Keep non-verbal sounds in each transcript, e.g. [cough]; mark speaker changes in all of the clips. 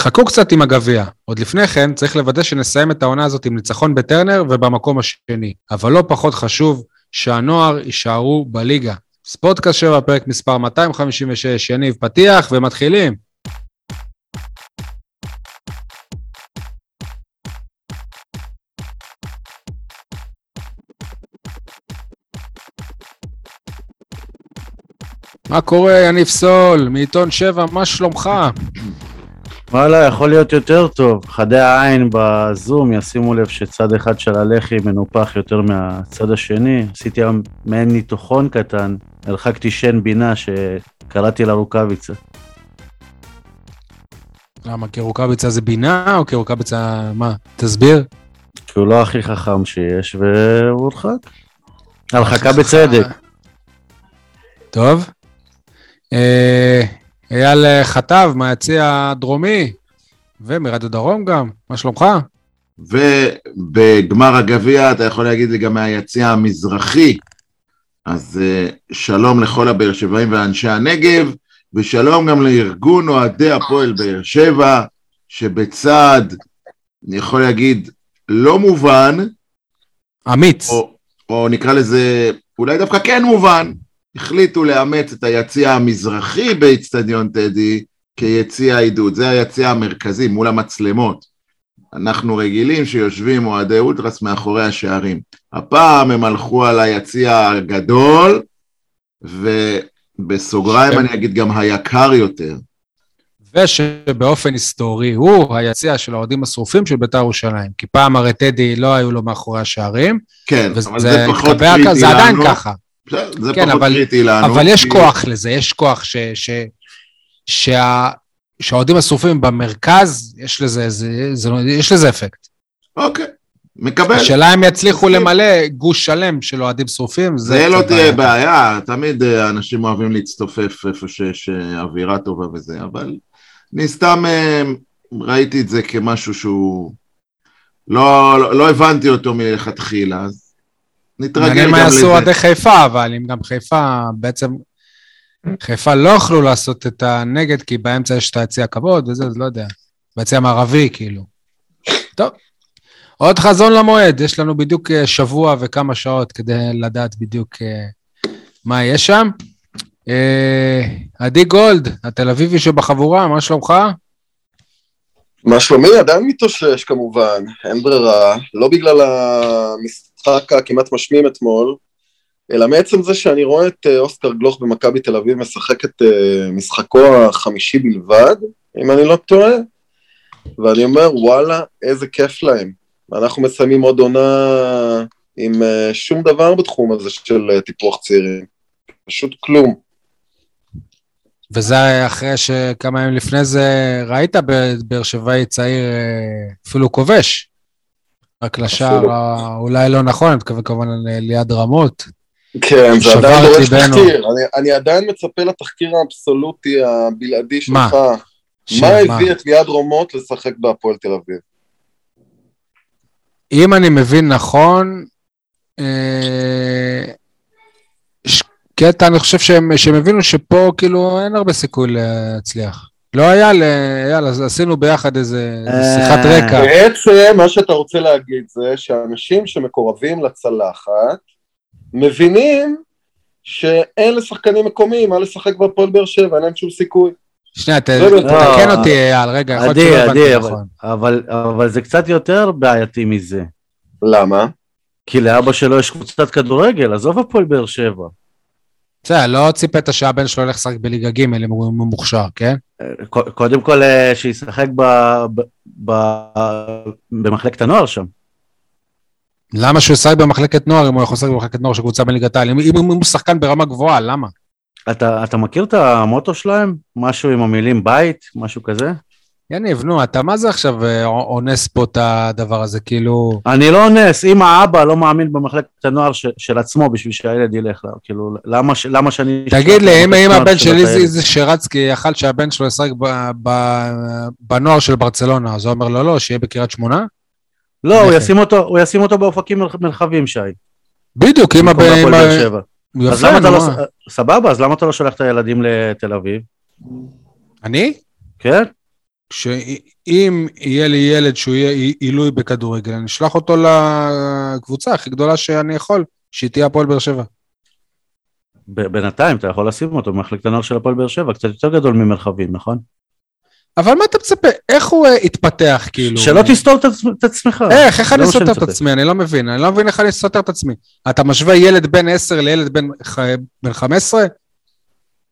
Speaker 1: חכו קצת עם הגביע. עוד לפני כן, צריך לוודא שנסיים את העונה הזאת עם ניצחון בטרנר ובמקום השני. אבל לא פחות חשוב, שהנוער יישארו בליגה. ספורטקאסט 7, פרק מספר 256, יניב פתיח, ומתחילים. מה קורה, יניב סול, מעיתון 7, מה שלומך?
Speaker 2: וואלה, יכול להיות יותר טוב. חדי העין בזום ישימו לב שצד אחד של הלחי מנופח יותר מהצד השני. עשיתי היום מעין ניתוחון קטן, הרחקתי שן בינה שקראתי לה רוקאביצה.
Speaker 1: למה, כי רוקאביצה זה בינה, או כי רוקאביצה... מה? תסביר.
Speaker 2: כי הוא לא הכי חכם שיש, והוא הורחק. הרחקה בצדק.
Speaker 1: טוב. אה, אייל חטב מהיציע הדרומי, ומרדיו דרום גם, מה שלומך?
Speaker 3: ובגמר הגביע אתה יכול להגיד לי גם מהיציע המזרחי, אז uh, שלום לכל הבאר שבעים ואנשי הנגב, ושלום גם לארגון אוהדי הפועל באר שבע, שבצד, אני יכול להגיד, לא מובן,
Speaker 1: אמיץ.
Speaker 3: או, או נקרא לזה, אולי דווקא כן מובן, החליטו לאמץ את היציע המזרחי באיצטדיון טדי כיציע עידוד, זה היציע המרכזי מול המצלמות. אנחנו רגילים שיושבים אוהדי אולטרס מאחורי השערים. הפעם הם הלכו על היציע הגדול, ובסוגריים אני אגיד גם היקר יותר.
Speaker 1: ושבאופן היסטורי הוא היציע של האוהדים השרופים של בית"ר ירושלים. כי פעם הרי טדי לא היו לו מאחורי השערים.
Speaker 3: כן, אבל זה פחות קריטי
Speaker 1: לנו. זה עדיין ככה.
Speaker 3: זה
Speaker 1: כן,
Speaker 3: פחות
Speaker 1: אבל,
Speaker 3: קריטי לנו.
Speaker 1: אבל יש
Speaker 3: כי-
Speaker 1: כוח לזה, יש כוח ש, ש, שה, שהאוהדים השרופים במרכז, יש לזה, זה, זה, יש לזה אפקט.
Speaker 3: אוקיי, מקבל.
Speaker 1: השאלה אם יצליחו
Speaker 3: מסכים.
Speaker 1: למלא גוש שלם של אוהדים שרופים, זה...
Speaker 3: זה לא תהיה
Speaker 1: בעיה.
Speaker 3: בעיה, תמיד אה, אנשים אוהבים להצטופף איפה שיש אה, אווירה טובה וזה, אבל אני סתם אה, ראיתי את זה כמשהו שהוא... לא, לא, לא הבנתי אותו מלכתחילה, אז נתרגל
Speaker 1: מעניין
Speaker 3: גם
Speaker 1: מה יעשו
Speaker 3: לזה.
Speaker 1: אוהדי חיפה, אבל אם גם חיפה, בעצם חיפה לא יכלו לעשות את הנגד, כי באמצע יש את היציע הכבוד וזה, אז לא יודע. ביציע המערבי, כאילו. טוב. עוד חזון למועד, יש לנו בדיוק אה, שבוע וכמה שעות כדי לדעת בדיוק אה, מה יש שם. אה, עדי גולד, התל אביבי שבחבורה, מה שלומך?
Speaker 4: מה שלומי? עדיין מתאושש כמובן, אין ברירה, לא בגלל המשחק הכמעט משמים אתמול, אלא מעצם זה שאני רואה את אה, אוסקר גלוך במכבי תל אביב משחק את אה, משחקו החמישי בלבד, אם אני לא טועה, ואני אומר וואלה, איזה כיף להם. אנחנו מסיימים עוד עונה עם אה, שום דבר בתחום הזה של טיפוח צעירים, פשוט כלום.
Speaker 1: וזה אחרי שכמה ימים לפני זה ראית באר שבעי צעיר אפילו כובש. רק לשער אולי לא נכון, אני מתכוון כמובן ל- ליד רמות.
Speaker 4: כן, זה עדיין
Speaker 1: את
Speaker 4: דורש. תחקיר. אני, אני עדיין מצפה לתחקיר האבסולוטי הבלעדי
Speaker 1: מה?
Speaker 4: שלך.
Speaker 1: ש-
Speaker 4: מה הביא את ליעד רומות לשחק בהפועל תל אביב?
Speaker 1: אם אני מבין נכון, אה, ש- קטע, אני חושב שהם, שהם הבינו שפה כאילו אין הרבה סיכוי להצליח. לא היה, ל... יאללה, אז עשינו ביחד איזה איזה שיחת
Speaker 2: אה,
Speaker 1: רקע.
Speaker 4: בעצם מה שאתה רוצה להגיד זה שאנשים שמקורבים לצלחת מבינים שאין לשחקנים מקומיים מה לשחק בהפועל באר שבע, אין להם שום סיכוי.
Speaker 1: שנייה,
Speaker 4: לא,
Speaker 1: תתקן. אותי, אייל, רגע, יכול להיות שלא הבנתי
Speaker 2: אבל-
Speaker 1: נכון.
Speaker 2: אבל, אבל זה קצת יותר בעייתי מזה.
Speaker 4: למה?
Speaker 2: כי לאבא שלו יש קבוצת כדורגל, עזוב הפועל באר שבע.
Speaker 1: בסדר, לא ציפית שהבן שלו ילך לשחק בליגה ג' אם הוא מוכשר, כן?
Speaker 2: קודם כל אה, שישחק במחלקת הנוער שם.
Speaker 1: למה שהוא ישחק במחלקת נוער אם הוא יכול לשחק במחלקת נוער של קבוצה בליגת העל? אם, הוא שחקן ברמה גבוהה, למה?
Speaker 2: אתה מכיר את המוטו שלהם? משהו עם המילים בית? משהו כזה?
Speaker 1: יניב, נו, אתה מה זה עכשיו אה, אונס פה את הדבר הזה? כאילו...
Speaker 2: אני לא אונס, אם האבא לא מאמין במחלקת הנוער ש, של עצמו בשביל שהילד ילך, לה, כאילו, למה, ש- למה שאני...
Speaker 1: תגיד לי, אם, הבן
Speaker 2: של?
Speaker 1: איזי איזי שרצקי יכל שהבן שלו ישחק בנוער של ברצלונה, אז הוא אומר לו לא, שיהיה בקריית שמונה?
Speaker 2: לא, הוא. ישים אותו, הוא ישים אותו באופקים מרח- מרחבים, שי.
Speaker 1: בדיוק, אם הבן... יפה, נו,
Speaker 2: לא... ס- סבבה, אז למה אתה לא שולח את הילדים לתל אביב?
Speaker 1: אני?
Speaker 2: כן?
Speaker 1: שאם יהיה לי ילד שהוא יהיה עילוי בכדורגל, אני אשלח אותו לקבוצה הכי גדולה שאני יכול, שהיא תהיה הפועל באר שבע.
Speaker 2: בינתיים אתה יכול לשים אותו במחלקת הנוער של הפועל באר שבע, קצת יותר גדול ממרחבים, נכון?
Speaker 1: אבל מה אתה מצפה? איך הוא אה, יתפתח, כאילו?
Speaker 2: שלא תסתור את עצ- את עצמך.
Speaker 1: איך, איך אני
Speaker 2: שאני
Speaker 1: סותר את. עצמי? אני לא מבין. אני לא מבין איך אני סותר את עצמי. אתה משווה ילד בן 10 לילד בן 15?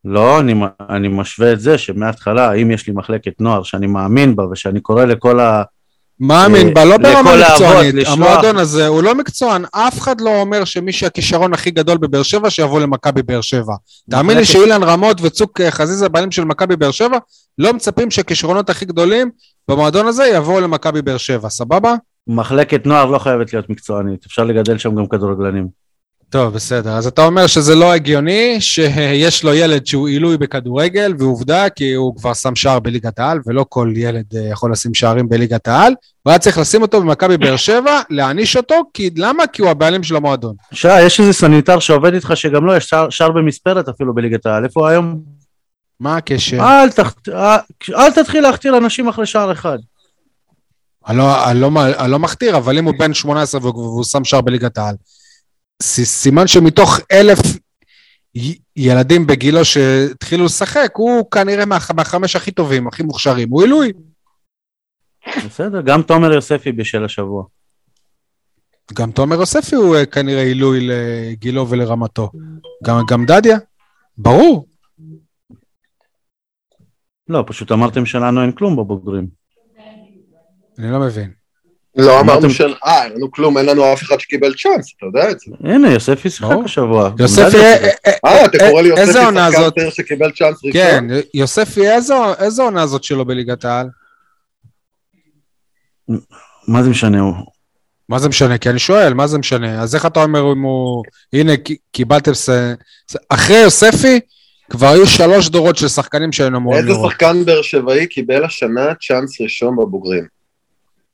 Speaker 2: לא, אני, אני משווה את זה שמההתחלה, אם יש לי מחלקת נוער שאני מאמין בה ושאני קורא לכל ה...
Speaker 1: מאמין
Speaker 2: אה,
Speaker 1: בה, לא ברמה מקצוענית.
Speaker 2: לשלוח-
Speaker 1: המועדון הזה הוא לא מקצוען. אף אחד לא אומר שמי שהכישרון הכי גדול בבאר שבע, שיבוא למכבי באר שבע. תאמין לי שאילן רמות וצוק אה, חזיזה, בעלים של מכבי באר שבע, לא מצפים שהכישרונות הכי גדולים במועדון הזה יבואו למכבי באר שבע, סבבה?
Speaker 2: מחלקת נוער לא חייבת להיות מקצוענית, אפשר לגדל שם גם כדורגלנים.
Speaker 1: טוב, בסדר. אז אתה אומר שזה לא הגיוני שיש לו ילד שהוא עילוי בכדורגל, ועובדה, כי הוא כבר שם שער בליגת העל, ולא כל ילד אה, יכול לשים שערים בליגת העל. הוא היה צריך לשים אותו במכבי באר שבע, להעניש אותו, כי למה? כי הוא הבעלים של המועדון.
Speaker 2: שי, יש איזה סניטר שעובד איתך שגם לו יש שער, שער במספרת אפילו בליגת העל, איפה הוא היום?
Speaker 1: מה הקשר?
Speaker 2: אל, תח... אל, אל תתחיל להכתיר אנשים אחרי שער אחד.
Speaker 1: אני לא, אני, לא, אני לא מכתיר, אבל אם הוא בן 18 והוא, שם שער בליגת העל, סימן שמתוך אלף ילדים בגילו שהתחילו לשחק, הוא כנראה מה, מהחמש הכי טובים, הכי מוכשרים, הוא עילוי.
Speaker 2: בסדר, גם תומר יוספי בשל השבוע.
Speaker 1: גם תומר יוספי הוא אה, כנראה עילוי לגילו ולרמתו. גם, גם דדיה? ברור.
Speaker 2: לא, פשוט אמרתם שלנו אין כלום בבוגרים.
Speaker 1: אני לא מבין.
Speaker 4: לא אמרנו של... אה, אין לנו כלום, אין לנו אף אחד שקיבל צ'אנס, אתה יודע את זה.
Speaker 2: הנה, יוספי שיחק. השבוע.
Speaker 1: יוספי, אה. אה,
Speaker 4: אה, אתה
Speaker 1: אה,
Speaker 4: קורא לי יוספי
Speaker 1: איזה עונה
Speaker 4: שחקן שקיבל צ'אנס ראשון?
Speaker 1: כן, יוספי, איזה, איזה עונה זאת שלו בליגת העל?
Speaker 2: מה זה משנה הוא?
Speaker 1: מה זה משנה? כי אני שואל, מה זה משנה? אז איך אתה אומר אם הוא... הנה, קיבלתם... אחרי יוספי, כבר היו שלוש דורות של שחקנים שהיינו אמורים
Speaker 4: איזה
Speaker 1: לראות.
Speaker 4: שחקן באר שבעי קיבל השנה צ'אנס ראשון בבוגרים?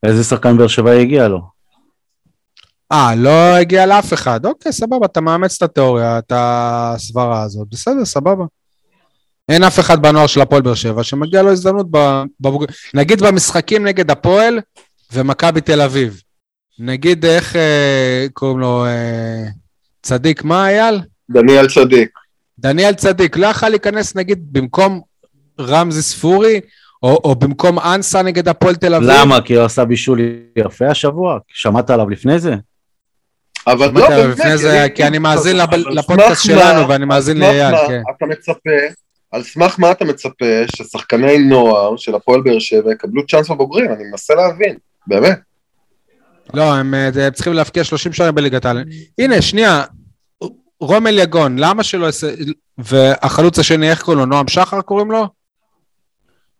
Speaker 2: איזה שחקן באר שבעי הגיע לו?
Speaker 1: אה, לא הגיע לאף אחד. אוקיי, סבבה, אתה מאמץ את התיאוריה, את הסברה הזאת. בסדר, סבבה. אין אף אחד בנוער של הפועל באר שבע שמגיע לו הזדמנות ב- בבוגרים. נגיד במשחקים נגד הפועל ומכבי תל אביב. נגיד איך אה, קוראים לו אה, צדיק, מה אייל?
Speaker 4: דניאל צדיק.
Speaker 1: דניאל צדיק לא יכל להיכנס נגיד במקום רמזי ספורי, או, או במקום אנסה נגד הפועל תל אביב.
Speaker 2: למה? כי הוא עשה בישול יפה השבוע? שמעת עליו לפני זה?
Speaker 4: אבל לא, באמת,
Speaker 1: לפני זה, כי אני מאזין לפודקאסט שלנו, ואני מאזין לאייל, כן.
Speaker 4: אתה מצפה, על סמך מה אתה מצפה ששחקני נוער של הפועל באר שבע יקבלו צ'אנס בבוגרים? אני מנסה להבין, באמת.
Speaker 1: לא, הם אה, הם צריכים להבקיע 30 שערים בליגת העל. הנה, שנייה, רומל יגון, למה שלא. והחלוץ השני, איך קוראים לו? נועם שחר קוראים לו?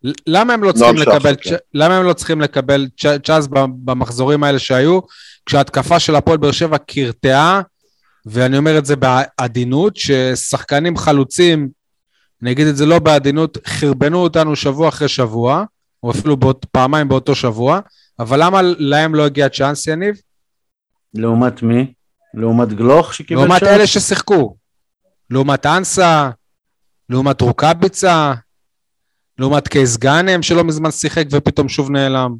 Speaker 1: ל- למה הם לא צריכים לקבל,
Speaker 4: כן.
Speaker 1: למה הם לא צריכים לקבל צ'אנס במחזורים האלה שהיו, כשההתקפה של הפועל באר שבע קרטעה, ואני אומר את זה בעדינות, ששחקנים חלוצים, אני אגיד את זה לא בעדינות, חרבנו אותנו שבוע אחרי שבוע, או אפילו באות, פעמיים באותו שבוע, אבל למה להם לא הגיע צ'אנס, יניב?
Speaker 2: לעומת מי? לעומת גלוך שקיבל
Speaker 1: לעומת
Speaker 2: צ'אנס?
Speaker 1: אלה ששיחקו. לעומת אנסה, לעומת רוקאביצה, לעומת קייס גאנם שלא מזמן שיחק ופתאום שוב נעלם.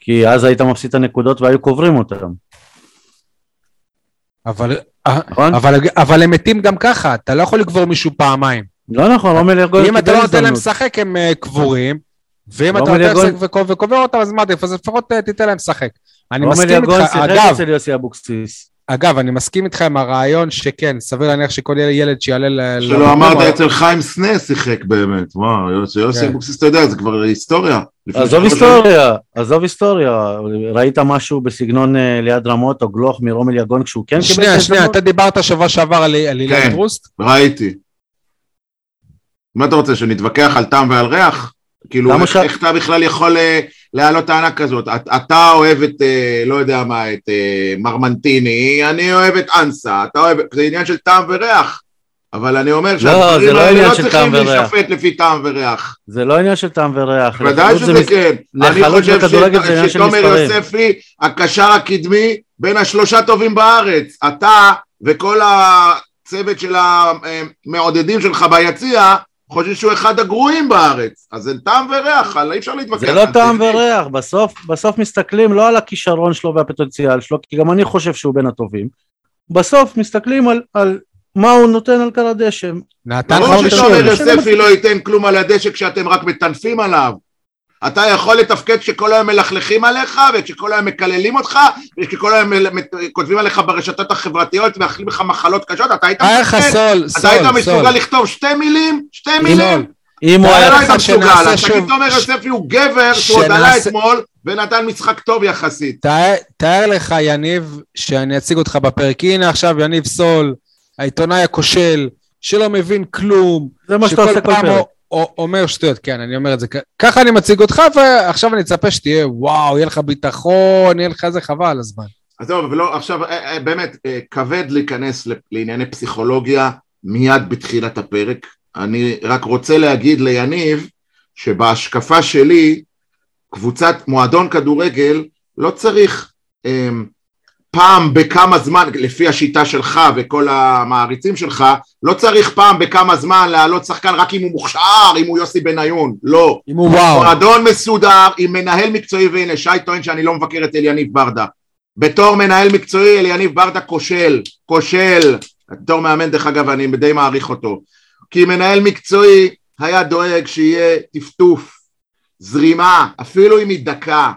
Speaker 2: כי אז היית מפסיד את הנקודות והיו קוברים אותם,
Speaker 1: אבל,
Speaker 2: נכון?
Speaker 1: אבל, אבל הם מתים גם ככה, אתה לא יכול לקבור מישהו פעמיים.
Speaker 2: לא נכון, רומל יגון
Speaker 1: אם אתה לא נותן להם. לשחק הם אה, קבורים, ואם
Speaker 2: רומל
Speaker 1: אתה נותן לשחק וקוב- וקובר אותם אז מה עדיף, אז לפחות אה, תיתן להם לשחק. אני
Speaker 2: רומל
Speaker 1: מסכים איתך,
Speaker 2: שיחק
Speaker 1: אגב,
Speaker 2: אצל יוסי אבוקסיס.
Speaker 1: אגב, אני מסכים איתך עם הרעיון שכן, סביר להניח שכל ילד שיעלה ל...
Speaker 3: שלא אמרת אצל חיים סנה שיחק באמת, וואו, יוסי יוסי
Speaker 1: כן.
Speaker 3: אבוקסיס, אתה יודע, זה כבר היסטוריה.
Speaker 2: עזוב. היסטוריה, עזוב היסטוריה. ראית משהו בסגנון אה, ליד רמות או גלוך מרומל יגון כשהוא כן קיבל את
Speaker 1: שנייה, שנייה? אתה דיברת שבוע שעבר על על אילן
Speaker 3: כן.
Speaker 1: טרוסט?
Speaker 3: ראיתי. מה אתה רוצה, שנתווכח על טעם ועל ריח? כאילו, איך אתה בכלל יכול אה, להעלות טענה כזאת? את, אתה אוהב את, אה, לא יודע מה, את אה, מרמנטיני, אני אוהב את אנסה, אתה אוהב, זה עניין של טעם וריח. אבל אני אומר
Speaker 2: לא
Speaker 3: שהדברים האלה
Speaker 2: עניין
Speaker 3: לא
Speaker 2: של
Speaker 3: צריכים. להישפט לפי טעם וריח.
Speaker 2: זה לא עניין של טעם וריח.
Speaker 3: ודאי שזה
Speaker 2: מס-
Speaker 3: כן. אני חושב ש- שתומר. יוספי, הקשר הקדמי, בין השלושה טובים בארץ. אתה וכל הצוות של המעודדים שלך ביציע, חושבים שהוא אחד הגרועים בארץ. אז זה טעם וריח, אי אפשר להתווכח.
Speaker 2: זה לא טעם וריח, בסוף, בסוף מסתכלים לא על הכישרון שלו והפוטנציאל שלו, כי גם אני חושב שהוא בין הטובים. בסוף מסתכלים על, על מה הוא נותן על קר הדשא.
Speaker 1: נתן
Speaker 3: ברור
Speaker 1: לך
Speaker 3: שתומר. יוספי לא ייתן כלום על הדשא כשאתם רק מטנפים עליו. אתה יכול לתפקד כשכל היום מלכלכים עליך, וכשכל היום מקללים אותך, וכשכל היום כותבים עליך ברשתות החברתיות ומאחלים לך מחלות קשות, אתה היית
Speaker 1: היה לך
Speaker 3: מתפקד?
Speaker 1: סול,
Speaker 3: אתה היית
Speaker 1: סול,
Speaker 3: מסוגל
Speaker 1: סול.
Speaker 3: לכתוב שתי מילים? שתי
Speaker 1: סול.
Speaker 3: מילים?
Speaker 2: אם הוא
Speaker 1: היה
Speaker 3: לא
Speaker 1: לך
Speaker 3: היית מסוגל,
Speaker 1: שנעשה
Speaker 3: אז תגיד
Speaker 1: שוב-
Speaker 3: תומר יוספי הוא גבר שהוא עוד עלה אתמול ונתן משחק טוב יחסית.
Speaker 1: תאר- לך, יניב, שאני אציג אותך בפרק. הנה עכשיו יניב סול, העיתונאי הכושל, שלא מבין כלום,
Speaker 2: זה מה שאתה עושה כל
Speaker 1: פעם אומר שטויות, כן, אני אומר את זה. ככה אני מציג אותך, ועכשיו אני אצפה שתהיה, וואו, יהיה לך ביטחון, יהיה לך זה חבל הזמן.
Speaker 3: אז זהו, ולא, עכשיו, אה, אה, באמת, אה, כבד להיכנס לענייני פסיכולוגיה מיד בתחילת הפרק. אני רק רוצה להגיד ליניב, שבהשקפה שלי, קבוצת מועדון כדורגל לא צריך אה, פעם בכמה זמן, לפי השיטה שלך וכל המעריצים שלך, לא צריך פעם בכמה זמן להעלות שחקן רק אם הוא מוכשר, אם הוא יוסי בניון, לא.
Speaker 1: אם הוא וואו.
Speaker 3: מועדון מסודר עם מנהל מקצועי, והנה שי טוען שאני לא מבקר את אליניב ברדה. בתור מנהל מקצועי אליניב ברדה כושל, כושל. בתור מאמן דרך אגב אני די מעריך אותו. כי מנהל מקצועי היה דואג שיהיה טפטוף, זרימה, אפילו אם היא דקה,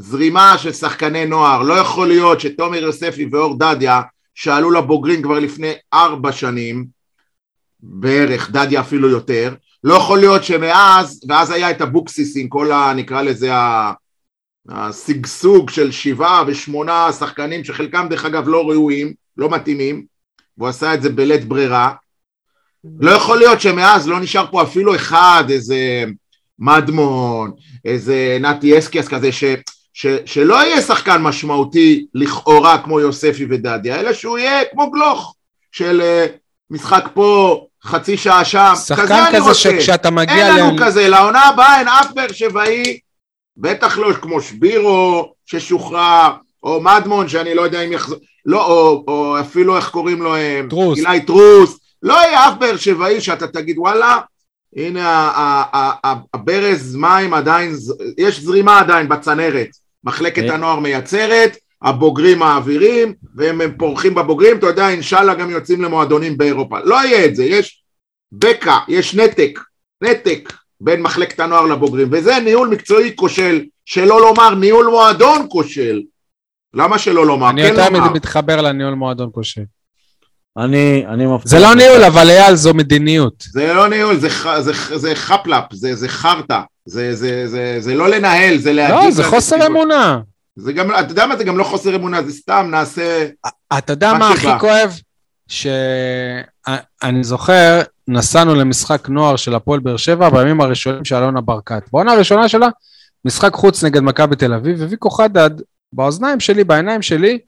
Speaker 3: זרימה של שחקני נוער. לא יכול להיות שתומר יוספי ואור דדיה, שעלו לבוגרים כבר לפני ארבע שנים, בערך, דדיה אפילו יותר, לא יכול להיות שמאז, ואז היה את אבוקסיס עם כל ה... נקרא לזה ה... השגשוג של שבעה ושמונה שחקנים שחלקם דרך אגב לא ראויים, לא מתאימים, והוא עשה את זה בלית ברירה. לא יכול להיות שמאז לא נשאר פה אפילו אחד, איזה מדמון, איזה נתי אסקיאס כזה, ש, ש, שלא יהיה שחקן משמעותי לכאורה כמו יוספי ודדיה, אלא שהוא יהיה כמו גלוך, של אה, משחק פה, חצי שעה שם, כזה
Speaker 1: שחקן
Speaker 3: אני
Speaker 1: כזה
Speaker 3: רוצה.
Speaker 1: שכשאתה מגיע
Speaker 3: אין לנו. כזה, לעונה הבאה אין אף באר שבעי, בטח לא כמו שבירו ששוחרר, או מדמון שאני לא יודע אם יחזור, לא, או, או אפילו איך קוראים לו, אה,
Speaker 1: טרוס.
Speaker 3: אילי טרוס, לא יהיה אף באר שבעי שאתה תגיד וואלה, הנה הברז מים עדיין, יש זרימה עדיין בצנרת, מחלקת
Speaker 2: אה.
Speaker 3: הנוער מייצרת, הבוגרים מעבירים, והם הם פורחים בבוגרים, אתה יודע, אינשאללה גם יוצאים למועדונים באירופה. לא יהיה את זה, יש בקע, יש נתק, נתק בין מחלקת הנוער לבוגרים, וזה ניהול מקצועי כושל, שלא לומר ניהול מועדון כושל. למה שלא לומר?
Speaker 1: אני
Speaker 3: כן
Speaker 1: יותר
Speaker 3: לומר.
Speaker 1: מתחבר לניהול מועדון כושל.
Speaker 2: אני, אני מבטיח.
Speaker 1: זה לא ניהול, אבל אייל, זו מדיניות.
Speaker 3: זה לא ניהול, זה, זה, זה חפלאפ, זה, זה חרטא, זה, זה, זה, זה לא לנהל, זה להגיד...
Speaker 1: לא, זה חוסר אמונה.
Speaker 3: זה גם, אתה יודע מה, זה גם לא חוסר אמונה, זה סתם נעשה...
Speaker 1: אתה יודע
Speaker 3: מה
Speaker 1: הכי. כואב? שאני זוכר, נסענו למשחק נוער של הפועל באר שבע בימים הראשונים של אלונה ברקת. בעונה הראשונה שלה, משחק חוץ נגד מכבי תל אביב, וויקו חדד, באוזניים שלי, בעיניים שלי,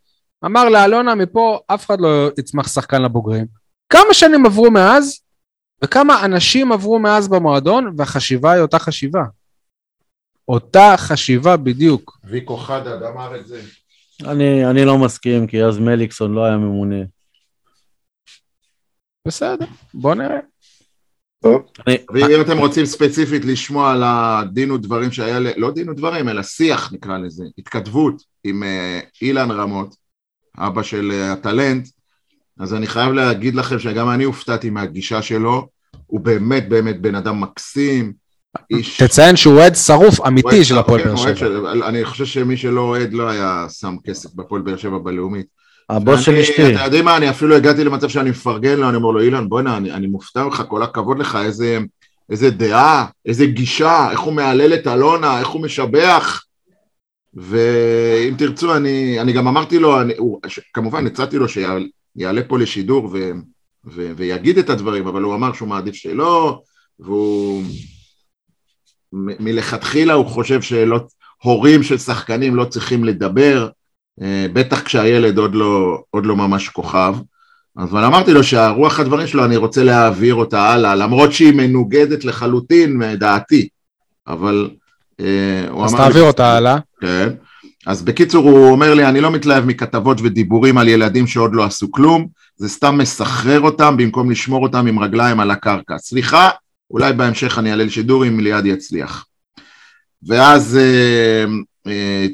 Speaker 1: אמר לאלונה, מפה אף אחד לא יצמח שחקן לבוגרים. כמה שנים עברו מאז, וכמה אנשים עברו מאז במועדון, והחשיבה היא אותה חשיבה. אותה חשיבה בדיוק.
Speaker 3: ויקו חדד אמר את זה.
Speaker 2: אני, אני לא מסכים, כי אז מליקסון לא היה ממונה.
Speaker 1: בסדר, בוא נראה.
Speaker 2: אני,
Speaker 3: ואם אתם רוצים ספציפית לשמוע על הדין ודברים שהיה, ל- לא דין ודברים, אלא שיח נקרא לזה, התכתבות עם אה, אילן רמות, אבא של אה, הטלנט, אז אני חייב להגיד לכם שגם אני הופתעתי מהגישה שלו, הוא באמת באמת בן אדם מקסים, איש...
Speaker 1: תציין שהוא אוהד שרוף אמיתי
Speaker 3: אוהד-
Speaker 1: של הפועל
Speaker 3: כן,
Speaker 1: באר שבע.
Speaker 3: של- אני חושב שמי שלא אוהד לא היה שם כסף בפועל באר שבע בלאומית.
Speaker 2: הבוס של אשתי.
Speaker 3: אתה יודעים מה, אני אפילו הגעתי למצב שאני מפרגן לו, אני אומר לו, אילן, בוא'נה, אני, אני מופתע ממך, כל הכבוד לך, איזה, איזה דעה, איזה גישה, איך הוא מהלל את אלונה, איך הוא משבח. ואם תרצו, אני, אני גם אמרתי לו, אני, הוא, ש, כמובן הצעתי לו שיעלה פה לשידור ו, ו, ויגיד את הדברים, אבל הוא אמר שהוא מעדיף שלא, והוא... מ- מלכתחילה הוא חושב שלא, הורים של שחקנים לא צריכים לדבר, אה, בטח כשהילד עוד לא, עוד לא ממש כוכב. אבל אמרתי לו שהרוח הדברים שלו, אני רוצה להעביר אותה הלאה, למרות שהיא מנוגדת לחלוטין מדעתי. אבל אה, הוא
Speaker 1: אז
Speaker 3: אמר... לי-
Speaker 1: תעביר אותה הלאה.
Speaker 3: כן. אז בקיצור, הוא אומר לי, אני לא מתלהב מכתבות ודיבורים על ילדים שעוד לא עשו כלום, זה סתם מסחרר אותם במקום לשמור אותם עם רגליים על הקרקע. סליחה, אולי בהמשך אני אעלה לשידור אם ליעד יצליח. ואז אה, אה,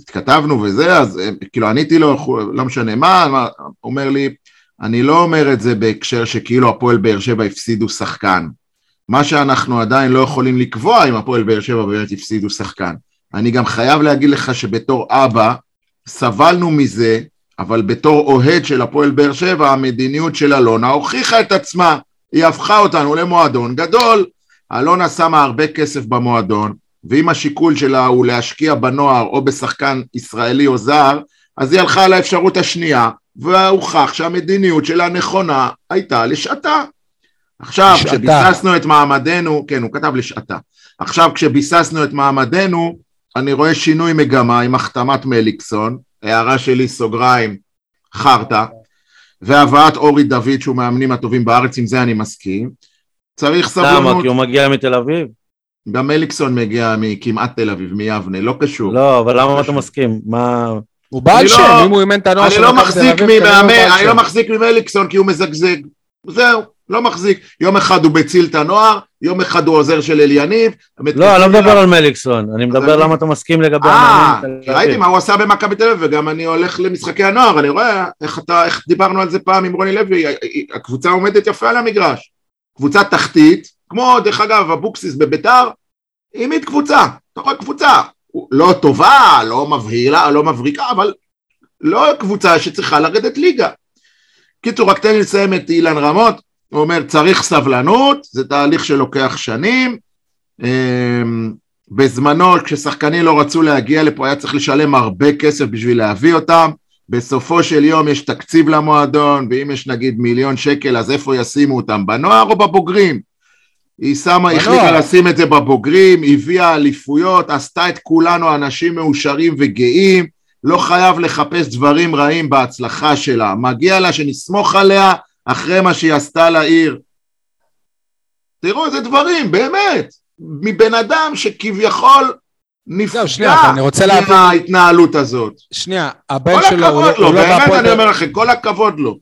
Speaker 3: התכתבנו וזה, אז אה, כאילו עניתי לו, לא משנה מה, אומר לי, אני לא אומר את זה בהקשר שכאילו הפועל באר שבע הפסידו שחקן. מה שאנחנו עדיין לא יכולים לקבוע אם הפועל באר שבע באמת הפסידו שחקן. אני גם חייב להגיד לך שבתור אבא, סבלנו מזה, אבל בתור אוהד של הפועל באר שבע, המדיניות של אלונה הוכיחה את עצמה. היא הפכה אותנו למועדון גדול. אלונה שמה הרבה כסף במועדון, ואם השיקול שלה הוא להשקיע בנוער או בשחקן ישראלי או זר, אז היא הלכה לאפשרות השנייה, והוכח שהמדיניות שלה נכונה הייתה לשעתה. עכשיו, לשעתה. כשביססנו את מעמדנו, כן, הוא כתב לשעתה. עכשיו, כשביססנו את מעמדנו, אני רואה שינוי מגמה עם החתמת מליקסון, הערה שלי, סוגריים, חרטא, והבאת אורי דוד, שהוא מהמאמנים הטובים בארץ, עם זה אני מסכים. צריך סבלנות.
Speaker 2: למה? כי הוא מגיע מתל אביב?
Speaker 3: גם מליקסון מגיע מכמעט תל אביב, מיבנה, לא קשור.
Speaker 2: לא, אבל למה אתה מסכים? מה...
Speaker 1: הוא בעל שם, לא, אם הוא אימן את הנוער
Speaker 3: של מכבי תל אביב, אני לא מחזיק ממליקסון כי הוא מזגזג. זהו, לא מחזיק. יום אחד הוא מציל את הנוער, יום אחד הוא עוזר של אליניב.
Speaker 2: לא, אני לא מדבר על מליקסון, אני מדבר למה אתה מסכים לגבי
Speaker 3: אה, ראיתי מה הוא עשה במכבי תל אביב, וגם אני הולך למשחקי הנוער, אני רואה איך אתה, איך דיברנו על זה פעם עם רוני לוי, הקבוצה עומדת יפה על המגרש. קבוצה תחתית, כמו דרך אגב אבוקסיס בביתר, העמיד קבוצה, אתה רואה קבוצה, לא טובה, לא מבהילה, לא מבריקה, אבל לא קבוצה שצריכה לרדת ליגה. קיצור, רק תן לי לסיים את אילן רמות, הוא אומר צריך סבלנות, זה תהליך שלוקח שנים, אמ, בזמנו כששחקנים לא רצו להגיע לפה היה צריך לשלם הרבה כסף בשביל להביא אותם, בסופו של יום יש תקציב למועדון, ואם יש נגיד מיליון שקל אז איפה ישימו אותם, בנוער או בבוגרים? היא שמה, החליטה לשים את זה בבוגרים, הביאה אליפויות, עשתה את כולנו אנשים מאושרים וגאים, לא חייב לחפש דברים רעים בהצלחה שלה, מגיע לה שנסמוך עליה אחרי מה שהיא עשתה לעיר. תראו איזה דברים, באמת, מבן אדם שכביכול נפגע מההתנהלות הזאת.
Speaker 1: שנייה, הבן שלו
Speaker 3: הוא לא... כל הכבוד לו, באמת אני אומר לכם, כל הכבוד לו.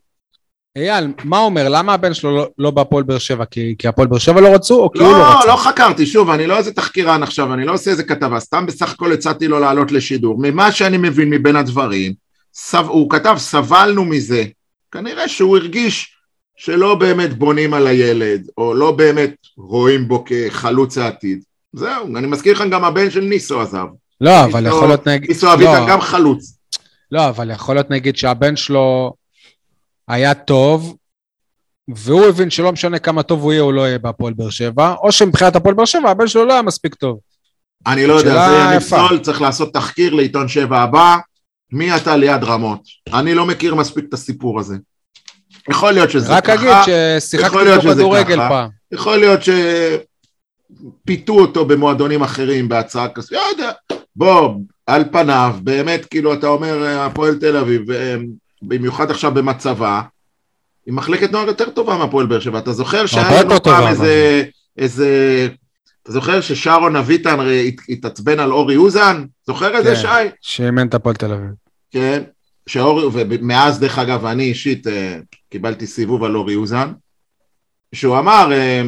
Speaker 1: אייל, מה אומר? למה הבן שלו לא, לא בהפועל באר שבע? כי, כי הפועל באר שבע לא רצו, או כי
Speaker 3: לא,
Speaker 1: הוא לא רצה?
Speaker 3: לא, לא חקרתי, שוב, אני לא איזה תחקירן עכשיו, אני לא עושה איזה כתבה, סתם בסך הכל הצעתי לו לעלות לשידור. ממה שאני מבין מבין הדברים, סב, הוא כתב, סבלנו מזה. כנראה שהוא הרגיש שלא באמת בונים על הילד, או לא באמת רואים בו כחלוץ העתיד. זהו, אני מזכיר לכם גם הבן של ניסו עזב.
Speaker 1: לא, אבל יכול להיות נגיד...
Speaker 3: ניסו אביטן לא. גם חלוץ.
Speaker 1: לא, אבל יכול להיות נגיד שהבן שלו... היה טוב, והוא הבין שלא משנה כמה טוב הוא יהיה, הוא לא יהיה בהפועל באר שבע, או שמבחינת הפועל באר שבע, הבן שלו לא היה מספיק טוב.
Speaker 3: אני לא יודע, זה נפסול, צריך לעשות תחקיר לעיתון שבע הבא, מי אתה ליד רמות? אני לא מכיר מספיק את הסיפור הזה. יכול להיות שזה
Speaker 1: רק ככה, רק אגיד ששיחקתי איתו כדורגל פעם.
Speaker 3: יכול להיות שפיתו אותו במועדונים אחרים בהצעה כזאת, לא יודע. בוא, על פניו, באמת, כאילו, אתה אומר, הפועל תל אביב, במיוחד עכשיו במצבה, היא מחלקת נוער יותר טובה מהפועל באר שבע. אתה זוכר שהיה לנו פעם איזה, איזה... אתה זוכר ששרון אביטן התעצבן על אורי אוזן? זוכר את זה,
Speaker 1: כן,
Speaker 3: שי?
Speaker 1: שאימן את הפועל תל אביב.
Speaker 3: כן, שאורי, ומאז דרך אגב, אני אישית אה, קיבלתי סיבוב על אורי אוזן, שהוא אמר, אה,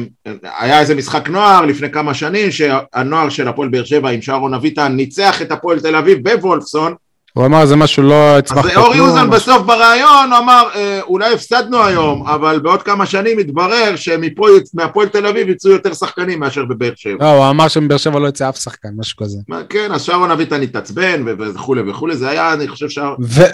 Speaker 3: היה איזה משחק נוער לפני כמה שנים, שהנוער של הפועל באר שבע עם שרון אביטן ניצח את הפועל תל אביב בוולפסון,
Speaker 1: הוא אמר זה משהו לא יצמח
Speaker 3: אז אורי אוזן בסוף בריאיון אמר אה, אולי הפסדנו היום אבל בעוד כמה שנים יתברר שמהפועל תל אביב יצאו יותר שחקנים מאשר בבאר שבע.
Speaker 1: לא, הוא אמר שמבאר שבע לא יצא אף שחקן משהו כזה.
Speaker 3: כן אז שרון אביטן התעצבן וכולי וכולי זה היה אני חושב ש...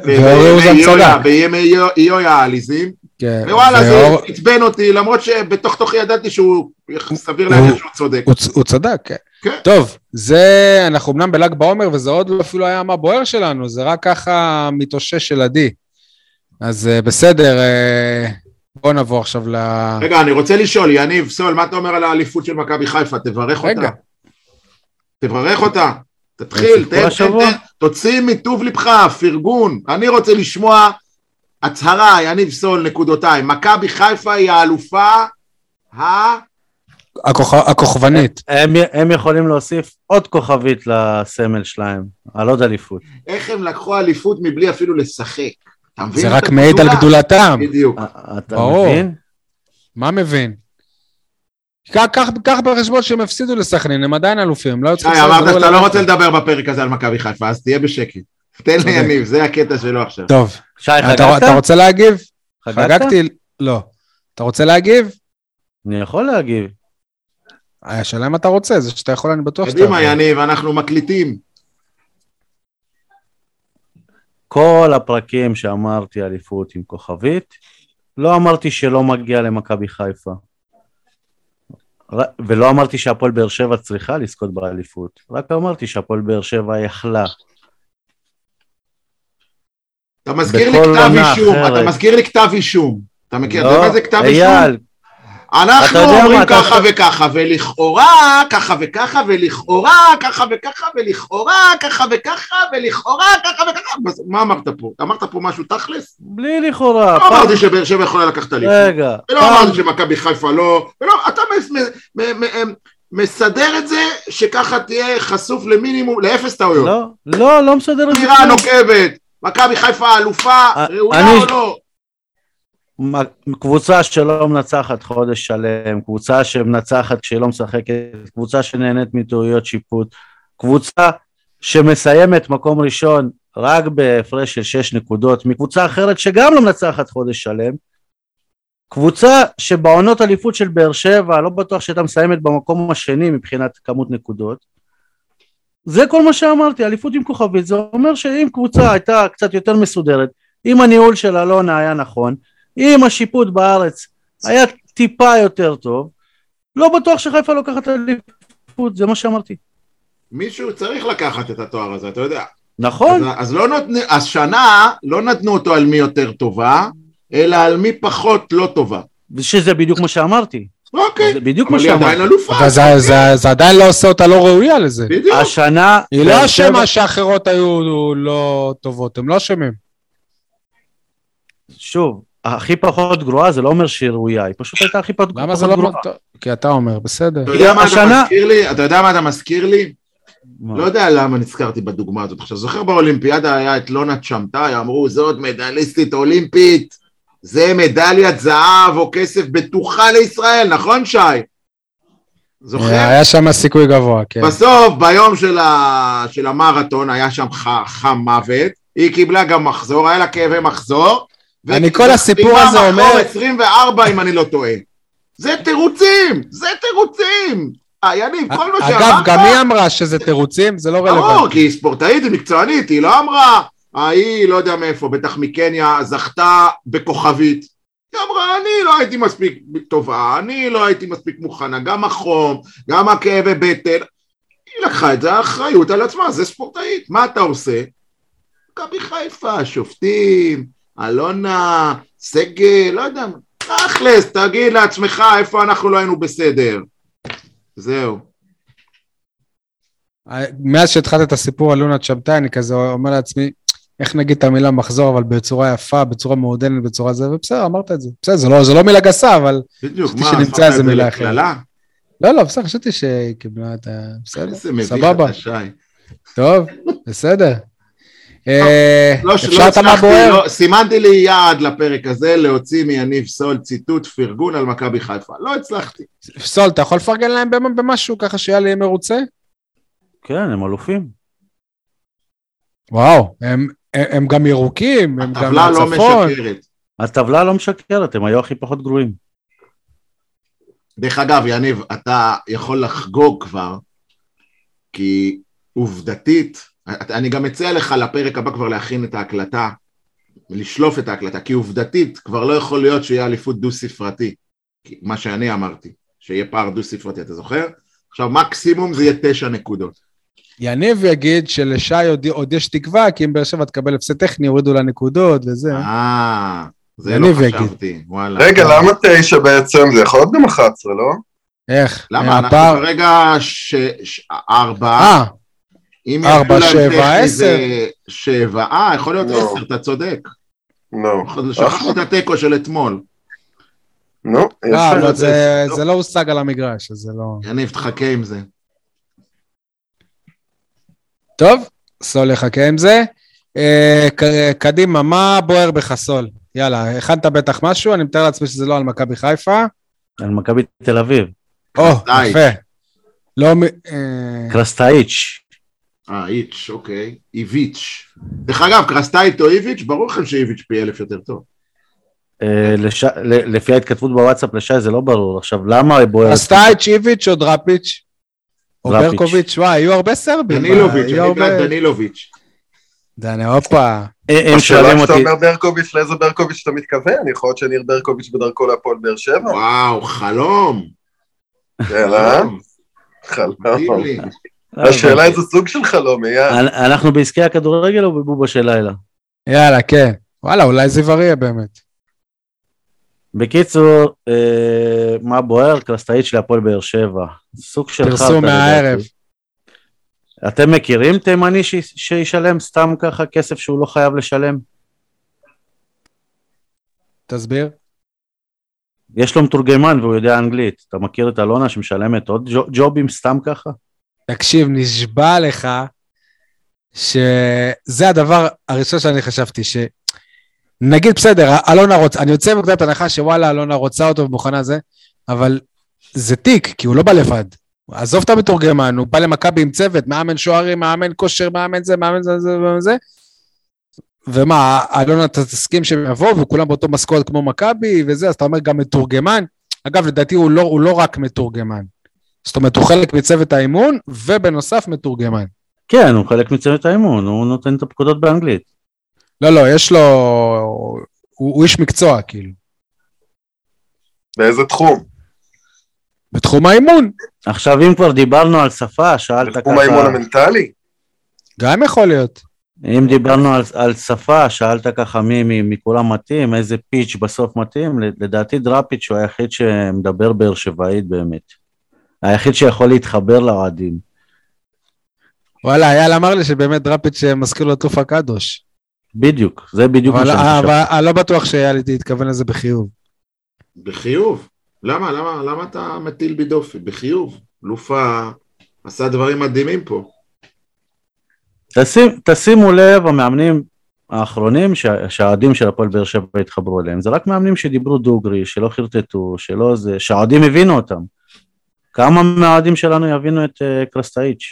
Speaker 1: ואורי אוזן צדק.
Speaker 3: בימי איוי העליזים. כן. ווואלה זה עצבן אותי למרות שבתוך תוכי ידעתי שהוא סביר להגיד שהוא צודק.
Speaker 1: הוא צדק כן. טוב, זה, אנחנו אמנם בל"ג בעומר, וזה עוד לא אפילו היה מה בוער שלנו, זה רק ככה מתאושש של עדי. אז uh, בסדר, uh, בואו נבוא עכשיו ל...
Speaker 3: רגע, אני רוצה לשאול, יניב סול, מה אתה אומר על האליפות של מכבי חיפה? תברך רגע. אותה. תברך אותה. תתחיל, תן, תן, תן, תוציא מטוב לבך, פרגון. אני רוצה לשמוע הצהרה, יניב סול, נקודותיים. מכבי חיפה היא האלופה ה...
Speaker 1: הכוכ... הכוכבנית.
Speaker 2: הם, הם יכולים להוסיף עוד כוכבית לסמל שלהם, על עוד אליפות.
Speaker 3: איך הם לקחו אליפות מבלי אפילו לשחק?
Speaker 1: זה רק מעיד על גדולתם.
Speaker 3: בדיוק.
Speaker 2: אתה ברור. מבין?
Speaker 1: מה מבין? קח- בחשבון שהם הפסידו לסכנין, הם עדיין אלופים, לא
Speaker 3: שי, אמרת שאתה לא. רוצה לדבר בפרק הזה על מכבי חיפה, אז תהיה בשקט. תן
Speaker 1: צודק.
Speaker 3: ליניב, זה הקטע שלו עכשיו.
Speaker 1: טוב,
Speaker 2: שי,
Speaker 1: אתה,
Speaker 2: חגגת?
Speaker 1: אתה רוצה להגיב?
Speaker 2: חגגת?
Speaker 1: חגגתי? לא. אתה רוצה להגיב?
Speaker 2: אני יכול להגיב.
Speaker 1: השאלה אם אתה רוצה, זה שאתה יכול, אני בטוח שאתה
Speaker 3: קדימה. יניב, אנחנו מקליטים.
Speaker 2: כל הפרקים שאמרתי אליפות עם כוכבית, לא אמרתי שלא מגיע למכבי חיפה. ולא אמרתי שהפועל באר שבע צריכה לזכות באליפות, רק אמרתי שהפועל באר שבע יכלה.
Speaker 3: אתה מזכיר לי כתב אישום,
Speaker 2: אחרת.
Speaker 3: אתה מזכיר לי כתב אישום. אתה מכיר, אתה יודע
Speaker 2: לא,
Speaker 3: מה זה כתב אישום? אנחנו
Speaker 2: אתה
Speaker 3: אומרים
Speaker 2: מה, אתה-
Speaker 3: ככה וככה, ולכאורה ככה וככה, ולכאורה ככה וככה, ולכאורה ככה וככה, ולכאורה ככה וככה. מה אמרת פה? אמרת פה משהו תכלס?
Speaker 2: בלי לכאורה.
Speaker 3: לא
Speaker 2: פעם-
Speaker 3: אמרתי שבאר שבע יכולה לקחת אליפות.
Speaker 2: רגע,
Speaker 3: ולא
Speaker 2: פעם-
Speaker 3: אמרתי שמכבי חיפה לא... ולא, אתה מס- מ- מ- מ- מסדר את זה שככה תהיה חשוף למינימום, לאפס טעויות.
Speaker 2: לא, לא, לא מסדר את זה. כלום.
Speaker 3: נוקבת, מכבי חיפה אלופה,
Speaker 2: אה,
Speaker 3: ראויה או לא?
Speaker 2: קבוצה שלא מנצחת חודש שלם, קבוצה שמנצחת כשהיא לא משחקת, קבוצה שנהנית מטעויות שיפוט, קבוצה שמסיימת מקום ראשון רק בהפרש של 6 נקודות, מקבוצה אחרת שגם לא מנצחת חודש שלם, קבוצה שבעונות אליפות של באר שבע, לא בטוח שהייתה מסיימת במקום השני מבחינת כמות נקודות. זה כל מה שאמרתי, אליפות עם כוכבית, זה אומר שאם קבוצה הייתה קצת יותר מסודרת, אם הניהול של אלונה היה נכון, אם השיפוט בארץ היה טיפה יותר טוב, לא בטוח שחיפה לוקחת אליפות, זה מה שאמרתי.
Speaker 3: מישהו צריך לקחת את התואר הזה, אתה יודע.
Speaker 2: נכון,
Speaker 3: אז, אז לא נותנים, השנה לא נתנו אותו על מי יותר טובה, אלא על מי פחות לא טובה.
Speaker 2: שזה בדיוק מה שאמרתי.
Speaker 3: אוקיי,
Speaker 2: זה בדיוק מה
Speaker 3: אבל היא עדיין
Speaker 2: שאמרתי.
Speaker 3: אלופה.
Speaker 1: אבל זה- זה- זה עדיין לא עושה אותה לא ראויה לזה.
Speaker 3: בדיוק.
Speaker 2: השנה...
Speaker 1: היא לא
Speaker 2: שבע-
Speaker 1: אשמה שאחרות היו לא טובות, הם לא אשמים.
Speaker 2: שוב, הכי פחות גרועה זה לא אומר שהיא ראויה, היא פשוט הייתה הכי פחות גרועה.
Speaker 1: למה זה לא... כי אתה אומר, בסדר.
Speaker 3: אתה יודע מה אתה מזכיר לי? אתה יודע מה אתה מזכיר לי? לא יודע למה נזכרתי בדוגמה הזאת. עכשיו, זוכר באולימפיאדה היה את לונה צ'מטאי, אמרו, זאת מדליסטית אולימפית, זה מדליית זהב או כסף בטוחה לישראל, נכון שי? זוכר?
Speaker 1: היה שם סיכוי גבוה, כן.
Speaker 3: בסוף, ביום של, ה... של המרתון, היה שם ח... חם מוות, היא קיבלה גם מחזור, היה לה כאבי מחזור.
Speaker 1: אני, כל הסיפור הזה אומר-
Speaker 3: מחזור 24, אם אני לא טועה. זה תירוצים! זה תירוצים! אה, יניב, כל מה
Speaker 1: אגב,
Speaker 3: שאמרת...
Speaker 1: גם היא אמרה שזה תירוצים, זה לא
Speaker 3: ברור,
Speaker 1: רלוונטי.
Speaker 3: כי היא ספורטאית, היא מקצוענית, היא לא אמרה, ההיא, לא יודע מאיפה, בטח מקניה, זכתה בכוכבית. היא אמרה, אני לא הייתי מספיק טובה, אני לא הייתי מספיק מוכנה, גם החום, גם הכאבי בטן. היא לקחה את זה, האחריות על עצמה, זה ספורטאית. מה אתה עושה? מכבי חיפה, שופטים, אלונה, סגל, לא יודע, תכלס, תגיד לעצמך איפה אנחנו לא היינו בסדר. זהו.
Speaker 1: מאז שהתחלת את הסיפור על לונה צ'בתאי, אני כזה אומר לעצמי, איך נגיד את המילה מחזור, אבל בצורה יפה, בצורה מעודנת, בצורה זה, ובסדר, אמרת את זה. בסדר, זה לא, זה לא מילה גסה, אבל...
Speaker 3: בדיוק, מה,
Speaker 1: שנמצא
Speaker 3: הפכת
Speaker 1: איזה
Speaker 3: את זה
Speaker 1: מילה אחרת.
Speaker 3: לקללה?
Speaker 1: לא, לא, בסדר, חשבתי שהיא קיבלה את ה... בסדר, סבבה. טוב, בסדר. אה,
Speaker 3: לא, לא
Speaker 1: אפשרת מה בוער?
Speaker 3: לא, סימנתי לי יעד לפרק הזה, להוציא מיניב סול ציטוט פרגון על מכבי חיפה. לא הצלחתי.
Speaker 1: סול, אתה יכול לפרגן להם במ- במשהו ככה שיהיה לי מרוצה?
Speaker 2: כן, הם אלופים.
Speaker 1: וואו, הם, הם, הם גם ירוקים, הם גם
Speaker 3: הטבלה לא
Speaker 1: מהצפון.
Speaker 3: משקרת.
Speaker 2: הטבלה לא משקרת, הם היו הכי פחות גרועים.
Speaker 3: דרך אגב, יניב, אתה יכול לחגוג כבר, כי עובדתית, אני גם מציע לך לפרק הבא כבר להכין את ההקלטה, לשלוף את ההקלטה, כי עובדתית כבר לא יכול להיות שיהיה אליפות דו-ספרתי, מה שאני אמרתי, שיהיה פער דו-ספרתי, אתה זוכר? עכשיו מקסימום זה יהיה תשע נקודות.
Speaker 1: יניב יגיד שלשי עוד, עוד יש תקווה, כי אם באר שבע תקבל הפסד טכני, יורידו לה נקודות וזה.
Speaker 3: אה, זה לא
Speaker 1: יניב יגיד.
Speaker 3: חשבתי, וואלה.
Speaker 4: רגע, למה תשע בעצם? זה יכול להיות גם 11, לא?
Speaker 1: איך?
Speaker 3: למה? אנחנו
Speaker 1: הפער-
Speaker 3: כרגע ש- ש- ארבע,
Speaker 1: אה, ארבע, שבע, עשר.
Speaker 3: שבע, אה, יכול להיות
Speaker 4: לא.
Speaker 3: עשר, אתה צודק.
Speaker 4: נו.
Speaker 3: שכחתי את התיקו של אתמול.
Speaker 4: נו,
Speaker 1: לא,
Speaker 4: יפה.
Speaker 1: אבל זה,
Speaker 3: לא.
Speaker 1: זה לא הושג על המגרש, אז זה לא...
Speaker 3: יניב, תחכה עם זה.
Speaker 1: טוב, סול יחכה עם זה. אה, קדימה, מה בוער בך סול? יאללה, הכנת בטח משהו, אני מתאר לעצמי שזה לא על מכבי חיפה.
Speaker 2: על מכבי תל אביב.
Speaker 1: או. יפה. לא מ... אה,
Speaker 2: קרסטאיץ'.
Speaker 3: אה, איץ', אוקיי. איביץ'. דרך אגב, קרסטאיץ' או איביץ', ברור לכם שאיביץ' פי אלף יותר טוב.
Speaker 2: אה, לפי ההתכתבות בוואטסאפ לשי זה לא ברור. עכשיו, למה בוער...
Speaker 1: קרסטאיץ', איביץ' או דראפיץ'? או
Speaker 2: דראפיץ'.
Speaker 1: ברקוביץ', וואי, היו הרבה סרבים.
Speaker 3: דנילוביץ', אני בעד דנילוביץ'.
Speaker 1: דני, הופה.
Speaker 2: אה, הם שואלים
Speaker 4: כשאתה
Speaker 2: אותי,
Speaker 4: אומר ברקוביץ', לאיזה ברקוביץ' אתה מתכוון? יכול להיות שניר ברקוביץ' בדרכו להפועל באר שבע?
Speaker 3: וואו, חלום.
Speaker 4: כן, אה?
Speaker 3: חלום.
Speaker 4: השאלה איזה סוג של חלום, אייל.
Speaker 2: אנ- אנחנו בעסקי הכדורגל או בבובה של לילה?
Speaker 1: יאללה, כן. וואלה, אולי זיו אריה באמת.
Speaker 2: בקיצור, אה, מה בוער? קרסטאיץ' להפועל באר שבע. סוג של חרטא.
Speaker 1: פרסום מהערב.
Speaker 2: אתם מכירים תימני ש- שישלם סתם ככה כסף שהוא לא חייב לשלם?
Speaker 1: תסביר.
Speaker 2: יש לו מתורגמן והוא יודע אנגלית. אתה מכיר את אלונה שמשלמת עוד ג'ו- ג'ובים סתם ככה?
Speaker 1: תקשיב, נשבע לך שזה הדבר הראשון שאני חשבתי, ש... נגיד, בסדר, אלונה רוצה, אני יוצא מנקודת הנחה שוואלה, אלונה רוצה אותו ומוכנה זה, אבל זה תיק, כי הוא לא בא לבד. עזוב את המתורגמן, הוא בא למכבי עם צוות, מאמן שוערים, מאמן כושר, מאמן זה, מאמן זה, זה, זה. ומה, אלונה, תסכים שהם יבואו וכולם באותו משכורת כמו מכבי וזה, אז אתה אומר גם מתורגמן. אגב, לדעתי הוא לא, הוא לא רק מתורגמן. זאת אומרת, הוא חלק מצוות האימון, ובנוסף מתורגמן.
Speaker 2: כן, הוא חלק מצוות האימון, הוא נותן את הפקודות באנגלית.
Speaker 1: לא, לא, יש לו... הוא, הוא איש מקצוע, כאילו.
Speaker 4: באיזה תחום?
Speaker 1: בתחום האימון,
Speaker 2: עכשיו, אם כבר דיברנו על שפה, שאלת
Speaker 4: בתחום האימון
Speaker 2: ככה,
Speaker 4: המנטלי?
Speaker 1: גם יכול להיות.
Speaker 2: אם דיברנו על, על שפה, שאלת ככה מי מי- מכולם מתאים, איזה פיץ' בסוף מתאים, לדעתי דראפיץ' הוא היחיד שמדבר באר שבעית באמת. היחיד שיכול להתחבר לאוהדים.
Speaker 1: וואלה, אייל אמר לי שבאמת דראפיץ' מזכיר לו את טופה קדוש.
Speaker 2: בדיוק, זה בדיוק מה
Speaker 1: אבל
Speaker 2: שאני חושב.
Speaker 1: אבל אני לא בטוח שאייל התכוון לזה בחיוב.
Speaker 3: בחיוב. למה, למה, למה אתה מטיל בי דופי? בחיוב. לופה עשה דברים מדהימים פה.
Speaker 2: תשים, תשימו לב, המאמנים האחרונים שה- שהאוהדים של הפועל באר שבע התחברו אליהם, זה רק מאמנים שדיברו דוגרי, שלא חרטטו, שלא זה, שהאוהדים הבינו אותם. כמה מהאוהדים שלנו יבינו את uh, קרסטאיץ'?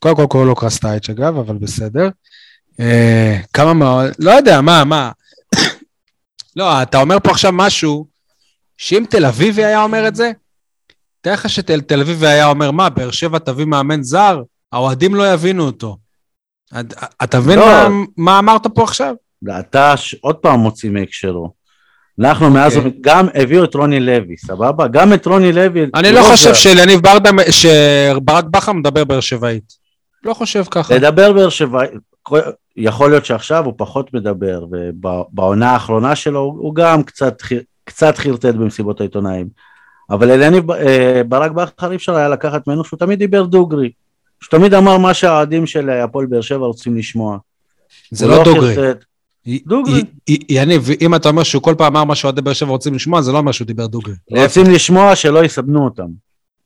Speaker 1: קודם כל קוראים לו קרסטייץ' אגב, אבל בסדר. אה, כמה מאוד... לא יודע, מה, מה? [coughs] לא, אתה אומר פה עכשיו משהו, שאם תל אביבי היה אומר את זה, תאר לך שתל תל אביבי היה אומר, מה, באר שבע תביא מאמן זר? האוהדים לא יבינו אותו. את- אתה מבין
Speaker 2: לא.
Speaker 1: מה, מה אמרת פה עכשיו?
Speaker 2: אתה. עוד פעם מוציא מהקשרו. אנחנו מאז,
Speaker 1: אוקיי.
Speaker 2: גם הביאו את רוני לוי, סבבה? גם את רוני לוי...
Speaker 1: אני לא
Speaker 2: זה-
Speaker 1: חושב שליניב ברדה, שברק בכר מדבר באר שבעית. לא חושב ככה.
Speaker 2: לדבר באר שבע, יכול להיות שעכשיו הוא פחות מדבר, ובעונה האחרונה שלו הוא גם קצת, קצת חרטט במסיבות העיתונאים. אבל אלני ברק בכר אי אפשר היה לקחת ממנו שהוא תמיד דיבר דוגרי. שהוא תמיד אמר מה שהאוהדים של הפועל באר שבע רוצים לשמוע.
Speaker 1: זה
Speaker 2: הוא
Speaker 1: לא דוגרי.
Speaker 2: חרטט. דוגרי.
Speaker 1: יניב, אם אתה אומר שהוא כל פעם אמר מה שאוהדי באר שבע רוצים לשמוע, זה לא אומר שהוא דיבר דוגרי.
Speaker 2: רוצים לשמוע שלא יסבנו אותם.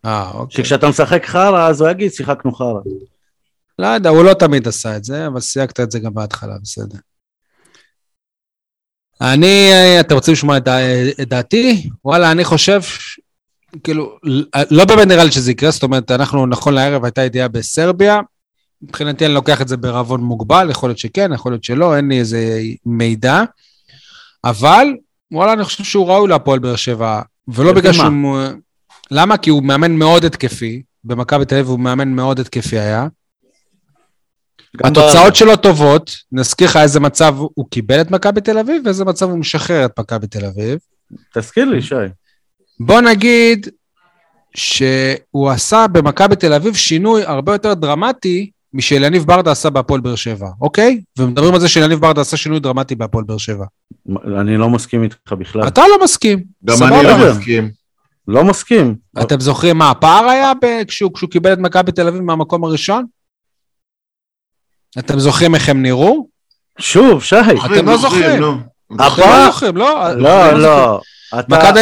Speaker 1: אה, אוקיי.
Speaker 2: שכשאתה משחק חרא אז הוא יגיד שיחקנו חרא.
Speaker 1: לא יודע, הוא לא תמיד עשה את זה, אבל סייגת את זה גם בהתחלה, בסדר. אני, אתם רוצים לשמוע את, דע- את דעתי? וואלה, אני חושב, כאילו, לא באמת נראה לי שזה יקרה, זאת אומרת, אנחנו, נכון לערב, הייתה ידיעה בסרביה. מבחינתי אני לוקח את זה בערבון מוגבל, יכול להיות שכן, יכול להיות שלא, אין לי איזה מידע. אבל, וואלה, אני חושב שהוא ראוי להפועל באר שבע, ולא בגלל? שהוא... למה? כי הוא מאמן מאוד התקפי, במכבי תל אביב הוא מאמן מאוד התקפי היה. התוצאות שלו טובות, נזכיר לך איזה מצב הוא קיבל את מכבי תל אביב ואיזה מצב הוא משחרר את מכבי תל אביב.
Speaker 2: ב- תזכיר לי, שי.
Speaker 1: בוא נגיד שהוא עשה במכבי תל אביב שינוי הרבה יותר דרמטי משל יניב ברדה עשה בהפועל באר שבע, אוקיי? ומדברים על זה שיניב ברדה עשה שינוי דרמטי בהפועל באר שבע.
Speaker 2: אני לא מסכים איתך בכלל.
Speaker 1: אתה לא מסכים.
Speaker 3: גם. אני לא. מסכים.
Speaker 2: לא מסכים.
Speaker 1: אתם זוכרים מה הפער היה ב- כשהוא, כשהוא קיבל את מכבי תל אביב מהמקום הראשון? אתם זוכרים איך הם נראו?
Speaker 2: שוב, שי.
Speaker 1: אתם לא זוכרים.
Speaker 2: הפער-
Speaker 1: לא זוכרים, לא?
Speaker 2: לא, לא. אתה...
Speaker 1: מכבי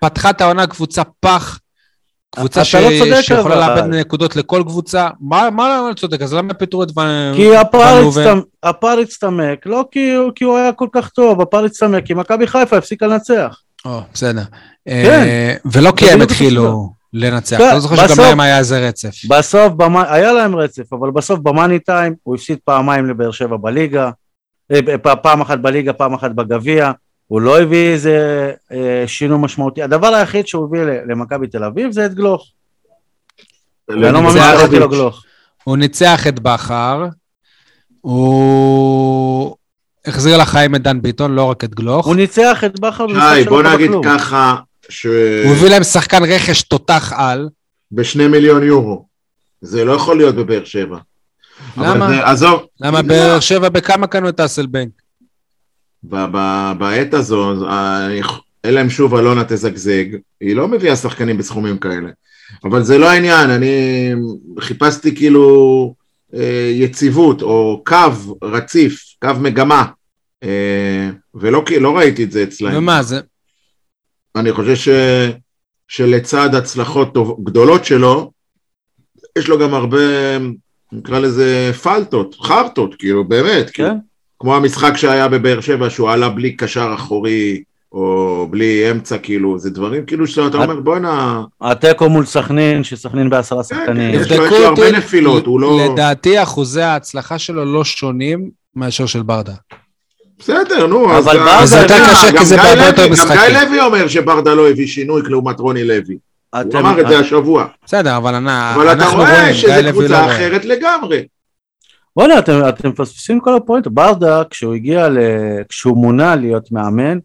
Speaker 1: פתחה את העונה קבוצה פח, קבוצה
Speaker 2: אתה
Speaker 1: ש...
Speaker 2: לא צודק,
Speaker 1: שיכולה
Speaker 2: אבל.
Speaker 1: לאבד נקודות לכל קבוצה. מה מה לא צודק? אז למה פיטרו את ון...
Speaker 2: כי הפער? הצטמק, לא כי הוא- כי הוא היה כל כך טוב, הפער הצטמק, כי מכבי חיפה הפסיקה לנצח.
Speaker 1: או, בסדר.
Speaker 2: כן.
Speaker 1: אה, ולא כי הם התחילו. לנצח.
Speaker 2: כן,
Speaker 1: לא זוכר שגם להם היה איזה רצף.
Speaker 2: בסוף, במ- היה להם רצף, אבל בסוף במאני טיים הוא הפסיד פעמיים לבאר שבע בליגה, אה, פעם אחת בליגה, פעם אחת בגביע, הוא לא הביא איזה אה, שינוי משמעותי. הדבר היחיד שהוא הביא למכבי תל אביב זה את גלוך. ואני לא מאמין
Speaker 1: זה
Speaker 2: שקראתי לו. גלוך.
Speaker 1: הוא ניצח את בכר, הוא החזיר לחיים את דן ביטון, לא רק את גלוך.
Speaker 2: הוא ניצח את בכר במשחק שלו
Speaker 3: בוא נגיד
Speaker 2: בכלום.
Speaker 3: ככה,
Speaker 1: הוא הביא להם שחקן רכש תותח על.
Speaker 3: שבשני מיליון יורו. זה לא יכול להיות בבאר שבע.
Speaker 1: למה?
Speaker 3: זה- עזוב.
Speaker 1: למה באר שבע בכמה קנו את אסלבנק?
Speaker 3: בעת הזו, אלא אם שוב אלונה תזגזג, היא לא מביאה שחקנים בסכומים כאלה. אבל זה לא העניין, אני חיפשתי כאילו אה, יציבות, או קו רציף, קו מגמה, אה, ולא לא ראיתי את זה אצלהם.
Speaker 1: ומה זה?
Speaker 3: אני חושב ש, שלצד הצלחות טוב, גדולות שלו, יש לו גם הרבה, נקרא לזה פלטות, חרטות, כאילו, באמת. כאילו.
Speaker 2: כן?
Speaker 3: כמו המשחק שהיה בבאר שבע, שהוא עלה בלי קשר אחורי, או בלי אמצע, כאילו, זה דברים כאילו שאתה אומר, בואנה,
Speaker 2: התיקו מול סכנין, שסכנין בעשרה
Speaker 3: כן,
Speaker 2: שחקנים.
Speaker 3: יש לו- הרבה נפילות, הוא לא...
Speaker 1: לדעתי אחוזי ההצלחה שלו לא שונים מאשר של ברדה.
Speaker 3: בסדר, נו, אז...
Speaker 2: אבל
Speaker 3: גם-
Speaker 2: ברדה
Speaker 1: זה יותר
Speaker 3: גם
Speaker 1: קשה, כי זה בהרבה יותר
Speaker 3: גם
Speaker 1: משחקים.
Speaker 3: גיא לוי אומר שברדה לא הביא שינוי לעומת רוני לוי. הוא אמר את זה השבוע.
Speaker 1: בסדר, אבל
Speaker 3: אבל אתה
Speaker 1: אנחנו
Speaker 3: רואה
Speaker 1: רואים, גיא
Speaker 3: שזו
Speaker 1: לוי לא
Speaker 3: קבוצה
Speaker 1: רואה.
Speaker 3: אחרת לגמרי.
Speaker 2: בוא'נה, אתם, אתם מפספסים כל הפואנט. ברדה, כשהוא הגיע, ל... כשהוא מונה להיות מאמן,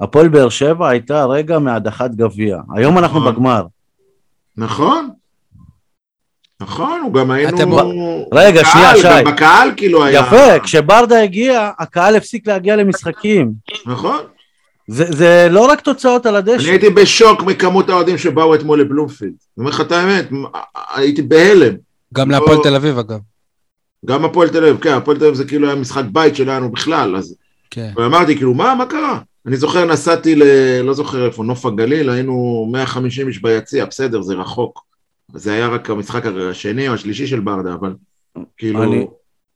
Speaker 2: הפועל באר שבע הייתה רגע מהדחת גביע. היום אנחנו
Speaker 3: נכון.
Speaker 2: בגמר.
Speaker 3: נכון. נכון, הוא גם היינו...
Speaker 1: אתם-
Speaker 2: רגע,
Speaker 3: בקהל,
Speaker 2: שנייה,
Speaker 3: גם
Speaker 2: שי.
Speaker 3: בקהל כאילו היה...
Speaker 2: יפה, כשברדה הגיע, הקהל הפסיק להגיע למשחקים.
Speaker 3: נכון.
Speaker 2: זה, זה לא רק תוצאות על
Speaker 3: אני
Speaker 2: הדשא.
Speaker 3: הייתי בשוק מכמות האוהדים שבאו אתמול לבלומפילד. אני אומר לך את האמת, הייתי בהלם.
Speaker 1: גם
Speaker 3: לא-
Speaker 1: להפועל תל אביב אגב.
Speaker 3: גם הפועל תל אביב, כן, הפועל תל אביב זה כאילו היה משחק בית שלנו בכלל, אז...
Speaker 1: כן.
Speaker 3: ואמרתי, כאילו, מה, מה קרה? אני זוכר, נסעתי ל... לא זוכר איפה, נוף הגליל, היינו 150 איש ביציע, בסדר, זה רחוק. זה היה רק המשחק השני או השלישי של ברדה, אבל כאילו...
Speaker 2: אני-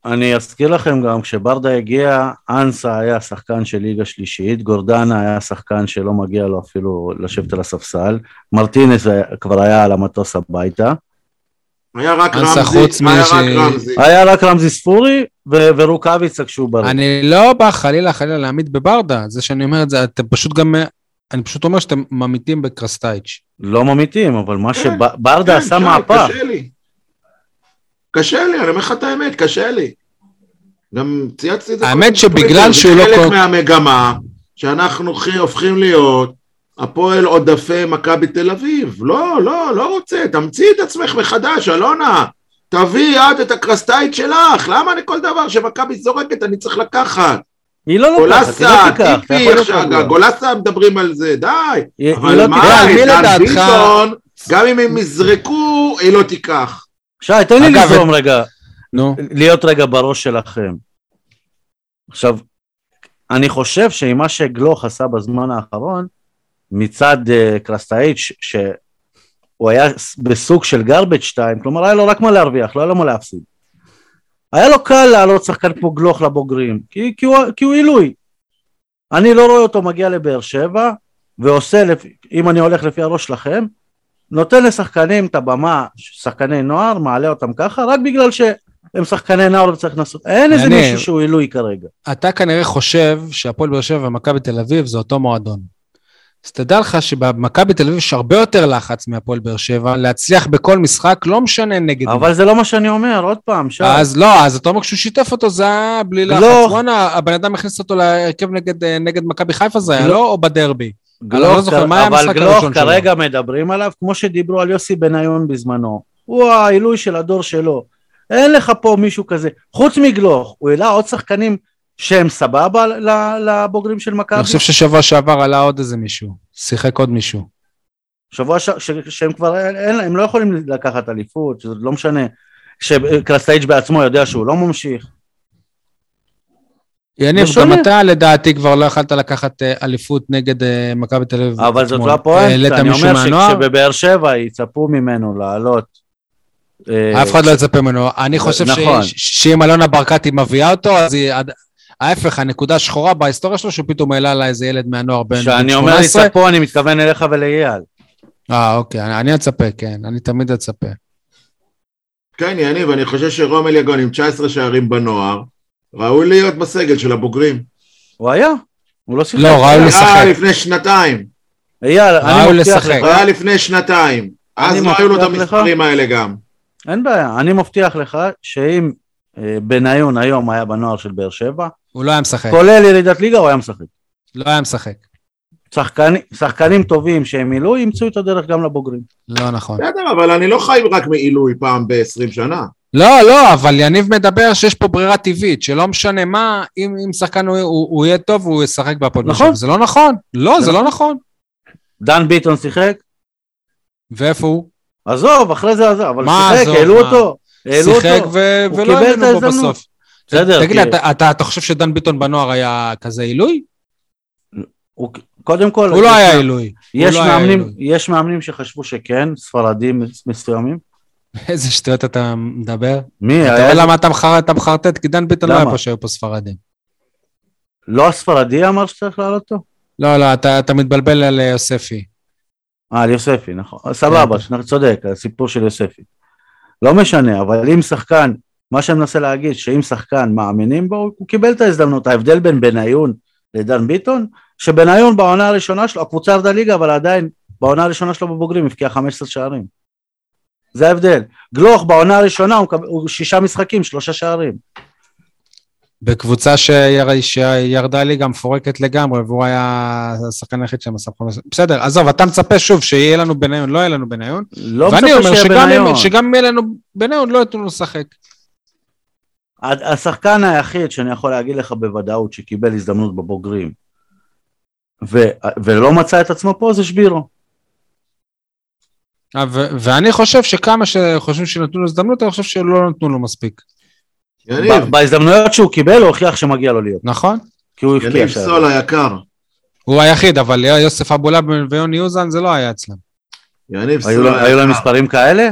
Speaker 2: אני אזכיר לכם גם, כשברדה הגיע, אנסה היה שחקן של ליגה שלישית, גורדנה היה שחקן שלא מגיע לו אפילו לשבת על הספסל, מרטינס כבר היה על המטוס הביתה,
Speaker 3: היה רק רמזי, היה רק רמזי.
Speaker 2: היה רק רמזי ספורי ו- ורוקאביצה כשהוא בריא.
Speaker 1: אני לא בא חלילה חלילה להעמיד בברדה, זה שאני אומר את זה, אתם פשוט גם, אני פשוט אומר שאתם ממיתים בקרסטייץ'.
Speaker 2: לא ממיתים, אבל מה
Speaker 3: כן,
Speaker 2: שברדה
Speaker 3: כן,
Speaker 2: עשה מהפך.
Speaker 3: קשה לי. קשה לי, אני אומר לך את האמת, קשה לי. גם צייצתי את זה.
Speaker 1: האמת שבגלל שהוא לא
Speaker 3: זה חלק מהמגמה שאנחנו הופכים להיות הפועל עודפי מכבי תל אביב. לא, לא, לא רוצה, תמציאי את עצמך מחדש, אלונה. תביאי את את הקרסטייט שלך, למה אני כל דבר שמכבי זורקת אני צריך לקחת?
Speaker 2: היא לא לוקחת, היא
Speaker 3: גולסה,
Speaker 2: לא תיקח. אתה
Speaker 3: טיפי,
Speaker 2: יכול להיות רגוע.
Speaker 3: גולסה מדברים על זה, די. אבל
Speaker 2: לא
Speaker 3: מה,
Speaker 2: תיקח.
Speaker 1: על מי
Speaker 3: את דן
Speaker 1: לדעתך-
Speaker 3: ביטון, גם אם הם יזרקו, היא לא תיקח.
Speaker 2: שי, תן לי לזרום רגע.
Speaker 1: נו,
Speaker 2: להיות רגע בראש שלכם. עכשיו, אני חושב שעם מה שגלוך עשה בזמן האחרון, מצד uh, קרסטאיץ', שהוא היה בסוג של garbage time, כלומר היה לו רק מה להרוויח, לא היה לו מה להפסיד. היה לו קל להעלות שחקן כמו גלוך לבוגרים, כי, כי, הוא, כי הוא עילוי. אני לא רואה אותו מגיע לבאר שבע, ועושה, אם אני הולך לפי הראש שלכם, נותן לשחקנים את הבמה, שחקני נוער, מעלה אותם ככה, רק בגלל שהם שחקני נוער וצריך לנסות. אין איזה. מישהו שהוא עילוי כרגע.
Speaker 1: אתה כנראה חושב שהפועל באר שבע ומכבי תל אביב זה אותו מועדון. אז תדע לך שבמכבי תל אביב יש הרבה יותר לחץ מהפועל באר שבע, להצליח בכל משחק, לא משנה נגד.
Speaker 2: אבל זה לא מה שאני אומר, עוד פעם, שי.
Speaker 1: אז לא, אז אתה אומר כשהוא שיתף אותו זה היה בלי לחץ.
Speaker 2: גלוך.
Speaker 1: בואנה, הבן אדם הכניס אותו להרכב נגד, אה, נגד מכבי חיפה זה היה,
Speaker 2: גלוך.
Speaker 1: לא? או בדרבי? אני
Speaker 2: גלוך,
Speaker 1: לא זוכר, מה היה
Speaker 2: אבל
Speaker 1: המשחק
Speaker 2: גלוך
Speaker 1: הראשון שלו?
Speaker 2: כרגע מדברים עליו כמו שדיברו על יוסי בניון בזמנו. הוא העילוי של הדור שלו. אין לך פה מישהו כזה. חוץ מגלוך, הוא העלה עוד שחקנים שהם סבבה לבוגרים של מכבי.
Speaker 1: אני חושב ששבוע שעבר עלה עוד איזה מישהו, שיחק עוד מישהו.
Speaker 2: שבוע ש... ש... שהם כבר, אין, הם לא יכולים לקחת אליפות, שזה לא משנה. שקרסטייג' בעצמו יודע שהוא לא ממשיך.
Speaker 1: יניב,
Speaker 2: זה
Speaker 1: גם. אתה לדעתי כבר לא יכלת לקחת אה, אליפות נגד אה, מכבי תל אביב.
Speaker 2: אבל זאת. לא הפואנטה,
Speaker 1: העלית
Speaker 2: אני אומר? שכשבבאר שבע יצפו ממנו לעלות. אה,
Speaker 1: אף אחד לא יצפה ממנו. אני חושב
Speaker 2: נכון.
Speaker 1: שאם אלונה ברקת היא מביאה אותו, אז ההפך, הנקודה השחורה בהיסטוריה שלו, שהוא פתאום העלה לה איזה ילד מהנוער בן
Speaker 2: כשאני אומר
Speaker 1: 18.
Speaker 2: יצפו, אני מתכוון אליך ולאייל.
Speaker 1: אה, אוקיי, אני- אני אצפה, כן, אני תמיד אצפה.
Speaker 3: כן, יניב, אני חושב שרומל יגון עם 19 שערים בנוער, ראוי להיות בסגל של הבוגרים.
Speaker 2: הוא היה, הוא לא שיחק.
Speaker 1: לא, ראוי
Speaker 3: היה
Speaker 1: לשחק.
Speaker 3: לפני שנתיים.
Speaker 2: אייל, אני מבטיח. לך,
Speaker 3: היה לפני שנתיים. אז
Speaker 2: אני
Speaker 3: לא היו לו את. המספרים האלה גם.
Speaker 2: אין בעיה, אני מבטיח לך שאם אה, בניון היום היה בנוער של באר שבע,
Speaker 1: הוא לא היה משחק.
Speaker 2: כולל ירידת ליגה, הוא היה משחק.
Speaker 1: לא היה משחק.
Speaker 2: שחקנים, שחקנים טובים שהם מילאו, ימצאו את הדרך גם לבוגרים.
Speaker 1: לא נכון.
Speaker 3: בסדר, אבל אני לא חי רק מעילוי פעם ב-20 שנה.
Speaker 1: לא, לא, אבל יניב מדבר שיש פה ברירה טבעית, שלא משנה מה, אם, אם שחקן הוא, הוא, הוא יהיה טוב, הוא ישחק בהפועל
Speaker 2: נכון.
Speaker 1: זה לא נכון. לא, זה לא נכון.
Speaker 2: דן ביטון שיחק,
Speaker 1: ואיפה הוא?
Speaker 2: עזוב, אחרי זה עזב, אבל
Speaker 1: מה
Speaker 2: שיחק,
Speaker 1: עזוב,
Speaker 2: העלו
Speaker 1: מה?
Speaker 2: אותו. העלו
Speaker 1: שיחק
Speaker 2: אותו.
Speaker 1: ו-
Speaker 2: הוא
Speaker 1: ולא האמינו בו. בסוף.
Speaker 2: בסדר,
Speaker 1: תגיד לי, אתה, אתה, אתה חושב שדן ביטון בנוער היה כזה עילוי?
Speaker 2: הוא- קודם כל,
Speaker 1: הוא לא
Speaker 2: יש
Speaker 1: היה עילוי.
Speaker 2: יש
Speaker 1: לא.
Speaker 2: יש מאמנים שחשבו שכן, ספרדים מסוימים.
Speaker 1: איזה שטויות אתה מדבר.
Speaker 2: מי?
Speaker 1: אתה
Speaker 2: היה
Speaker 1: רואה למה אתה מחר- אתה מחרטט? כי דן ביטון לא היה? פה שהיו פה ספרדים.
Speaker 2: לא הספרדי אמר שצריך לעלות אותו?
Speaker 1: לא, לא, אתה אתה מתבלבל על אה, יוספי.
Speaker 2: אה, על יוספי, נכון. סבבה,
Speaker 1: כן.
Speaker 2: אתה צודק, הסיפור של יוספי. לא משנה, אבל אם שחקן, מה שאני מנסה להגיד, שאם שחקן מאמינים בו, הוא קיבל את ההזדמנות. ההבדל בין בניון לדן ביטון, שבניון בעונה הראשונה שלו, הקבוצה ירדה ליגה, אבל עדיין בעונה הראשונה שלו בבוגרים הבקיע 15 שערים. זה ההבדל. גלוך בעונה הראשונה הוא, הוא שישה משחקים, שלושה שערים.
Speaker 1: בקבוצה שיר, שירדה ליגה מפורקת לגמרי, והוא היה השחקן היחיד שם עשה חמש... בסדר, עזוב, אתה מצפה שוב שיהיה לנו בניון, לא יהיה לנו בניון.
Speaker 2: לא
Speaker 1: ואני
Speaker 2: מצפה
Speaker 1: אומר
Speaker 2: שיהיה
Speaker 1: שגם
Speaker 2: בניון.
Speaker 1: אם, שגם אם יהיה לנו בניון, לא ייתנו לו לשחק.
Speaker 2: השחקן היחיד שאני יכול להגיד לך בוודאות שקיבל הזדמנות בבוגרים ו- ולא מצא את עצמו פה זה שבירו.
Speaker 1: אה, ו- ואני חושב שכמה שחושבים שנתנו לו הזדמנות, אני חושב שלא נתנו לו מספיק.
Speaker 3: יניב,
Speaker 2: ב- בהזדמנויות שהוא קיבל הוא הוכיח שמגיע לו להיות,
Speaker 1: נכון?
Speaker 2: כי הוא הבקיע
Speaker 3: יניב. סול היקר.
Speaker 1: הוא היחיד, אבל יוסף אבולאב ויוני אוזן זה לא היה אצלם.
Speaker 3: יניב
Speaker 2: היו
Speaker 3: סול
Speaker 2: לו- היו להם
Speaker 3: היקר.
Speaker 2: מספרים כאלה?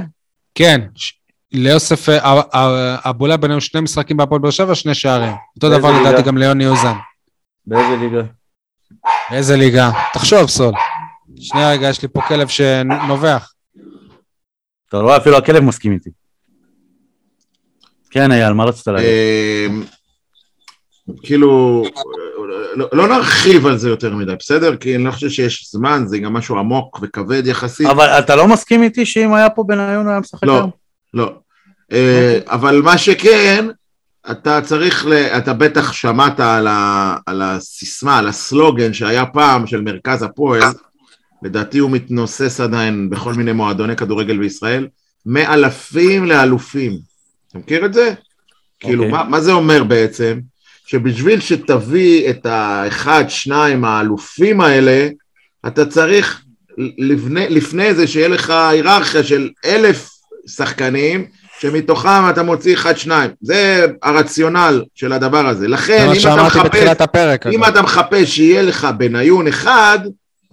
Speaker 1: כן, ש- ליוסף אה, אה, אבולאב ביניהם שני משחקים בהפועל באר שבע, שני שערים. אותו
Speaker 2: באיזה
Speaker 1: דבר
Speaker 2: ליגה?
Speaker 1: לדעתי גם ליוני אוזן.
Speaker 2: באיזה ליגה?
Speaker 1: איזה ליגה? תחשוב, סול. שנייה רגע, יש לי פה כלב שנובח.
Speaker 2: אתה רואה אפילו הכלב מסכים איתי. כן אייל, מה רצית להגיד?
Speaker 3: אמ, כאילו, לא- לא נרחיב על זה יותר מדי, בסדר? כי אני לא חושב שיש זמן, זה גם משהו עמוק וכבד יחסית.
Speaker 2: אבל אתה לא מסכים איתי שאם היה פה בניון הוא היה משחק
Speaker 3: לא,
Speaker 2: היום?
Speaker 3: לא. אה, אבל מה שכן, אתה צריך, ל... אתה בטח שמעת על, ה... על הסיסמה, על הסלוגן שהיה פעם של מרכז הפועל, לדעתי הוא מתנוסס עדיין בכל מיני מועדוני כדורגל בישראל, מאלפים לאלופים. אתה מכיר את זה? כאילו,
Speaker 2: אוקיי.
Speaker 3: מה, מה זה אומר בעצם? שבשביל שתביא את האחד, שניים האלופים האלה, אתה צריך לפני, לפני זה שיהיה לך היררכיה של אלף שחקנים, שמתוכם אתה מוציא אחד, שניים. זה הרציונל של הדבר הזה.
Speaker 1: זה
Speaker 3: לכן, אם אתה מחפש,
Speaker 1: הפרק.
Speaker 3: אם. אתה מחפש שיהיה לך בניון אחד,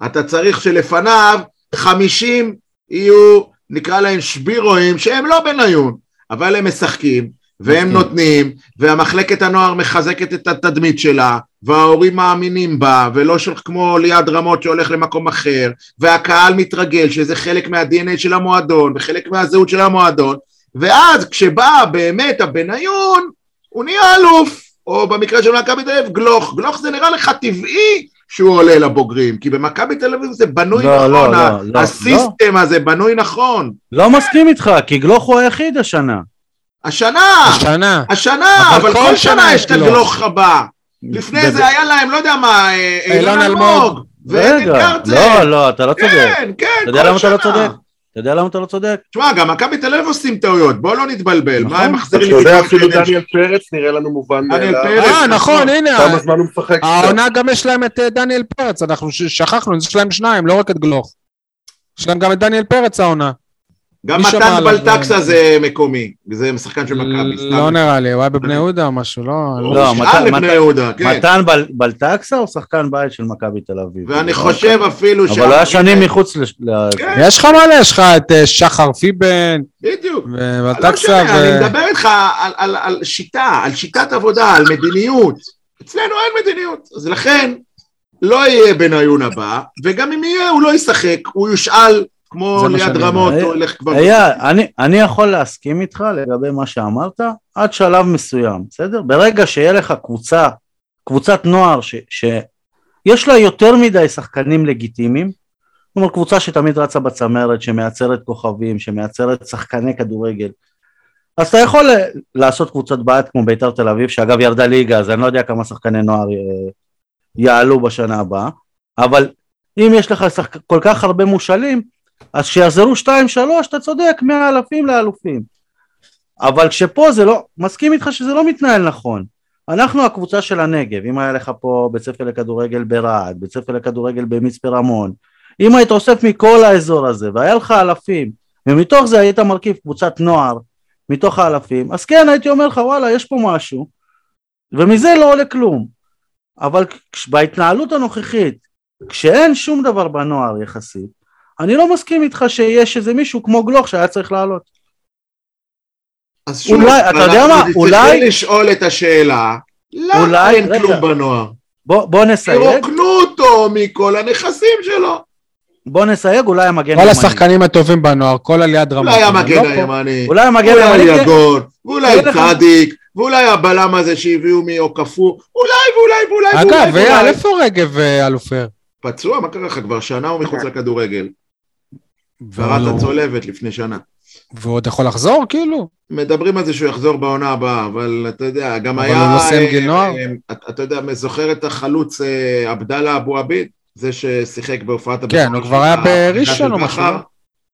Speaker 3: אתה צריך שלפניו 50 יהיו, נקרא להם שבירואים, שהם לא בניון, אבל הם משחקים, והם
Speaker 2: מסכים.
Speaker 3: נותנים, והמחלקת הנוער מחזקת את התדמית שלה, וההורים מאמינים בה, ולא של כמו ליעד רמות שהולך למקום אחר, והקהל מתרגל, שזה חלק מה-DNA של המועדון, וחלק מהזהות של המועדון, ואז כשבא באמת הבניון, הוא נהיה אלוף, או במקרה של מכבי תל אביב, גלוך. גלוך זה נראה לך טבעי שהוא עולה לבוגרים, כי במכבי תל אביב זה בנוי
Speaker 2: לא,
Speaker 3: נכון,
Speaker 2: לא,
Speaker 3: ה-
Speaker 2: לא, לא,
Speaker 3: הסיסטם הזה בנוי נכון.
Speaker 2: לא מסכים איתך, כי גלוך הוא היחיד השנה.
Speaker 3: השנה,
Speaker 1: השנה.
Speaker 3: השנה,
Speaker 1: אבל
Speaker 3: אבל
Speaker 1: כל
Speaker 3: כל
Speaker 1: שנה
Speaker 3: שנה
Speaker 1: יש
Speaker 3: את
Speaker 1: גלוך.
Speaker 3: הגלוך הבא. לפני זה היה להם, לא יודע מה, אה,
Speaker 1: אילון
Speaker 3: אילון
Speaker 1: אלמוג.
Speaker 2: רגע. לא, לא, אתה לא צודק.
Speaker 3: כן, כן,
Speaker 2: אתה יודע
Speaker 3: כל
Speaker 2: למה אתה לא
Speaker 3: שנה.
Speaker 2: צודק? אתה יודע למה אתה לא צודק?
Speaker 3: תשמע, גם מכבי תל אביב עושים טעויות, בואו לא נתבלבל.
Speaker 2: נכון.
Speaker 3: מה הם
Speaker 4: אתה
Speaker 3: מחזירים
Speaker 4: יודע,
Speaker 3: פתאום
Speaker 4: אפילו
Speaker 3: שהם-
Speaker 4: דניאל פרץ נראה לנו מובן מאליו.
Speaker 1: אה, נכון, הנה.
Speaker 4: כמה זמן הוא משחק?
Speaker 1: העונה גם יש להם את אה, דניאל פרץ, אנחנו שכחנו, יש להם שניים, לא רק את גלוך. יש להם גם את דניאל פרץ העונה.
Speaker 3: גם מתן? בלטקסה זה מקומי, זה שחקן של מכבי.
Speaker 1: לא נראה לי, הוא היה בבני יהודה או משהו, לא?
Speaker 2: לא,
Speaker 3: שאל
Speaker 2: מתן-
Speaker 3: יהודה, כן.
Speaker 2: מתן בל- בלטקסה הוא שחקן בית של מכבי תל אביב.
Speaker 3: ואני חושב אפילו
Speaker 2: אבל הוא היה שנים מחוץ לש... ל...
Speaker 3: כן.
Speaker 1: יש לך מלא, יש לך את אה, שחר פיבן,
Speaker 3: בדיוק. לא
Speaker 1: ובלטקסה,
Speaker 3: משנה, אני
Speaker 1: ו...
Speaker 3: מדבר איתך על שיטה, על שיטת עבודה, על מדיניות. אצלנו אין מדיניות. אז לכן, לא יהיה בניון הבא, וגם אם יהיה, הוא לא ישחק, הוא יושאל כמו ליד רמות. או ילך כבר...
Speaker 2: אייל, אני, אני יכול להסכים איתך לגבי מה שאמרת עד שלב מסוים, בסדר? ברגע שיהיה לך קבוצה, קבוצת נוער ש, שיש לה יותר מדי שחקנים לגיטימיים, כלומר קבוצה שתמיד רצה בצמרת, שמייצרת כוכבים, שמייצרת שחקני כדורגל, אז אתה יכול לעשות קבוצת בית כמו בית"ר תל אביב, שאגב ירדה ליגה, אז אני לא יודע כמה שחקני נוער אה, יעלו בשנה הבאה, אבל אם יש לך שחק... כל כך הרבה מושאלים, אז כשיחזרו שתיים שלוש אתה צודק מאלפים לאלופים. אבל כשפה זה לא, מסכים איתך שזה לא מתנהל נכון. אנחנו הקבוצה של הנגב, אם היה לך פה בית ספר לכדורגל ברהט, בית ספר לכדורגל במצפה רמון אם היית אוסף מכל האזור הזה והיה לך אלפים ומתוך זה היית מרכיב קבוצת נוער מתוך האלפים אז כן הייתי אומר לך וואלה יש פה משהו ומזה לא עולה כלום. אבל בהתנהלות הנוכחית כשאין שום דבר בנוער יחסית אני לא מסכים איתך שיש איזה מישהו כמו גלוך שהיה צריך לעלות.
Speaker 3: אז שוב,
Speaker 2: אולי, אתה יודע מה, אולי-
Speaker 3: צריכים לשאול את השאלה, למה
Speaker 2: אולי-
Speaker 3: אין
Speaker 2: רגע.
Speaker 3: כלום בנוער?
Speaker 2: בוא, בוא נסייג,
Speaker 3: ירוקנו אותו מכל הנכסים שלו.
Speaker 2: בוא נסייג, אולי המגן
Speaker 1: כל
Speaker 2: הימני.
Speaker 1: השחקנים הטובים בנוער, כל עליית רמות.
Speaker 3: אולי המגן
Speaker 1: לא.
Speaker 3: הימני,
Speaker 2: אולי המגן
Speaker 3: אולי
Speaker 2: הימני, כן.
Speaker 3: יגון, ואולי צדיק, ואולי הבלם הזה שהביאו מאוקפו, אולי ואולי ואולי ואולי
Speaker 1: אגב. איפה רגב אה, אלופר?
Speaker 3: פצוע, מה קרה לך? כבר שנה הוא מחוץ לכדורגל.
Speaker 1: והוא
Speaker 3: קראת
Speaker 1: לא-
Speaker 3: צולבת לפני שנה.
Speaker 1: והוא עוד יכול לחזור, כאילו?
Speaker 3: מדברים על זה שהוא יחזור בעונה הבאה, אבל אתה יודע, גם
Speaker 1: אבל
Speaker 3: היה...
Speaker 1: הוא לא סיים
Speaker 3: אה,
Speaker 1: גיל נוער?
Speaker 3: אה, אתה- אתה יודע, זוכר את החלוץ אה, עבדאללה אבו עביד? זה ששיחק בהופעת
Speaker 1: כן, הוא כבר היה בראשון או משהו, לא?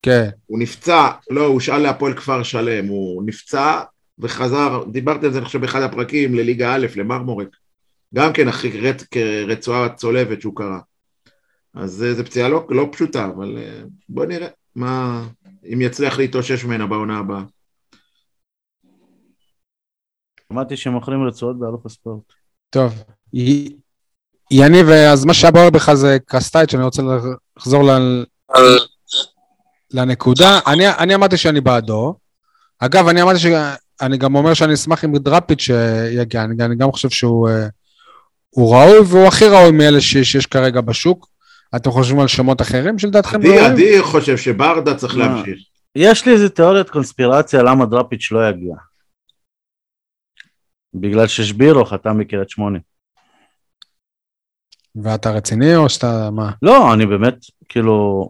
Speaker 1: כן.
Speaker 3: הוא נפצע, לא, הוא הושאל להפועל כפר שלם, הוא נפצע וחזר, דיברתי על זה אני חושב באחד הפרקים, לליגה א', למרמורק. גם כן אחרי רצ, כרצועה צולבת שהוא קרא. אז אה, זו פציעה לא, לא פשוטה, אבל אה, בוא נראה מה, אם יצליח להתאושש ממנה בעונה הבאה.
Speaker 2: שמעתי שמוכרים רצועות באלוף הספורט.
Speaker 1: טוב. י- יניב, אז מה שהיה בוער בך זה קסטייץ', אני רוצה לחזור ל- לנקודה. אני, אני אמרתי שאני בעדו. אגב, אני אמרתי שאני גם אומר שאני אשמח אם דראפיץ' אה, יגיע, אני, אני גם חושב שהוא אה, הוא ראוי, והוא הכי ראוי מאלה ש, שיש כרגע בשוק. אתם חושבים על שמות אחרים שלדעתכם
Speaker 3: עדי,
Speaker 1: ראויים?
Speaker 3: עדי חושב שברדה צריך
Speaker 2: מה?
Speaker 3: להמשיך.
Speaker 2: יש לי איזה תיאוריית קונספירציה למה דראפיץ' לא יגיע. בגלל ששבירו חתם בקריית שמונה.
Speaker 1: ואתה רציני או שאתה, מה?
Speaker 2: לא, אני באמת, כאילו,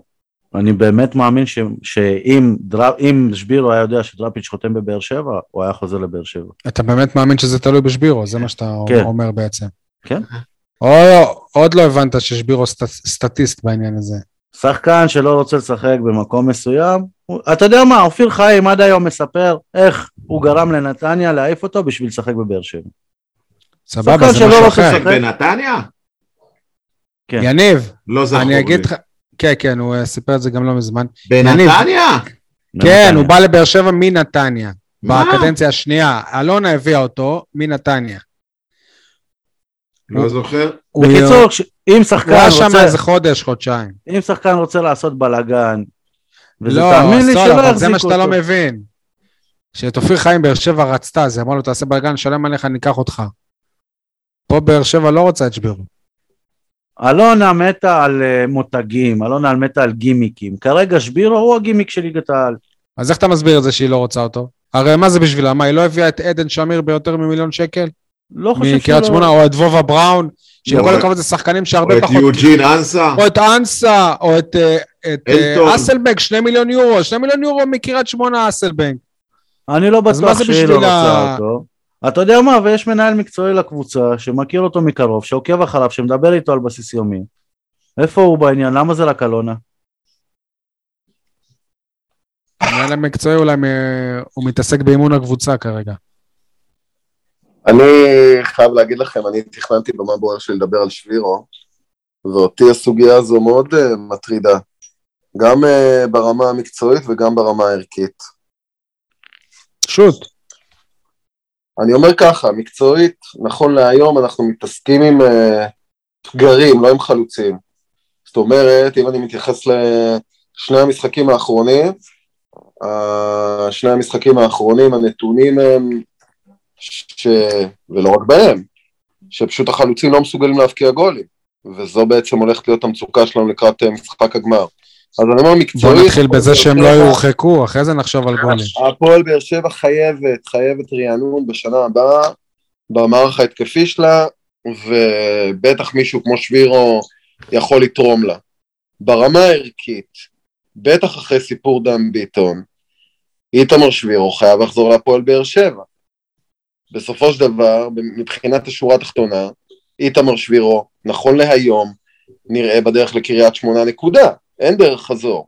Speaker 2: אני באמת מאמין ש, שאם דר, אם שבירו היה יודע שדראפיץ' חותם בבאר שבע, הוא היה חוזר לבאר שבע.
Speaker 1: אתה באמת מאמין שזה תלוי בשבירו, זה מה שאתה
Speaker 2: כן.
Speaker 1: אומר בעצם.
Speaker 2: כן.
Speaker 1: או עוד לא הבנת ששבירו סט, סטטיסט בעניין הזה.
Speaker 2: שחקן שלא רוצה לשחק במקום מסוים, הוא, אתה יודע מה, אופיר חיים עד היום מספר איך הוא גרם לנתניה להעיף אותו בשביל לשחק בבאר שבע.
Speaker 1: סבבה, זה
Speaker 2: שלא
Speaker 1: משהו
Speaker 2: רוצה
Speaker 1: אחר.
Speaker 3: בנתניה?
Speaker 2: כן.
Speaker 1: יניב,
Speaker 3: לא זכור
Speaker 1: אני. אגיד לך, כן, כן, הוא אה, סיפר את זה גם לא מזמן.
Speaker 3: בנתניה?
Speaker 1: כן, הוא בא לבאר שבע מנתניה.
Speaker 3: מה?
Speaker 1: בקדנציה השנייה, אלונה הביאה אותו מנתניה.
Speaker 3: לא זוכר.
Speaker 1: הוא-
Speaker 2: בקיצור, אם
Speaker 1: הוא
Speaker 2: שחקן
Speaker 1: היה שם
Speaker 2: רוצה,
Speaker 1: איזה חודש, חודשיים.
Speaker 2: אם שחקן רוצה לעשות בלאגן, וזה
Speaker 1: לא,
Speaker 2: תאמין לי שלא
Speaker 1: אבל זה
Speaker 2: יחזיקו
Speaker 1: מה שאתה לא
Speaker 2: אותו.
Speaker 1: מבין. שאת אופיר חיים באר שבע רצתה, אז היא אמרה לו, תעשה בלאגן, נשלם עליך, ניקח אותך. פה באר שבע לא רוצה את שבירו.
Speaker 2: אלונה מתה על אה, מותגים, אלונה מתה על גימיקים. כרגע שבירו הוא הגימיק של ליגת העל.
Speaker 1: אז איך אתה מסביר את זה שהיא לא רוצה אותו? הרי מה זה בשבילה? מה, היא לא הביאה את עדן שמיר ביותר ממיליון שקל?
Speaker 2: לא חושב
Speaker 1: מקריית
Speaker 2: שלא-
Speaker 1: שמונה, או את וובה בראון, שעם כל הכבוד זה שחקנים
Speaker 3: או
Speaker 1: שהרבה
Speaker 3: את
Speaker 1: פחות...
Speaker 3: יוג'ין אנסה?
Speaker 1: או את אנסה, או את אה, את, אה. אסלבנק, שני מיליון יורו, שני מיליון יורו מקריית שמונה אסלבנק.
Speaker 2: אני לא
Speaker 1: אז מה
Speaker 2: בטוח
Speaker 1: זה
Speaker 2: שהיא לא רוצה אותו. אתה יודע מה, ויש מנהל מקצועי לקבוצה שמכיר אותו מקרוב, שעוקב אחריו, שמדבר איתו על בסיס יומי. איפה הוא בעניין? למה זה רק אלונה?
Speaker 1: המנהל המקצועי אולי מ- הוא מתעסק באימון הקבוצה כרגע.
Speaker 4: אני חייב להגיד לכם, אני תכננתי במה בוער שלי לדבר על שבירו, ואותי הסוגיה הזו מאוד uh, מטרידה, גם uh, ברמה המקצועית וגם ברמה הערכית.
Speaker 1: שוט.
Speaker 4: אני אומר ככה, מקצועית, נכון להיום אנחנו מתעסקים עם אה, אתגרים, לא עם חלוצים. זאת אומרת, אם אני מתייחס לשני המשחקים האחרונים, אה, שני המשחקים האחרונים, הנתונים הם, ש... ולא רק בהם, שפשוט החלוצים לא מסוגלים להבקיע גולים, וזו בעצם הולכת להיות המצוקה שלנו לקראת אה, משחק הגמר. אז אני אומר
Speaker 1: בוא
Speaker 4: מקצועית...
Speaker 1: נתחיל בזה שהם לא יורחקו, אחרי זה נחשוב על גולים.
Speaker 4: הפועל באר שבע חייבת, חייבת רענון בשנה הבאה במערך ההתקפי שלה, ובטח מישהו כמו שבירו יכול לתרום לה. ברמה הערכית, בטח אחרי סיפור דן ביטון, איתמר שבירו חייב לחזור להפועל באר שבע. בסופו של דבר, מבחינת השורה התחתונה, איתמר שבירו, נכון להיום, נראה בדרך לקריית שמונה נקודה, אין דרך חזור.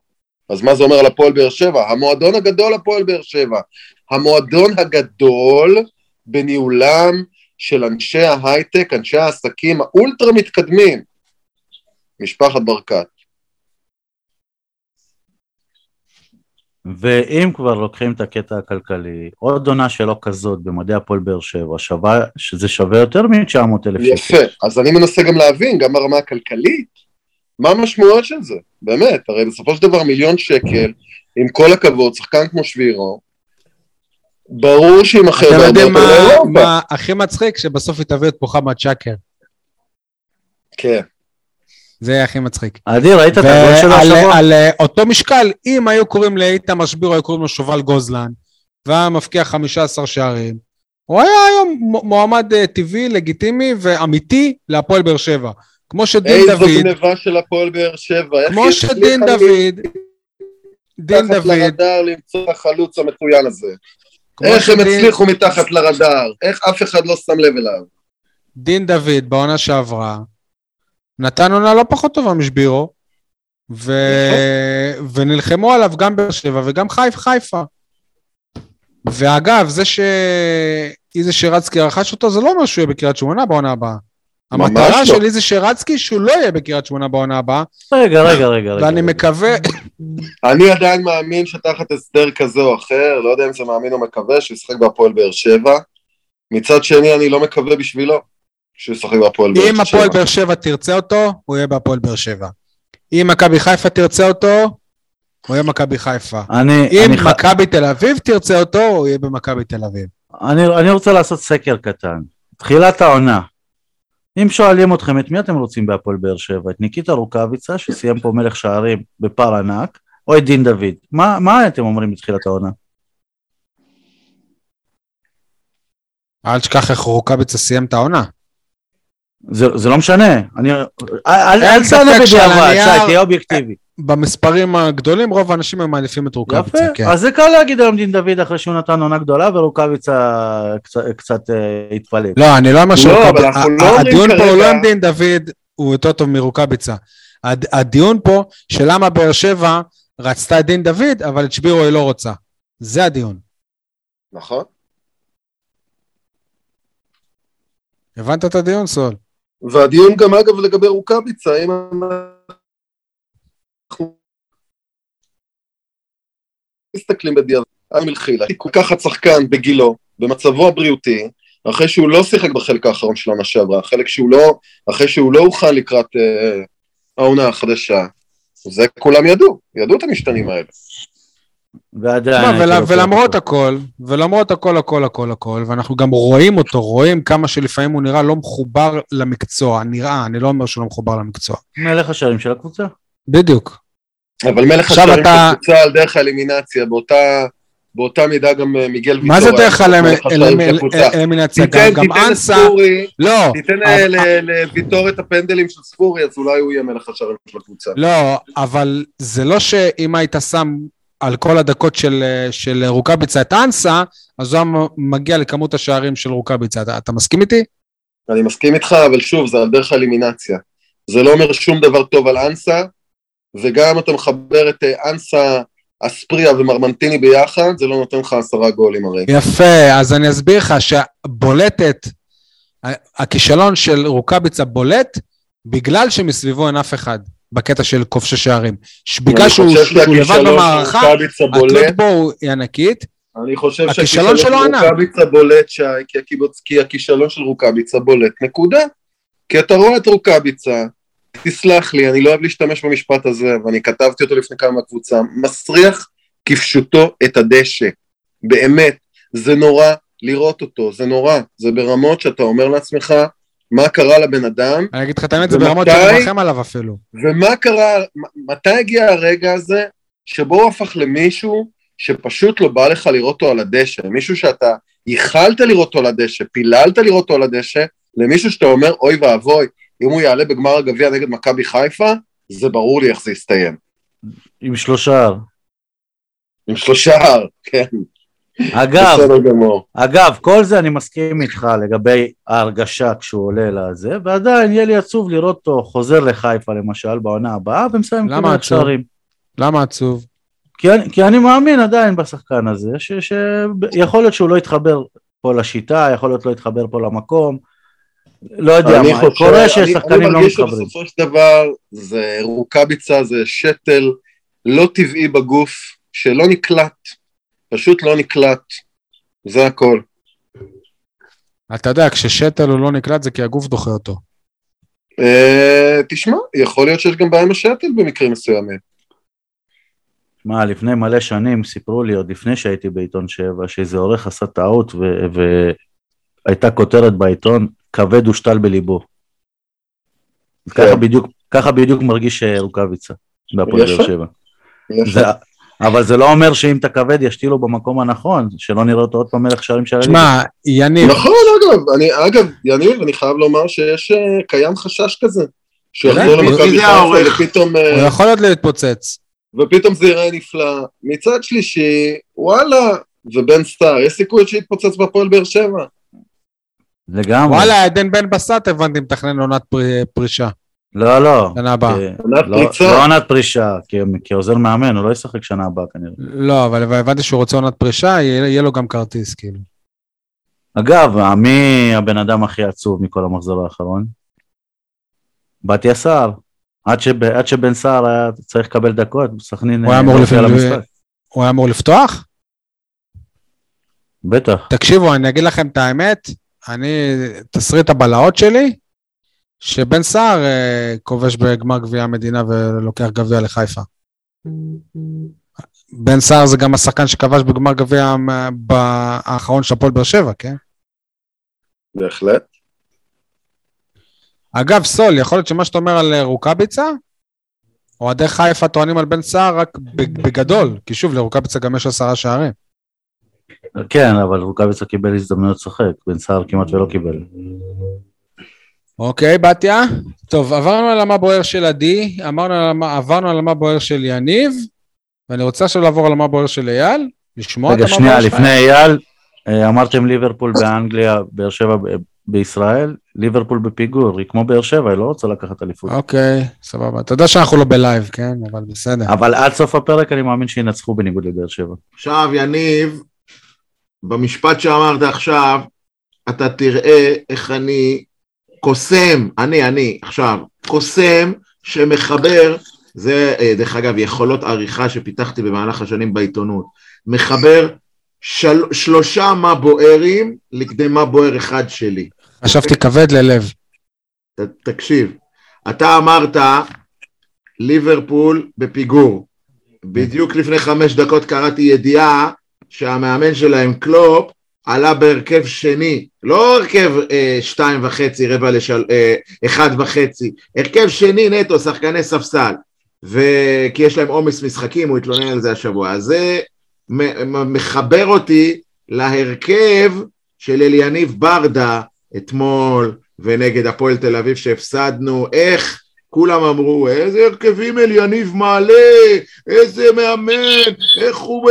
Speaker 4: אז מה זה אומר על הפועל באר שבע? המועדון הגדול הפועל באר שבע. המועדון הגדול בניהולם של אנשי ההייטק, אנשי העסקים האולטרה מתקדמים. משפחת ברקת.
Speaker 2: ואם כבר לוקחים את הקטע הכלכלי, עוד עונה שלא כזאת במדעי הפועל באר שבע, שווה, שזה שווה יותר מ-900 אלף שקל.
Speaker 4: יפה, אז אני מנסה גם להבין, גם ברמה הכלכלית, מה המשמעויות של זה? באמת, הרי בסופו של דבר מיליון שקל, עם כל הכבוד, שחקן כמו שבירו, ברור שעם אחר
Speaker 1: אתם
Speaker 4: הרבה
Speaker 1: יודעים
Speaker 4: יותר
Speaker 1: מה-. מה הכי מצחיק? שבסוף תביא את מוחמד שקר.
Speaker 4: כן.
Speaker 1: זה יהיה הכי מצחיק.
Speaker 2: עדי, ראית את הגול שלו השבוע?
Speaker 1: על, אה, אותו משקל, אם היו קוראים לאיתמר שבירו, היו קוראים לו שובל גוזלן, והיה מבקיע 15 שערים, הוא היה היום מועמד אה, טבעי, לגיטימי ואמיתי להפועל באר שבע. כמו שדין
Speaker 4: איזו
Speaker 1: דוד,
Speaker 4: גניבה של הפועל באר שבע.
Speaker 1: כמו שדין דוד, דין
Speaker 4: מתחת
Speaker 1: דוד,
Speaker 4: לרדאר למצוא את החלוץ המצוין הזה. איך הם הצליחו מתחת לרדאר? איך אף אחד לא שם לב אליו?
Speaker 1: דין דוד בעונה שעברה, נתן עונה לא פחות טובה משבירו, ו... ונלחמו עליו גם באר שבע וגם חיפה חיפה. ואגב, זה שאיזה שרצקי רכש אותו, זה לא אומר שהוא יהיה בקריית שמונה בעונה הבאה. המטרה
Speaker 4: לא.
Speaker 1: של איזה שרצקי שהוא לא יהיה בקריית שמונה בעונה הבאה,
Speaker 2: רגע, רגע, רגע. רגע.
Speaker 1: ואני מקווה,
Speaker 4: אני עדיין מאמין שתחת הסדר כזה או אחר, לא יודע אם זה מאמין או מקווה, שהוא ישחק בהפועל באר שבע. מצד שני, אני לא מקווה בשבילו שהוא ישחק בהפועל באר שבע.
Speaker 1: אם הפועל באר שבע תרצה אותו, הוא יהיה בהפועל באר שבע. אם מכבי חיפה תרצה אותו, הוא יהיה מכבי חיפה.
Speaker 2: אני,
Speaker 1: אם
Speaker 2: ח-
Speaker 1: מכבי תל אביב תרצה אותו, הוא יהיה במכבי תל אביב.
Speaker 2: אני, אני רוצה לעשות סקר קטן. תחילת העונה. אם שואלים אתכם את מי אתם רוצים בהפועל באר שבע, את ניקיטה רוקאביצה שסיים פה מלך שערים בפער ענק, או את דין דוד? מה, מה אתם אומרים בתחילת העונה?
Speaker 1: אל תשכח איך רוקאביצה סיים את העונה.
Speaker 2: זה, זה לא משנה, אני, אל, אל, תענה בדיעבד, שי, תהיה אובייקטיבי.
Speaker 1: במספרים הגדולים, רוב האנשים הם מעדיפים את רוקאביצה,
Speaker 2: יפה,
Speaker 1: כן.
Speaker 2: אז זה קל להגיד היום דין דוד אחרי שהוא נתן עונה גדולה ורוקאביצה קצת, קצת אה, התפלג.
Speaker 1: לא, אני לא אומר
Speaker 4: לא,
Speaker 1: שרוקאביצה...
Speaker 4: אבל אנחנו לא
Speaker 1: הדיון פה הוא לא עם דין דוד, הוא יותר טוב מרוקאביצה. הד- הדיון פה, שלמה באר שבע רצתה את דין דוד, אבל את שבירו היא לא רוצה. זה הדיון.
Speaker 4: נכון.
Speaker 1: הבנת את הדיון, סול?
Speaker 4: והדיון גם אגב לגבי רוקאביצה, אם אנחנו מסתכלים בדיעבד, על מלכילה, לקחת שחקן בגילו, במצבו הבריאותי, אחרי שהוא לא שיחק בחלק האחרון של העונה שעברה, חלק שהוא לא, אחרי שהוא לא הוכן לקראת אה, העונה החדשה, זה כולם ידעו, ידעו את המשתנים האלה.
Speaker 2: ועדיין...
Speaker 1: ול- ולמרות. הכל, ולמרות הכל, הכל, הכל, הכל, ואנחנו גם רואים אותו, רואים כמה שלפעמים הוא נראה לא מחובר למקצוע, נראה, אני לא אומר שהוא לא מחובר למקצוע.
Speaker 2: מלך השערים של הקבוצה.
Speaker 1: בדיוק.
Speaker 4: אבל מלך השערים של
Speaker 1: אתה-
Speaker 4: הקבוצה על דרך האלימינציה, באותה, באותה מידה גם אה, מיגל ויטור.
Speaker 1: מה זה דרך
Speaker 4: מלך השערים של הקבוצה.
Speaker 1: האלימינציה? גם אנסה,
Speaker 4: לספורי,
Speaker 1: לא,
Speaker 4: תיתן
Speaker 1: אבל-
Speaker 4: ל- ל- לוויטור את הפנדלים של ספורי, אז אולי הוא יהיה מלך השערים של הקבוצה.
Speaker 1: לא, אבל זה לא שאם היית שם על כל הדקות של, של רוקאביצה את אנסה, אז הוא מגיע לכמות השערים של רוקאביצה. אתה, אתה מסכים איתי?
Speaker 4: אני מסכים איתך, אבל שוב, זה על דרך האלימינציה. זה לא אומר שום דבר טוב על אנסה, וגם אם אתה מחבר את אה, אנסה, אספריה ומרמנטיני ביחד, זה לא נותן לך עשרה גולים הרי.
Speaker 1: יפה, אז אני אסביר לך שבולטת, הכישלון של רוקאביצה בולט בגלל שמסביבו אין אף אחד בקטע של כובשי שערים. בגלל שהוא, לבד במערכה, התלות בו היא ענקית.
Speaker 4: אני חושב
Speaker 1: הכישלון
Speaker 4: שהכישלון של. רוקאביצה בולט, שי, כי הכישלון של רוקאביצה בולט, נקודה. כי אתה רואה את רוקאביצה, תסלח לי, אני לא אוהב להשתמש במשפט הזה, ואני כתבתי אותו לפני כמה קבוצה, מסריח כפשוטו את הדשא. באמת, זה נורא לראות אותו, זה נורא. זה ברמות שאתה אומר לעצמך, מה קרה לבן אדם,
Speaker 1: אני אגיד לך את האמת, זה ברמות שאני מרחם עליו אפילו.
Speaker 4: ומה קרה, מתי הגיע הרגע הזה שבו הוא הפך למישהו שפשוט לא בא לך לראות אותו על הדשא, מישהו שאתה ייחלת לראות אותו על הדשא, פיללת לראות אותו על הדשא, למישהו שאתה אומר, אוי ואבוי, אם הוא יעלה בגמר הגביע נגד מכבי חיפה, זה ברור לי איך זה יסתיים.
Speaker 2: עם שלושה.
Speaker 4: עם שלושה, כן,
Speaker 2: אגב. אגב, כל זה אני מסכים איתך לגבי ההרגשה כשהוא עולה לזה, ועדיין יהיה לי עצוב לראות אותו חוזר לחיפה למשל בעונה הבאה ומסיים
Speaker 1: למה
Speaker 2: כמעט
Speaker 1: עצוב?
Speaker 2: שערים.
Speaker 1: למה עצוב?
Speaker 2: כי, אני- כי אני מאמין עדיין בשחקן הזה, שיכול להיות שהוא לא יתחבר פה לשיטה, יכול להיות לא יתחבר פה למקום, לא יודע
Speaker 4: אני
Speaker 2: מה,
Speaker 4: חושב-
Speaker 2: קורה שיש
Speaker 4: אני-
Speaker 2: שחקנים
Speaker 4: אני
Speaker 2: לא
Speaker 4: מרגיש
Speaker 2: מתחברים.
Speaker 4: שבסופו של דבר זה רוקאביצה, זה שתל לא טבעי בגוף, שלא נקלט, פשוט לא נקלט, זה הכל.
Speaker 1: אתה יודע, כששתל הוא לא נקלט זה כי הגוף דוחה אותו.
Speaker 4: אה, תשמע, יכול להיות שיש גם בעיה עם השתל במקרים מסוימים.
Speaker 2: מה, לפני מלא שנים סיפרו לי, עוד לפני שהייתי בעיתון שבע, שאיזה עורך עשה טעות ו- והייתה כותרת בעיתון, כבד הושתל בליבו. ככה בדיוק, ככה בדיוק מרגיש אה, רוקאביצה בהפועל. באר שבע.
Speaker 4: יפה.
Speaker 2: זה, אבל זה לא אומר שאם אתה כבד ישתילו במקום הנכון, שלא נראה אותו עוד פעם מלך שערים של הליגה.
Speaker 1: שמע, יניב,
Speaker 4: נכון, אגב, אני, אגב, יניב, אני חייב לומר שיש, אה, קיים חשש כזה. שיחזור למכבי חיפה? ופתאום,
Speaker 1: הוא
Speaker 4: אה,
Speaker 1: יכול עוד להתפוצץ.
Speaker 4: ופתאום זה ייראה נפלא. מצד שלישי, וואלה, ובן סער, יש סיכוי שיתפוצץ בהפועל באר שבע.
Speaker 2: לגמרי.
Speaker 1: וואלה, עדן בן בסט הבנתי מתכנן עונת פרי- פרישה,
Speaker 2: לא, לא.
Speaker 1: שנה הבאה.
Speaker 2: לא-. לא עונת פרישה, כי- כעוזר מאמן, הוא לא ישחק שנה הבאה כנראה.
Speaker 1: לא, אבל הבנתי שהוא רוצה עונת פרישה, יהיה לו גם כרטיס, כאילו.
Speaker 2: אגב, מי הבן אדם הכי עצוב מכל המחזור האחרון? בתיה סער. עד, שב, עד שבן סער היה צריך לקבל דקות, סכנין
Speaker 1: הוא היה
Speaker 2: אה,
Speaker 1: אמור
Speaker 2: לא למשחק.
Speaker 1: הוא היה אמור לפתוח?
Speaker 2: בטח.
Speaker 1: תקשיבו, אני אגיד לכם את האמת, אני, תסריט הבלהות שלי, שבן סער אה, כובש בגמר גביע המדינה ולוקח גביע לחיפה. בן סער זה גם השחקן שכבש בגמר גביע האחרון של הפועל באר שבע, כן?
Speaker 4: בהחלט.
Speaker 1: אגב, סול, יכול להיות שמה שאתה אומר על אה, רוקאביצה, אוהדי חיפה טוענים על בן סער רק בגדול, כי שוב, לרוקאביצה גם יש עשרה שערים.
Speaker 2: כן, אבל רוקאביצה קיבל הזדמנויות לשחק, בן סער כמעט ולא קיבל.
Speaker 1: אוקיי, בתיה. טוב, עברנו על המה בוער של עדי, אמרנו על המה- עברנו על המה בוער של יניב, ואני רוצה עכשיו לעבור על המה בוער של אייל, לשמוע את
Speaker 2: רגע,
Speaker 1: המה
Speaker 2: שנייה,
Speaker 1: בוער שלך.
Speaker 2: לפני אייל, אה, אמרתם ליברפול באנגליה, באר שבע בישראל, ליברפול בפיגור, היא כמו באר שבע, היא לא רוצה לקחת אליפות.
Speaker 1: אוקיי, סבבה. אתה יודע שאנחנו לא ב live, כן? אבל בסדר.
Speaker 2: אבל עד סוף הפרק אני מאמין שינצחו בניגוד לבאר שבע.
Speaker 3: עכשיו, יניב, במשפט שאמרת עכשיו, אתה תראה איך אני קוסם, אני, אני, עכשיו, קוסם שמחבר, זה, אה, דרך אגב, יכולות עריכה שפיתחתי במהלך השנים בעיתונות, מחבר של, שלושה מה בוערים לכדי מה בוער אחד שלי.
Speaker 1: חשבתי כבד ללב.
Speaker 3: ת, תקשיב, אתה אמרת ליברפול בפיגור. בדיוק לפני חמש דקות קראתי ידיעה שהמאמן שלהם קלופ עלה בהרכב שני, לא הרכב אה, שתיים וחצי, רבע לשל... אה, אחד וחצי, הרכב שני נטו, שחקני ספסל. וכי יש להם עומס משחקים, הוא התלונן על זה השבוע. אז זה מחבר אותי להרכב של אליניב ברדה אתמול, ונגד הפועל תל אביב שהפסדנו, איך כולם אמרו, איזה הרכבים אל יניב מעלה, איזה מאמן, איך הוא...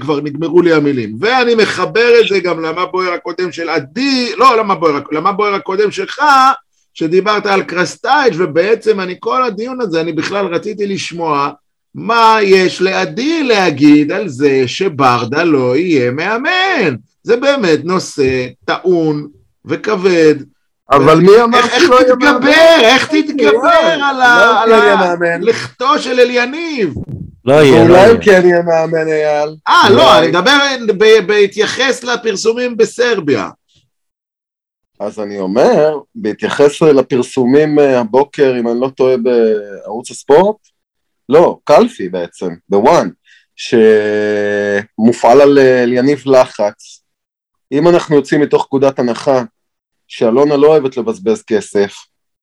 Speaker 3: כבר נגמרו לי המילים. ואני מחבר את זה גם למה בוער הקודם של עדי, לא למה בוער, למה בוער הקודם שלך, שדיברת על קרסטייץ', ובעצם אני כל הדיון הזה, אני בכלל רציתי לשמוע מה יש לעדי להגיד על זה שברדה לא יהיה מאמן. זה באמת נושא טעון וכבד.
Speaker 4: אבל מי אמר
Speaker 3: איך, איך
Speaker 4: שלא יהיה
Speaker 3: תתגבר?
Speaker 4: מאמן?
Speaker 3: איך תתגבר על
Speaker 4: לא
Speaker 3: ה- על
Speaker 4: כן יהיה
Speaker 3: ה-
Speaker 4: מאמן.
Speaker 3: לכתו של אליניב?
Speaker 2: לא יהיה, לא.
Speaker 4: הוא כן יהיה מאמן, אייל.
Speaker 3: אה, לא,
Speaker 4: אולי.
Speaker 3: אני מדבר בהתייחס לפרסומים בסרביה.
Speaker 4: אז אני אומר, בהתייחס לפרסומים אה, הבוקר, אם אני לא טועה בערוץ הספורט, לא, קלפי בעצם, בוואן, שמופעל על אה, יניב לחץ. אם אנחנו יוצאים מתוך פקודת הנחה שאלונה לא אוהבת לבזבז כסף,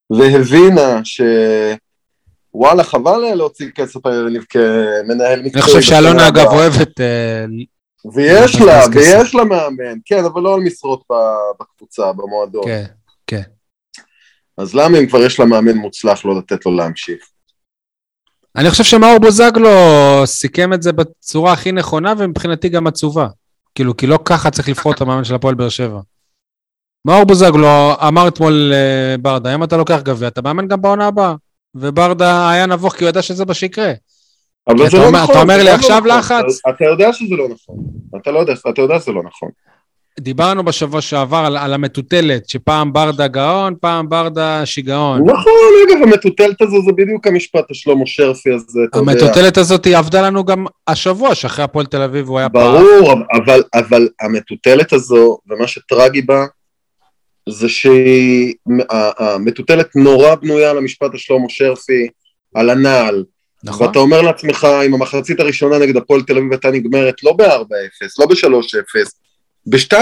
Speaker 4: והבינה ש... וואלה, חבל להוציא כסף על יניב כמנהל מקצועי.
Speaker 1: אני חושב שאלונה אגב. אוהבת... אה,
Speaker 4: ויש לה. ויש לה מאמן, כן, אבל לא על משרות בקבוצה, במועדון.
Speaker 1: כן, כן.
Speaker 4: אז למה אם כבר יש לה מאמן מוצלח לא לתת לו להמשיך?
Speaker 1: אני חושב שמאור בוזגלו סיכם את זה בצורה הכי נכונה ומבחינתי גם עצובה. כאילו, כי לא ככה צריך לבחור את המאמן של הפועל באר שבע. מאור בוזגלו אמר אתמול לברדה, אם אתה לוקח גביע, אתה מאמן גם בעונה הבאה. וברדה היה נבוך כי הוא ידע שזה מה שיקרה.
Speaker 4: אבל זה לא
Speaker 1: אומר-
Speaker 4: נכון.
Speaker 1: אתה אומר לי
Speaker 4: לא
Speaker 1: עכשיו
Speaker 4: נכון.
Speaker 1: לחץ?
Speaker 4: אתה- אתה יודע שזה לא נכון. אתה לא יודע, אתה יודע שזה לא נכון.
Speaker 1: דיברנו בשבוע שעבר על, על המטוטלת, שפעם ברדה גאון, פעם ברדה שיגעון.
Speaker 4: נכון, אגב, המטוטלת הזו זה בדיוק המשפט השלמה שרפי הזה, אתה יודע.
Speaker 1: המטוטלת הזאת היא עבדה לנו גם השבוע, שאחרי הפועל תל אביב הוא היה פעם.
Speaker 4: ברור, אבל, אבל המטוטלת הזו, ומה שטרגי בה, זה שהמטוטלת נורא בנויה על המשפט השלמה שרפי, על הנעל,
Speaker 1: נכון?
Speaker 4: ואתה אומר לעצמך, אם המחצית הראשונה נגד הפועל תל אביב הייתה נגמרת לא ב-4-0, לא ב-3-0, ב-2-0,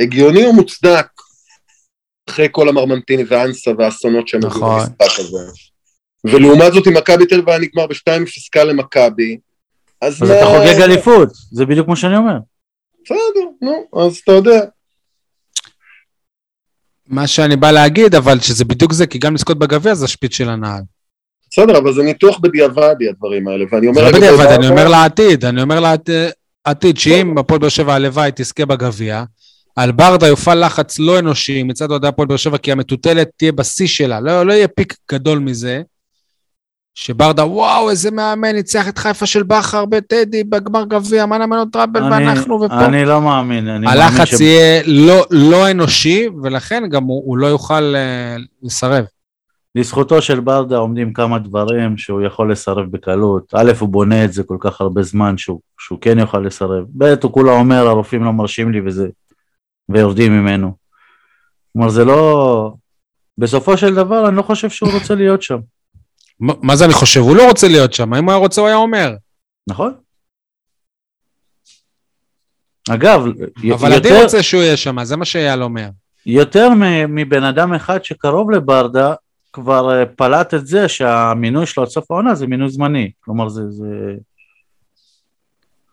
Speaker 4: הגיוני ומוצדק, אחרי כל המרמנטיני ואנסה והאסונות שהם הביאו
Speaker 1: נכון.
Speaker 4: במשחק הזה. ולעומת זאת, אם מכבי תל אביב היה נגמר ב-2-0 קל למכבי, אז
Speaker 2: אז
Speaker 4: מה-
Speaker 2: אתה חוגג אליפות, זה בדיוק מה שאני אומר.
Speaker 4: בסדר, נו, אז אתה יודע.
Speaker 1: מה שאני בא להגיד, אבל שזה בדיוק זה, כי גם לזכות בגביע זה השפיץ של הנעל.
Speaker 4: בסדר, אבל זה ניתוח בדיעבדי הדברים האלה, ואני אומר...
Speaker 1: זה לא בדיעבד, אני אומר לעתיד, אני אומר לעתיד, שאם הפועל באר שבע הלוואי תזכה בגביע, על ברדה יופעל לחץ לא אנושי מצד אוהדי הפועל באר שבע, כי המטוטלת תהיה בשיא שלה, לא, לא יהיה פיק גדול מזה, שברדה, וואו, איזה מאמן, ניצח את חיפה של בכר בטדי, בגמר גביע, מה נאמן עוד
Speaker 2: אני-
Speaker 1: ואנחנו ופה.
Speaker 2: אני לא מאמין, אני מאמין
Speaker 1: הלחץ
Speaker 2: ש...
Speaker 1: יהיה לא, לא אנושי, ולכן גם הוא, הוא לא יוכל אה, לסרב.
Speaker 2: לזכותו של ברדה עומדים כמה דברים שהוא יכול לסרב בקלות. א', הוא בונה את זה כל כך הרבה זמן שהוא, שהוא כן יוכל לסרב. ב', הוא כולה אומר, הרופאים לא מרשים לי וזה, ויורדים ממנו. כלומר, זה לא... בסופו של דבר, אני לא חושב שהוא רוצה להיות שם,
Speaker 1: מה זה אני חושב? הוא לא רוצה להיות שם, אם הוא היה רוצה הוא היה אומר.
Speaker 2: נכון? אגב,
Speaker 1: אבל עדי
Speaker 2: יותר,
Speaker 1: רוצה שהוא יהיה שם, זה מה שאייל אומר.
Speaker 2: יותר מבן אדם אחד שקרוב לברדה, כבר אה, פלט את זה שהמינוי שלו עד סוף העונה זה מינוי זמני. כלומר, זה... זה...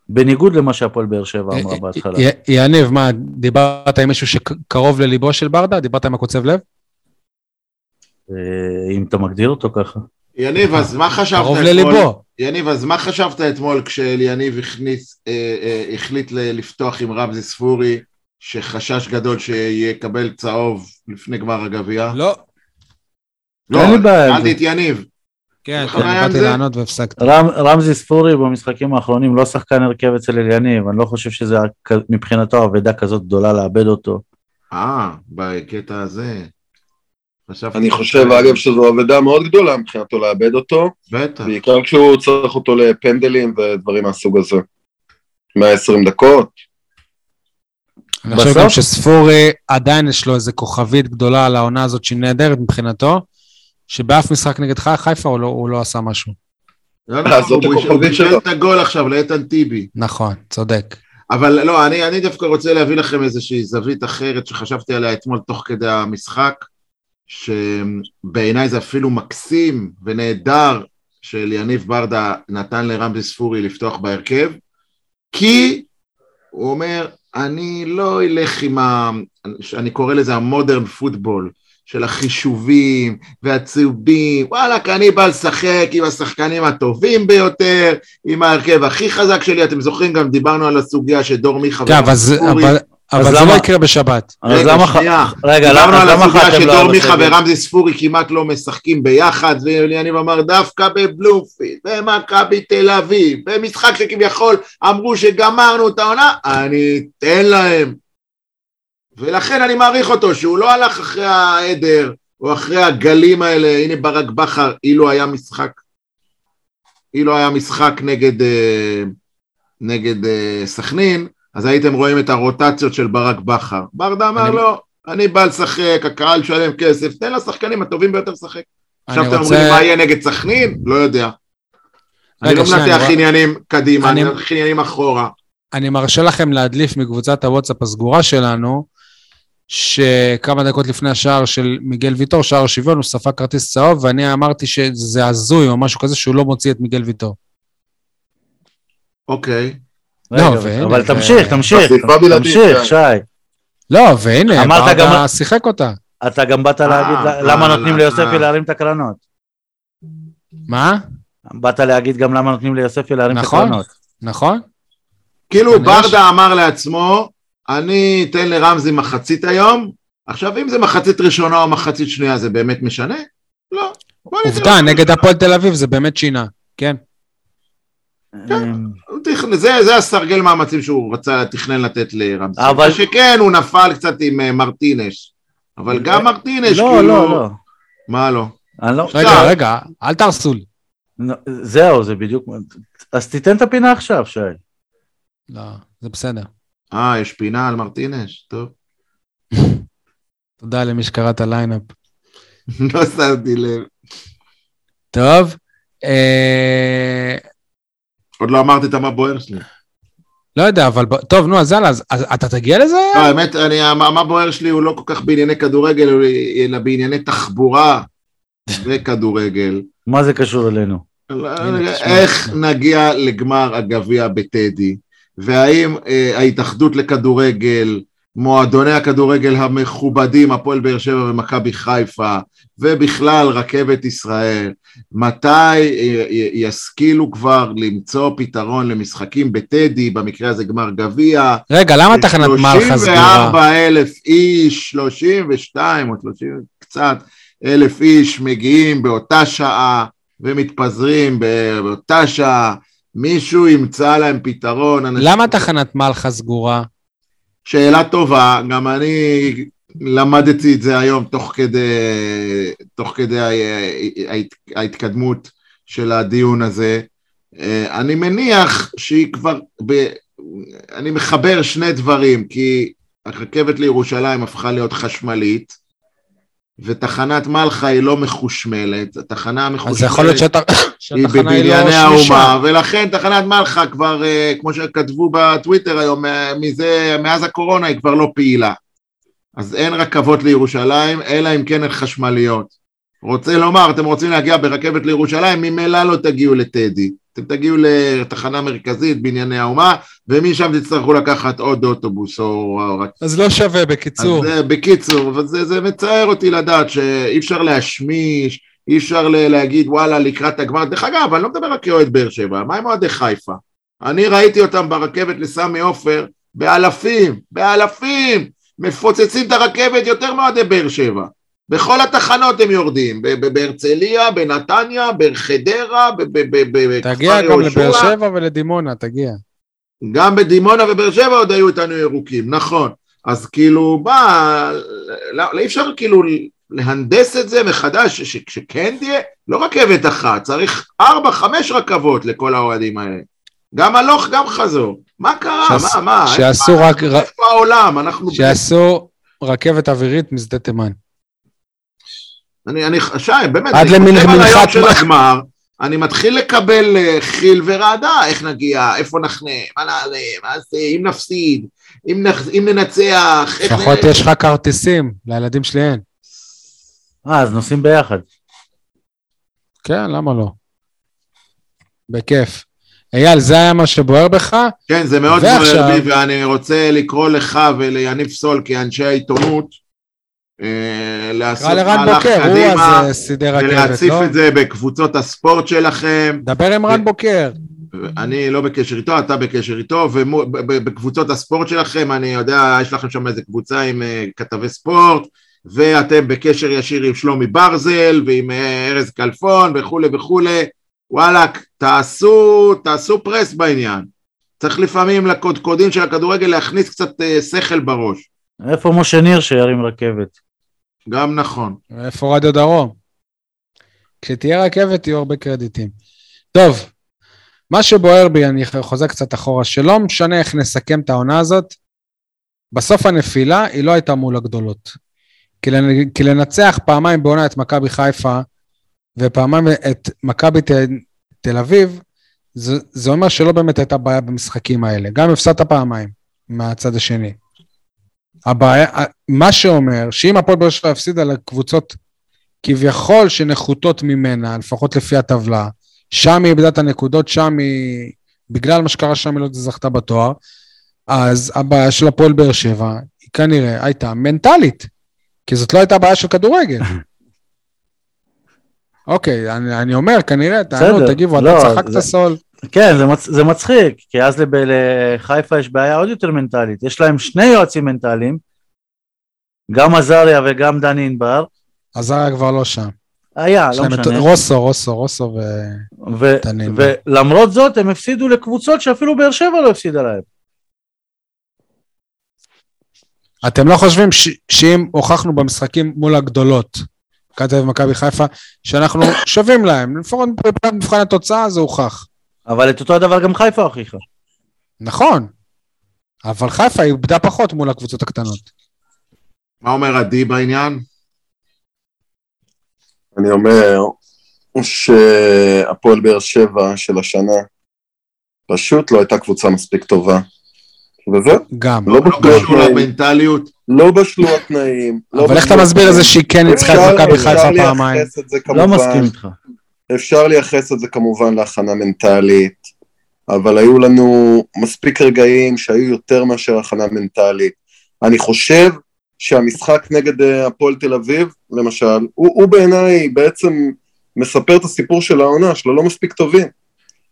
Speaker 2: בניגוד למה שהפועל באר שבע אמרה בהתחלה.
Speaker 1: י- יניב, מה, דיברת עם מישהו שקרוב לליבו של ברדה? דיברת עם הקוצב לב?
Speaker 2: אה, אם אתה מגדיר אותו ככה.
Speaker 3: יניב, אז מה חשבת
Speaker 1: קרוב
Speaker 3: אתמול?
Speaker 1: לליבו.
Speaker 3: יניב, אז מה חשבת אתמול כשאליניב הכניס, אה, אה, החליט ל- לפתוח עם רמזי ספורי, שחשש גדול שיקבל צהוב לפני גמר הגביע?
Speaker 1: לא.
Speaker 3: לא, שאלתי. את יניב.
Speaker 1: כן,
Speaker 3: לך
Speaker 1: כן,
Speaker 3: בעיה עם
Speaker 1: באתי? לענות והפסקתי.
Speaker 2: רמ, רמזי ספורי במשחקים האחרונים לא שחקן הרכב אצל אליניב, אני לא חושב שזה מבחינתו אבדה כזאת גדולה לאבד אותו.
Speaker 3: אה, בקטע הזה. חשבתי...
Speaker 4: אני חושב, אגב, שזו אבדה מאוד גדולה מבחינתו לאבד אותו,
Speaker 3: בטח.
Speaker 4: בעיקר כשהוא צריך אותו לפנדלים ודברים מהסוג הזה. 120 דקות.
Speaker 1: אני חושב גם שספורי, עדיין יש לו איזה כוכבית גדולה על העונה הזאת שהיא נהדרת מבחינתו, שבאף משחק נגד חי- חיפה הוא לא- הוא לא עשה משהו.
Speaker 3: לא
Speaker 4: אה,
Speaker 3: נכון,
Speaker 4: זאת
Speaker 3: הוא בישל. את הגול עכשיו לאיתן טיבי.
Speaker 1: נכון, צודק.
Speaker 3: אבל לא, אני, אני דווקא רוצה להביא לכם איזושהי זווית אחרת שחשבתי עליה אתמול תוך כדי המשחק, שבעיניי זה אפילו מקסים ונהדר של יניב ברדה נתן לרמזי ספורי לפתוח בהרכב, כי הוא אומר, אני לא אלך עם ה... אני קורא לזה המודרן פוטבול, של החישובים והצהובים, וואלכ, אני בא לשחק עם השחקנים הטובים ביותר, עם ההרכב הכי חזק שלי, אתם זוכרים, גם דיברנו על הסוגיה שדור מיכה
Speaker 1: כן, אבל. אבל- אבל זה
Speaker 2: למה-
Speaker 1: לא יקרה בשבת.
Speaker 2: אז
Speaker 3: רגע,
Speaker 2: למה
Speaker 3: שנייה.
Speaker 2: רגע, למה
Speaker 3: על הסוגיה
Speaker 2: חתם לו
Speaker 3: שדור
Speaker 2: על
Speaker 3: מיכה
Speaker 2: הסגל?
Speaker 3: ורמזי ספורי כמעט לא משחקים ביחד, ויניב אמר דווקא בבלומפילד, במכבי תל אביב, במשחק שכביכול אמרו שגמרנו את העונה, אני אתן להם. ולכן אני מעריך אותו, שהוא לא הלך אחרי העדר, או אחרי הגלים האלה, הנה ברק בכר, אילו היה משחק, אילו היה משחק נגד, אה, נגד אה, סכנין, אז הייתם רואים את הרוטציות של ברק בכר. ברדה אמר
Speaker 1: אני-
Speaker 3: לא, אני בא לשחק, הקהל שלם כסף, תן לשחקנים הטובים ביותר לשחק. עכשיו אתם אומרים. מה יהיה נגד סכנין? לא יודע. אני לא מנתח עניינים קדימה, אני מנתח עניינים אחורה.
Speaker 1: אני מרשה לכם להדליף מקבוצת הוואטסאפ הסגורה שלנו, שכמה דקות לפני השער של מיגל ויטור, שער השוויון, הוא ספג כרטיס צהוב, ואני אמרתי שזה הזוי או משהו כזה שהוא לא מוציא את מיגל ויטור.
Speaker 3: אוקיי.
Speaker 1: לא, והנה,
Speaker 2: אבל
Speaker 1: ו-
Speaker 2: תמשיך, תמשיך,
Speaker 4: בלעדית,
Speaker 2: תמשיך,
Speaker 4: כן.
Speaker 2: שי.
Speaker 1: לא, והנה,
Speaker 2: אמרת
Speaker 1: ברדה
Speaker 2: גם-
Speaker 1: שיחק אותה.
Speaker 2: אתה גם באת להגיד
Speaker 3: אה,
Speaker 2: למה
Speaker 3: אה,
Speaker 2: נותנים
Speaker 3: אה,
Speaker 2: ליוספי
Speaker 3: אה.
Speaker 2: להרים את הקרנות.
Speaker 1: מה?
Speaker 2: באת להגיד גם למה נותנים ליוספי להרים את
Speaker 1: נכון.
Speaker 2: הקרנות.
Speaker 1: נכון?
Speaker 3: כאילו
Speaker 1: כנראה
Speaker 3: ברדה אמר לעצמו, אני אתן לרמזי מחצית היום, עכשיו אם זה מחצית ראשונה או מחצית שנייה זה באמת משנה? לא.
Speaker 1: עובדה, נגד הפועל תל אביב זה באמת שינה. כן.
Speaker 3: זה, זה הסרגל מאמצים שהוא רצה, תכנן לתת לרמזי.
Speaker 2: אבל-
Speaker 3: אבל שכן, הוא נפל קצת עם אה, מרטינש. אבל גם מרטינש,
Speaker 2: לא,
Speaker 3: כאילו...
Speaker 2: לא, לא.
Speaker 3: מה לא?
Speaker 2: אני לא...
Speaker 1: רגע,
Speaker 3: עכשיו-
Speaker 1: רגע, אל תהרסו לי.
Speaker 2: זהו, זה בדיוק... אז תיתן את הפינה עכשיו, שי.
Speaker 1: לא, זה בסדר.
Speaker 3: אה, יש פינה על מרטינש? טוב. [laughs]
Speaker 1: תודה למי שקרא את הליינאפ.
Speaker 3: לא שמתי לב.
Speaker 1: טוב.
Speaker 3: עוד לא אמרתי את המה בוער שלי.
Speaker 1: לא יודע, אבל... טוב, נו, אז יאללה, אז אז אתה תגיע לזה?
Speaker 3: לא, האמת, אני, המה בוער שלי הוא לא כל כך בענייני כדורגל, אלא בענייני תחבורה וכדורגל.
Speaker 2: מה זה קשור אלינו?
Speaker 1: תשמע.
Speaker 3: איך נגיע לגמר הגביע בטדי, והאם אה, ההתאחדות לכדורגל, מועדוני הכדורגל המכובדים, הפועל באר שבע ומכבי חיפה, ובכלל רכבת ישראל, מתי ישכילו כבר למצוא פתרון למשחקים בטדי, במקרה הזה גמר גביע,
Speaker 1: רגע, למה תחנת מלחה סגורה?
Speaker 3: 34 אלף איש, 32 או 30 קצת אלף איש מגיעים באותה שעה ומתפזרים באותה שעה, מישהו ימצא להם פתרון. אנשים-
Speaker 1: למה תחנת מלחה סגורה?
Speaker 3: שאלה טובה, גם אני למדתי את זה היום תוך כדי, תוך כדי ההת- ההתקדמות של הדיון הזה. אה, אני מניח שהיא כבר, ב... אני מחבר שני דברים, כי הרכבת לירושלים הפכה להיות חשמלית, ותחנת מלחה היא לא מחושמלת, התחנה המחושמלת...
Speaker 1: שהת-
Speaker 3: היא
Speaker 1: לא
Speaker 3: בבנייני
Speaker 1: שמישה.
Speaker 3: האומה, ולכן תחנת מלחה כבר, אה, כמו שכתבו בטוויטר היום, אה, מזה, מאז הקורונה היא כבר לא פעילה. אז אין רכבות לירושלים, אלא אם כן הן חשמליות. רוצה לומר, אתם רוצים להגיע ברכבת לירושלים, ממילא לא תגיעו לטדי. אתם תגיעו לתחנה מרכזית בענייני האומה, ומשם תצטרכו לקחת עוד אוטובוס או...
Speaker 1: אז לא שווה, בקיצור.
Speaker 3: אז זה, בקיצור, אבל זה, זה מצער אותי לדעת שאי אפשר להשמיש, אי אפשר להגיד וואלה לקראת הגמר. דרך אגב, אני לא מדבר רק כאוהד באר שבע, מה עם אוהדי חיפה? אני ראיתי אותם ברכבת לסמי עופר באלפים, באלפים, מפוצצים את הרכבת יותר מאוהדי באר שבע. בכל התחנות הם יורדים, בהרצליה, בנתניה, בחדרה, ב- ב- ב- ב-
Speaker 1: תגיע
Speaker 3: בכפר
Speaker 1: גם. לבאר שבע ולדימונה, תגיע.
Speaker 3: גם בדימונה ובאר שבע עוד היו איתנו ירוקים, נכון. אז כאילו, מה, לא, לא אפשר כאילו להנדס את זה מחדש, ש- שכן תהיה, לא רכבת אחת, צריך ארבע, חמש רכבות לכל האוהדים האלה. גם הלוך, גם חזור. מה קרה?
Speaker 1: שעש-
Speaker 3: מה, מה?
Speaker 1: שעשו רק-
Speaker 3: איפה העולם? אנחנו...
Speaker 1: שיעשו רכבת אווירית משדה תימן.
Speaker 3: אני, אני, שי, באמת,
Speaker 1: עד
Speaker 3: אני חושב על
Speaker 1: למנחת
Speaker 3: היום של
Speaker 1: מה-
Speaker 3: הגמר, אני מתחיל לקבל אה, חיל ורעדה, איך נגיע, איפה נחנה, מה נעלה, מה נעשה, אם נפסיד, אם, נח, אם ננצח, איך
Speaker 1: לפחות יש לך כרטיסים, לילדים שלי אין.
Speaker 2: אה, אז נוסעים ביחד.
Speaker 1: כן, למה לא? בכיף. אייל, זה היה מה שבוער בך?
Speaker 3: כן, זה מאוד
Speaker 1: ועכשיו-
Speaker 3: בוער בי, ואני רוצה לקרוא לך וליניב סול כאנשי העיתונות, לעשות
Speaker 1: קרא לרן
Speaker 3: מהלך
Speaker 1: בוקר, הוא
Speaker 3: קדימה,
Speaker 1: אז סידר רכבת,
Speaker 3: ולהציף
Speaker 1: לא?
Speaker 3: את זה בקבוצות הספורט שלכם.
Speaker 1: דבר עם רן בוקר.
Speaker 3: אני לא בקשר איתו, אתה בקשר איתו, ובקבוצות הספורט שלכם, אני יודע, יש לכם שם איזה קבוצה עם אה, כתבי ספורט, ואתם בקשר ישיר עם שלומי ברזל ועם אה, ארז כלפון וכולי וכולי, וואלכ, תעשו, תעשו פרס בעניין. צריך לפעמים לקודקודים של הכדורגל להכניס קצת אה, שכל בראש.
Speaker 2: איפה משה ניר שירים רכבת?
Speaker 3: גם נכון.
Speaker 1: איפה רדיו דרום? כשתהיה רכבת יהיו הרבה קרדיטים. טוב, מה שבוער בי, אני חוזר קצת אחורה, שלא משנה איך נסכם את העונה הזאת, בסוף הנפילה היא לא הייתה מול הגדולות. כי, לנ- כי לנצח פעמיים בעונה את מכבי חיפה ופעמיים את מכבי ת- תל אביב, זה, זה אומר שלא באמת הייתה בעיה במשחקים האלה. גם הפסדת פעמיים מהצד השני. הבעיה, מה שאומר, שאם הפועל באר שבע הפסידה לקבוצות כביכול שנחותות ממנה, לפחות לפי הטבלה, שם היא איבדה את הנקודות, שם היא, בגלל מה שקרה שם היא לא זכתה בתואר, אז הבעיה של הפועל באר שבע היא כנראה הייתה מנטלית, כי זאת לא הייתה בעיה של כדורגל. [laughs] אוקיי, אני, אני אומר, כנראה, תענו, תגיבו,
Speaker 2: לא,
Speaker 1: אתה צחקת
Speaker 2: זה-
Speaker 1: סול.
Speaker 2: כן, זה, מצ... זה מצחיק, כי אז לב... לחיפה יש בעיה עוד יותר מנטלית. יש להם שני יועצים מנטליים, גם עזריה וגם דני ענבר.
Speaker 1: עזריה כבר לא שם.
Speaker 2: היה, לא
Speaker 1: להם את
Speaker 2: משנה.
Speaker 1: רוסו, רוסו, רוסו ו...
Speaker 2: ו...
Speaker 1: ענבר.
Speaker 2: ולמרות זאת הם הפסידו לקבוצות שאפילו באר שבע לא הפסידה להם.
Speaker 1: אתם לא חושבים ש... שאם הוכחנו במשחקים מול הגדולות, מכבי ומכבי חיפה, שאנחנו שווים להם, לפחות מבחן התוצאה זה הוכח.
Speaker 2: אבל את אותו הדבר גם חיפה הוכיחה.
Speaker 1: נכון, אבל חיפה איבדה פחות מול הקבוצות הקטנות.
Speaker 3: מה אומר עדי בעניין?
Speaker 4: אני אומר שהפועל באר שבע של השנה פשוט לא הייתה קבוצה מספיק טובה. וזהו,
Speaker 1: גם.
Speaker 4: לא
Speaker 3: לא
Speaker 4: בשלו
Speaker 3: למנטליות.
Speaker 4: לא בשלו התנאים. לא
Speaker 1: אבל איך אתה מסביר את זה. שהיא כן ניצחה את מכבי חיפה פעמיים?
Speaker 2: לא מסכים איתך.
Speaker 4: אפשר לייחס את זה כמובן להכנה מנטלית, אבל היו לנו מספיק רגעים שהיו יותר מאשר הכנה מנטלית. אני חושב שהמשחק נגד אה, הפועל תל אביב, למשל, הוא, הוא בעיניי בעצם מספר את הסיפור של העונה, שלו לא מספיק טובים.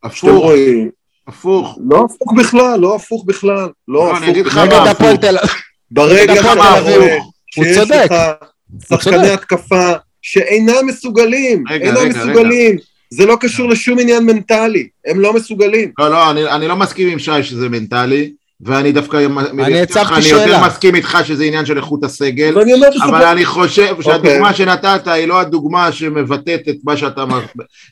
Speaker 3: הפוך,
Speaker 4: רואים,
Speaker 3: הפוך.
Speaker 4: לא הפוך בכלל, לא הפוך בכלל, לא
Speaker 3: לא, אני
Speaker 4: הפוך
Speaker 3: אגיד לך
Speaker 4: בכלל.
Speaker 1: נגד
Speaker 3: מה,
Speaker 1: הפועל
Speaker 3: הפוך.
Speaker 1: תל אביב.
Speaker 4: ברגע שאתה. רואה
Speaker 1: הוא
Speaker 4: שיש
Speaker 1: צודק.
Speaker 4: לך שחקני. התקפה שאינם מסוגלים,
Speaker 3: רגע,
Speaker 4: אינם
Speaker 3: רגע,
Speaker 4: מסוגלים. זה לא קשור לשום עניין מנטלי, הם לא מסוגלים.
Speaker 3: לא, לא, אני, אני לא מסכים עם שי שזה מנטלי, ואני דווקא, אני,
Speaker 1: הצבתי
Speaker 3: אני יותר
Speaker 1: שאלה.
Speaker 3: מסכים איתך שזה עניין של איכות הסגל,
Speaker 4: ואני אומר
Speaker 3: אבל
Speaker 4: שזה...
Speaker 3: אני חושב
Speaker 4: אוקיי.
Speaker 3: שהדוגמה שנתת היא לא הדוגמה שמבטאת את מה שאתה...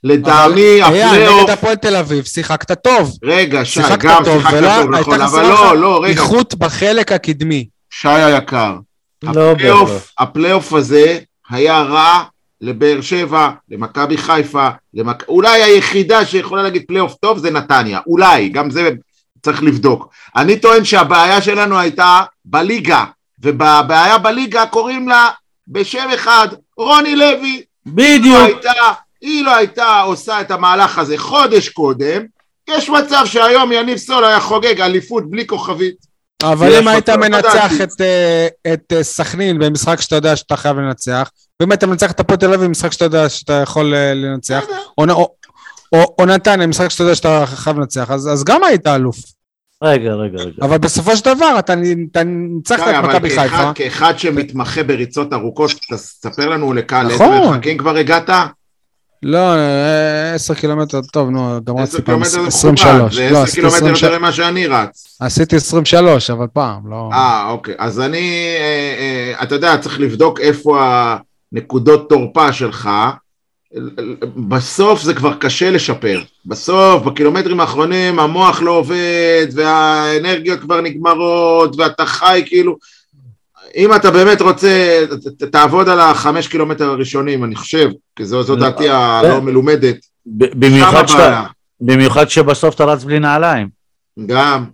Speaker 3: לטעמי,
Speaker 1: אבל, אייל,
Speaker 3: הפלייאוף...
Speaker 1: נגד הפועל תל אביב שיחקת טוב.
Speaker 3: רגע, שי,
Speaker 1: שיחקת
Speaker 3: גם
Speaker 1: טוב,
Speaker 3: שיחקת
Speaker 1: ולא
Speaker 3: טוב, נכון, אבל לא, לא, רגע,
Speaker 1: איכות בחלק הקדמי.
Speaker 3: שי היקר,
Speaker 2: לא
Speaker 3: הפלייאוף הזה היה רע לבאר שבע, למכבי חיפה, למק... אולי היחידה שיכולה להגיד פלייאוף טוב זה נתניה, אולי, גם זה צריך לבדוק. אני טוען שהבעיה שלנו הייתה בליגה, ובבעיה בליגה קוראים לה בשם אחד, רוני לוי. היא לא
Speaker 2: בדיוק.
Speaker 3: הייתה, היא לא הייתה עושה את המהלך הזה חודש קודם, יש מצב שהיום יניב סול היה חוגג אליפות בלי כוכבית.
Speaker 1: אבל אם היית מנצח. את, אה, את אה, סכנין במשחק שאתה יודע שאתה חייב לנצח, ואם היית מנצח את הפועל תל אביב במשחק שאתה יודע שאתה יכול אה, לנצח. או, או, או, או נתניה במשחק שאתה יודע שאתה חייב לנצח, אז, אז גם היית אלוף.
Speaker 2: רגע, רגע, רגע.
Speaker 1: אבל בסופו של דבר אתה, אתה ניצחת את מכבי חיפה.
Speaker 3: כאחד שמתמחה בריצות ארוכות, תספר לנו לקהל איזה
Speaker 1: נכון.
Speaker 3: מרחקים כבר הגעת?
Speaker 1: לא, אה, עשר קילומטר, טוב, נו, גם רצתי פעם
Speaker 3: קילומטר זה
Speaker 1: 23.
Speaker 3: מכובד, זה
Speaker 1: לא,
Speaker 3: עשר קילומטר
Speaker 1: 23.
Speaker 3: יותר ממה שאני רץ.
Speaker 1: עשיתי 23, אבל פעם, לא...
Speaker 3: אה, אוקיי. אז אני, אה, אה, אתה יודע, צריך לבדוק איפה הנקודות תורפה שלך. בסוף זה כבר קשה לשפר. בסוף, בקילומטרים האחרונים, המוח לא עובד, והאנרגיות כבר נגמרות, ואתה חי כאילו... אם אתה באמת רוצה, ת- תעבוד על החמש קילומטר הראשונים, אני חושב, כי זו, זו דעתי הלא מלומדת.
Speaker 2: ב- במיוחד שאתה-. במיוחד שבסוף אתה רץ בלי נעליים.
Speaker 3: גם.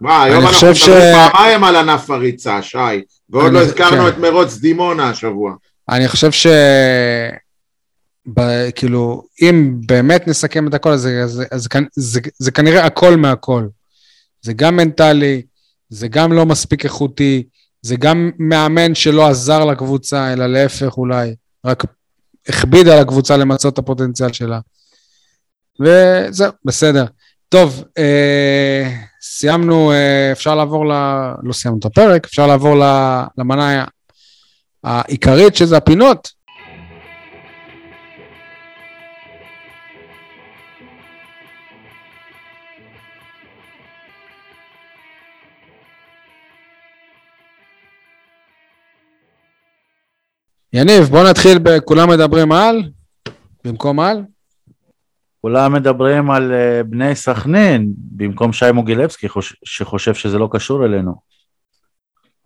Speaker 3: וואי, היום אנחנו
Speaker 1: ש-
Speaker 3: מדברים פעמיים על ענף הריצה, שי, ועוד
Speaker 1: אני-
Speaker 3: לא הזכרנו
Speaker 1: כן.
Speaker 3: את מרוץ דימונה השבוע.
Speaker 1: אני חושב ש... ב... כאילו, אם באמת נסכם את הכל, אז, אז, אז, כנ- זה, זה כנראה הכל מהכל. זה גם מנטלי, זה גם לא מספיק איכותי, זה גם מאמן שלא עזר לקבוצה, אלא להפך אולי, רק הכביד על הקבוצה למצות את הפוטנציאל שלה. וזהו, בסדר. טוב, אה, סיימנו, אה, אפשר לעבור ל... לא סיימנו את הפרק, אפשר לעבור ל- למנה העיקרית, שזה הפינות. יניב, בוא נתחיל ב"כולם מדברים על", במקום על.
Speaker 2: כולם מדברים על אה, בני סכנין, במקום שי מוגילבסקי, חוש- שחושב שזה לא קשור אלינו.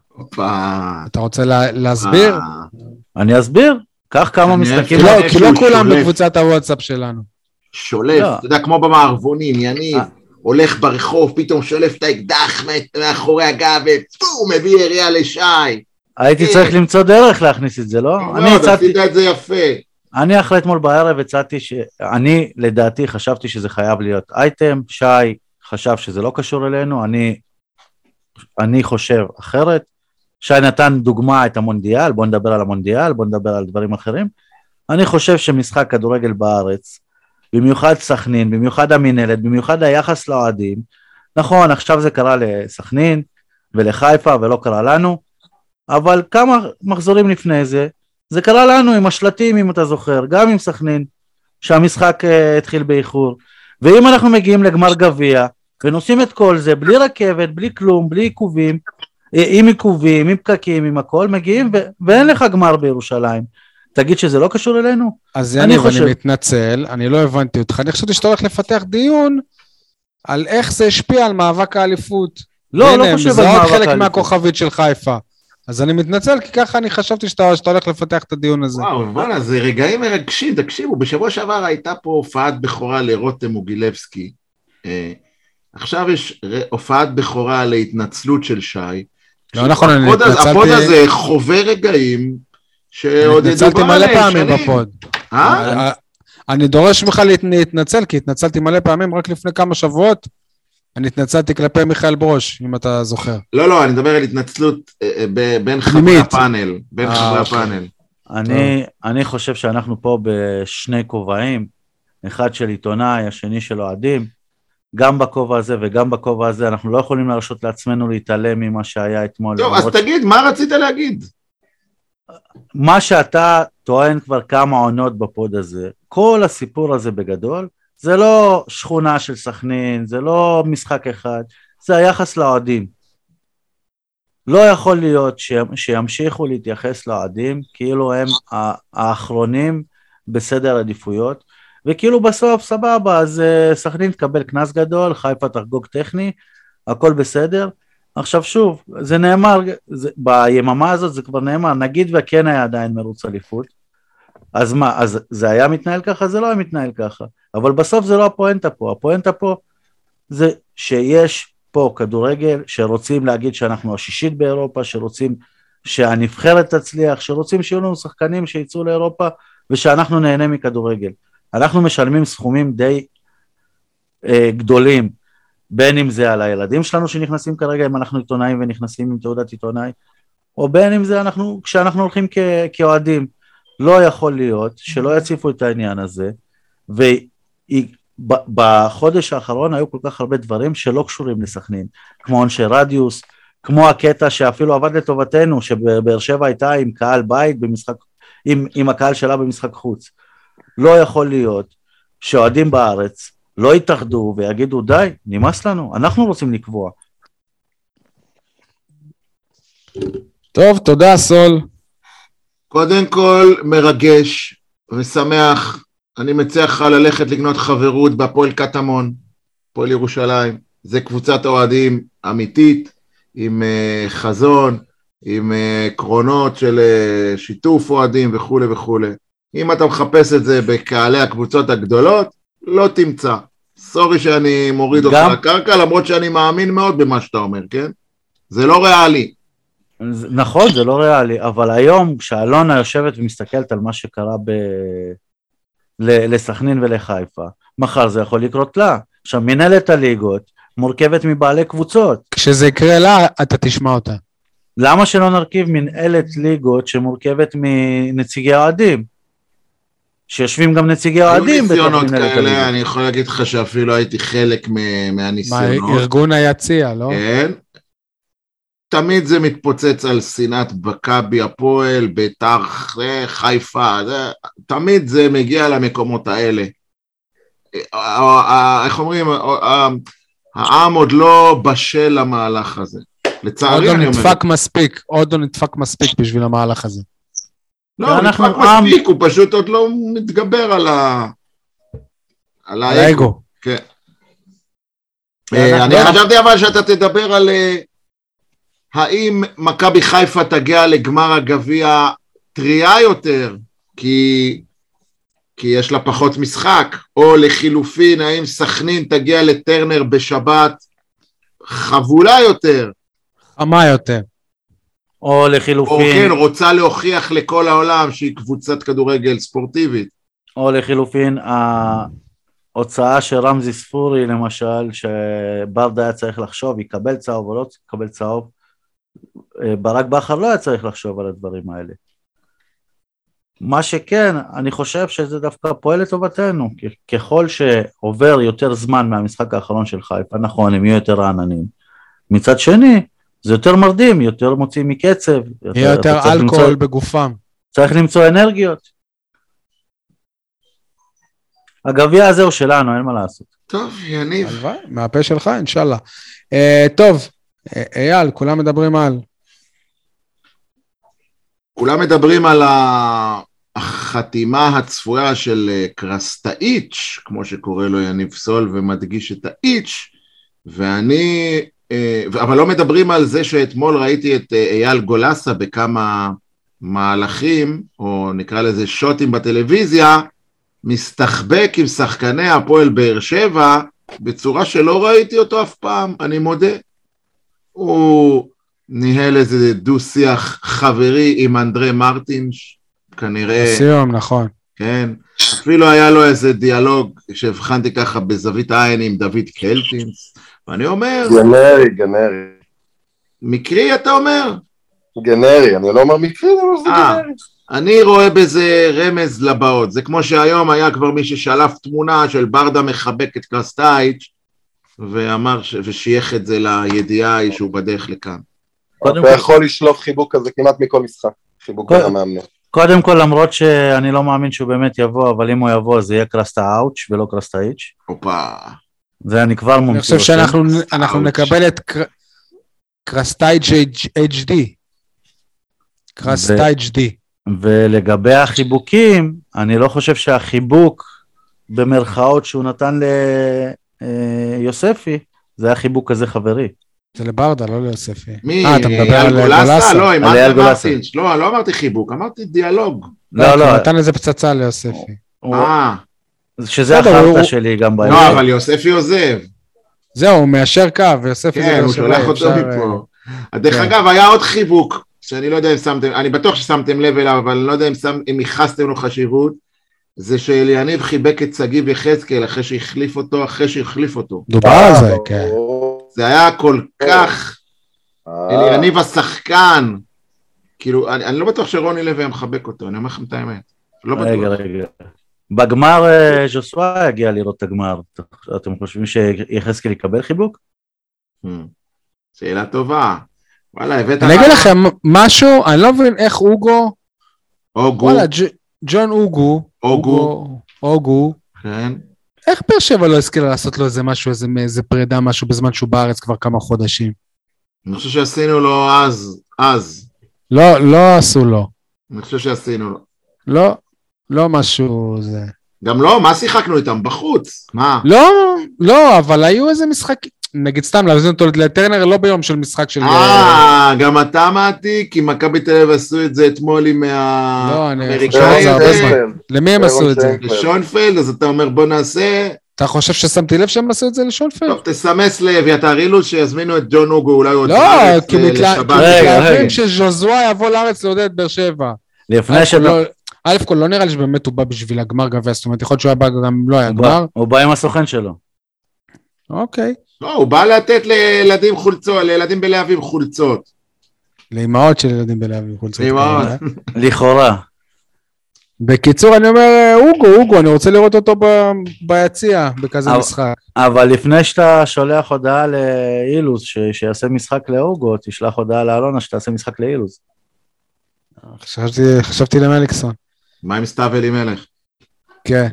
Speaker 3: הופה.
Speaker 1: אתה רוצה לה, להסביר?
Speaker 3: אה,
Speaker 2: אני אסביר, קח כמה משחקים.
Speaker 1: לא, כי לא כולם
Speaker 3: שולף.
Speaker 1: בקבוצת הוואטסאפ שלנו.
Speaker 3: שולף,
Speaker 2: לא.
Speaker 3: אתה יודע, כמו במערבונים, יניב,
Speaker 2: אה.
Speaker 3: הולך ברחוב, פתאום שולף את האקדח מאחורי הגב, ופו, מביא ירייה לשי.
Speaker 2: הייתי צריך למצוא דרך להכניס את זה, לא? אני
Speaker 3: לא,
Speaker 2: הצעתי,
Speaker 3: עשית את זה יפה.
Speaker 2: אני אחרי אתמול בערב הצעתי ש... אני לדעתי חשבתי שזה חייב להיות אייטם, שי חשב שזה לא קשור אלינו, אני, אני חושב אחרת. שי נתן דוגמה את המונדיאל, בוא נדבר על המונדיאל, בוא נדבר על דברים אחרים. אני חושב שמשחק כדורגל בארץ, במיוחד סכנין, במיוחד המינהלת, במיוחד היחס לאוהדים, נכון, עכשיו זה קרה לסכנין ולחיפה ולא קרה לנו, אבל כמה מחזורים לפני זה, זה קרה לנו עם השלטים, אם אתה זוכר, גם עם סכנין, שהמשחק uh, התחיל באיחור. ואם אנחנו מגיעים לגמר גביע, ונוסעים את כל זה, בלי רכבת, בלי כלום, בלי עיכובים, אה, עם עיכובים, עם פקקים, עם הכל, מגיעים, ו- ואין לך גמר בירושלים. תגיד שזה לא קשור אלינו?
Speaker 1: אז
Speaker 2: אני
Speaker 1: יניב,
Speaker 2: חושב-
Speaker 1: אני מתנצל, אני לא הבנתי אותך. אני חשבתי שאתה הולך לפתח דיון על איך זה השפיע על מאבק האליפות.
Speaker 2: לא, לא חושב על
Speaker 1: זה עוד
Speaker 2: מאבק
Speaker 1: חלק
Speaker 2: האליפות.
Speaker 1: מהכוכבית של חיפה. אז אני מתנצל, כי ככה אני חשבתי שאתה, שאתה הולך לפתח את הדיון הזה.
Speaker 3: וואו, וואלה, זה רגעים מרגשים, תקשיבו, בשבוע שעבר הייתה פה הופעת בכורה לרותם מוגילבסקי. אה, עכשיו יש הופעת בכורה להתנצלות של שי.
Speaker 1: לא נכון, אני
Speaker 3: ה pod הזה- ה pod
Speaker 1: התנצלתי-
Speaker 3: הזה חווה רגעים שעוד
Speaker 1: התנצלתי
Speaker 3: ידובר
Speaker 1: מלא
Speaker 3: עליהם
Speaker 1: פעמים
Speaker 3: שנים.
Speaker 1: ב
Speaker 3: pod.
Speaker 1: אה? אני דורש ממך להת- להתנצל, כי התנצלתי מלא פעמים רק לפני כמה שבועות. אני התנצלתי כלפי מיכאל ברוש, אם אתה זוכר.
Speaker 3: לא, לא, אני מדבר על התנצלות אה, אה, ב- בין חברי. הפאנל. בין
Speaker 1: אה,
Speaker 3: חברי
Speaker 1: אוקיי.
Speaker 3: הפאנל.
Speaker 2: אני, אני חושב שאנחנו פה בשני כובעים, אחד של עיתונאי, השני של אוהדים. גם בכובע הזה וגם בכובע הזה, אנחנו לא יכולים להרשות לעצמנו להתעלם ממה שהיה אתמול.
Speaker 3: טוב, אז תגיד, מה רצית להגיד?
Speaker 2: מה שאתה טוען כבר כמה עונות בפוד הזה, כל הסיפור הזה בגדול, זה לא שכונה של סכנין, זה לא משחק אחד, זה היחס לאוהדים. לא יכול להיות ש... שימשיכו להתייחס לאוהדים כאילו הם האחרונים בסדר עדיפויות, וכאילו בסוף סבבה, אז אה, סכנין תקבל קנס גדול, חיפה תחגוג טכני, הכל בסדר. עכשיו שוב, זה נאמר, זה, ביממה הזאת זה כבר נאמר, נגיד וכן היה עדיין מרוץ אליפות, אז מה, אז זה היה מתנהל ככה? זה לא היה מתנהל ככה. אבל בסוף זה לא הפואנטה פה, הפואנטה פה זה שיש פה כדורגל שרוצים להגיד שאנחנו השישית באירופה, שרוצים שהנבחרת תצליח, שרוצים שיהיו לנו שחקנים שיצאו לאירופה ושאנחנו נהנה מכדורגל. אנחנו משלמים סכומים די אה, גדולים, בין אם זה על הילדים שלנו שנכנסים כרגע, אם אנחנו עיתונאים ונכנסים עם תעודת עיתונאי, או בין אם זה אנחנו, כשאנחנו הולכים כאוהדים. לא יכול להיות שלא יציפו את העניין הזה, ובחודש האחרון היו כל כך הרבה דברים שלא קשורים לסכנין, כמו אנשי רדיוס, כמו הקטע שאפילו עבד לטובתנו, שבאר שבע הייתה עם קהל בית במשחק, עם, עם הקהל שלה במשחק חוץ. לא יכול להיות שאוהדים בארץ לא יתאחדו ויגידו די, נמאס לנו, אנחנו רוצים לקבוע.
Speaker 1: טוב, תודה, סול.
Speaker 3: קודם כל, מרגש ושמח. אני מציע לך ללכת לקנות חברות בהפועל קטמון, הפועל ירושלים. זה קבוצת אוהדים אמיתית, עם uh, חזון, עם uh, עקרונות של uh, שיתוף אוהדים וכולי וכולי. אם אתה מחפש את זה בקהלי הקבוצות הגדולות, לא תמצא. סורי שאני מוריד אותך
Speaker 2: גם-
Speaker 3: לקרקע, למרות שאני מאמין מאוד במה שאתה אומר, כן? זה לא ריאלי.
Speaker 2: נכון, זה לא ריאלי, אבל היום כשאלונה יושבת ומסתכלת על מה שקרה ב... לסכנין ולחיפה, מחר זה יכול לקרות לה. עכשיו, מנהלת הליגות מורכבת מבעלי קבוצות.
Speaker 1: כשזה יקרה לה, אתה תשמע אותה.
Speaker 2: למה שלא נרכיב מנהלת ליגות שמורכבת מנציגי אוהדים? שיושבים גם נציגי
Speaker 3: היו
Speaker 2: אוהדים בתוך
Speaker 3: ניסיונות
Speaker 2: מנהלת
Speaker 3: כאלה,
Speaker 2: הליגות.
Speaker 3: אני יכול להגיד לך שאפילו הייתי חלק מ-
Speaker 1: מה,
Speaker 3: מהניסיונות.
Speaker 1: ארגון היציע, לא?
Speaker 3: כן. תמיד זה מתפוצץ על שנאת מכבי הפועל, ביתר אה, חיפה, זה, תמיד זה מגיע למקומות האלה. אה, איך אומרים, אה, העם עוד לא בשל למהלך הזה.
Speaker 1: עוד
Speaker 3: לצערי
Speaker 1: לא
Speaker 3: אני אומר.
Speaker 1: נדפק מספיק, עוד לא נדפק מספיק בשביל המהלך הזה.
Speaker 3: לא, הוא נדפק
Speaker 2: עם-
Speaker 3: מספיק, הוא פשוט עוד לא מתגבר על ה... על האגו. כן. אני
Speaker 2: לא,
Speaker 3: חשבתי אבל שאתה תדבר על האם מכבי חיפה תגיע לגמר הגביע טריה יותר, כי כי יש לה פחות משחק, או לחילופין, האם סכנין תגיע לטרנר בשבת חבולה יותר,
Speaker 1: חמה יותר.
Speaker 2: או
Speaker 3: או
Speaker 2: לחילופין,
Speaker 3: כן, רוצה להוכיח לכל העולם שהיא קבוצת כדורגל ספורטיבית.
Speaker 2: או לחילופין, ההוצאה של רמזי ספורי, למשל, שברדה היה צריך לחשוב, יקבל צהוב או לא יקבל צהוב, ברק בכר לא היה צריך לחשוב על הדברים האלה. מה שכן, אני חושב שזה דווקא פועל לטובתנו. ככל שעובר יותר זמן מהמשחק האחרון של חיפה, נכון, הם יהיו יותר רעננים. מצד שני, זה יותר מרדים, יותר מוציאים מקצב.
Speaker 1: יהיה יותר
Speaker 2: צריך
Speaker 1: אלכוהול
Speaker 2: למצוא-
Speaker 1: בגופם.
Speaker 2: צריך למצוא אנרגיות. הגביע הזה הוא שלנו, אין מה לעשות.
Speaker 3: טוב, יניב.
Speaker 1: הלוואי, מהפה שלך, אינשאללה. אה, טוב, אה, אייל, כולם מדברים על...
Speaker 3: כולם מדברים על החתימה הצפויה של אה, קרסטאיץ', כמו שקורא לו יניב סול, ומדגיש את האיץ', ואני... אה, אבל לא מדברים על זה שאתמול ראיתי את אה, אייל גולסה בכמה מהלכים, או נקרא לזה שוטים בטלוויזיה, מסתחבק עם שחקני הפועל באר שבע בצורה שלא ראיתי אותו אף פעם, אני מודה. הוא ניהל איזה דו-שיח חברי עם אנדרי מרטינש, כנראה,
Speaker 1: סיום, נכון.
Speaker 3: כן. אפילו היה לו איזה דיאלוג שהבחנתי ככה בזווית העין עם דוד קלטינס, ואני אומר,
Speaker 4: גנרי, גנרי.
Speaker 3: מקרי אתה אומר?
Speaker 4: גנרי, אני לא אומר מקרי, אני אומר שזה
Speaker 3: אה.
Speaker 4: גנרי.
Speaker 3: אני רואה בזה רמז לבאות. זה כמו שהיום היה כבר מי ששלף תמונה של ברדה מחבק את קרסטייץ' ואמר, ש... ושייך את זה לידיעה ההיא שהוא בדרך לכאן.
Speaker 2: קודם
Speaker 4: אתה
Speaker 2: כל-
Speaker 4: יכול לשלוף חיבוק כזה כמעט מכל משחק. חיבוק
Speaker 2: כל-
Speaker 4: כזה מאמנים.
Speaker 2: קודם כל, למרות שאני לא מאמין שהוא באמת יבוא, אבל אם הוא יבוא זה יהיה קרסטה אאוץ' ולא קרסטה איץ'.
Speaker 3: הופה.
Speaker 2: זה אני כבר מומציא.
Speaker 1: אני חושב שאנחנו. נקבל את קר- קרסטייג' HD. קרסטייג' D.
Speaker 2: ולגבי החיבוקים, אני לא חושב שהחיבוק, במרכאות, שהוא נתן ליוספי, זה היה חיבוק כזה חברי.
Speaker 1: זה לברדה, לא ליוספי.
Speaker 3: מי?
Speaker 1: אה, אתה מדבר על
Speaker 3: גולסה?
Speaker 1: גולסה?
Speaker 3: לא, עם
Speaker 2: גולסה.
Speaker 3: מרטינש. לא, לא אמרתי חיבוק, אמרתי דיאלוג.
Speaker 2: לא,
Speaker 1: הוא
Speaker 2: לא,
Speaker 1: נתן איזה פצצה ליוספי.
Speaker 3: אה,
Speaker 2: שזה החרטא שלי גם
Speaker 3: לא,
Speaker 2: בערב.
Speaker 3: אבל יוספי עוזב.
Speaker 1: זהו, הוא מיישר קו, ויוספי זה
Speaker 3: כן, הוא שולח אותו
Speaker 1: אפשר, אה,
Speaker 3: מפה. דרך
Speaker 1: כן.
Speaker 3: אגב, היה עוד חיבוק, שאני לא יודע אם שמתם, אני בטוח ששמתם לב אליו, אבל אני לא יודע אם ייחסתם לו חשיבות, זה שאליניב חיבק את שגיב יחזקאל אחרי שהחליף אותו, אחרי שהחליף אותו.
Speaker 1: דובר על זה, כן.
Speaker 3: זה היה כל כך,
Speaker 4: אה,
Speaker 3: אליניב השחקן, כאילו, אני אני לא בטוח שרוני לוי היה מחבק אותו, אני אומר לכם את האמת. לא
Speaker 2: רגע,
Speaker 3: בטוח.
Speaker 2: רגע. בגמר אה, ז'וסווה יגיע לראות את הגמר. אתם חושבים שיחזקאל יקבל חיבוק?
Speaker 3: Hmm. שאלה טובה. וואלה, הבאת...
Speaker 1: אני אגיד. לכם משהו, אני לא מבין איך אוגו,
Speaker 3: אוגו,
Speaker 1: וואלה, ג'ון אוגו,
Speaker 3: אוגו,
Speaker 1: אוגו,
Speaker 3: כן.
Speaker 1: איך באר שבע לא השכילה לעשות לו איזה משהו, איזה, איזה פרידה, משהו, בזמן שהוא בארץ כבר כמה חודשים?
Speaker 3: אני חושב שעשינו לו אז, אז.
Speaker 1: לא, לא עשו לו.
Speaker 3: אני חושב שעשינו לו.
Speaker 1: לא, לא משהו זה.
Speaker 3: גם לא, מה שיחקנו איתם? בחוץ. מה?
Speaker 1: לא, לא, אבל היו איזה משחקים, נגיד סתם להזמין אותו לטרנר לא ביום של משחק של...
Speaker 3: אה, גם אתה מעתיק? כי מכבי תל אביב עשו את זה אתמול עם
Speaker 1: לא, אני
Speaker 3: האמריקאי
Speaker 1: חושב על זה הרבה
Speaker 3: הזה,
Speaker 1: זמן. למי הם עשו את זה?
Speaker 3: לשונפלד, אז אתה אומר בוא נעשה,
Speaker 1: אתה חושב ששמתי לב שהם עשו את זה לשונפלד?
Speaker 3: טוב תסמס לאביתר אילוז שיזמינו את ג'ון אוגו אולי עוד
Speaker 1: לא,
Speaker 3: בארץ
Speaker 1: כי
Speaker 3: ל-
Speaker 1: מתלה-
Speaker 3: לשבת.
Speaker 1: כי
Speaker 2: רגע,
Speaker 1: מתלהבים. שז'וזואה יבוא לארץ לעודד באר שבע.
Speaker 2: לפני
Speaker 1: א'
Speaker 2: ש...
Speaker 1: כל לא- א' כל לא נראה לי שבאמת הוא בא בשביל הגמר גביע, זאת אומרת, יכול להיות שהוא היה בא גם אם לא היה גמר.
Speaker 2: בא- הוא בא עם הסוכן שלו.
Speaker 1: אוקיי.
Speaker 3: לא, הוא בא לתת לילדים חולצות, לילדים בלהבים חולצות.
Speaker 1: לאימהות של ילדים בלהבים חולצות.
Speaker 3: לאימהות.
Speaker 1: כאלה.
Speaker 2: לכאורה.
Speaker 1: בקיצור, אני אומר, אוגו, אוגו, אני רוצה לראות אותו ב- ביציע, בכזה
Speaker 2: אבל-
Speaker 1: משחק.
Speaker 2: אבל לפני שאתה שולח הודעה לאילוז ש- שיעשה משחק לאוגו, תשלח הודעה לאלונה שתעשה משחק לאילוז.
Speaker 1: חשבתי- חשבתי למליקסון.
Speaker 3: מה עם סתיו אלימלך?
Speaker 1: כן.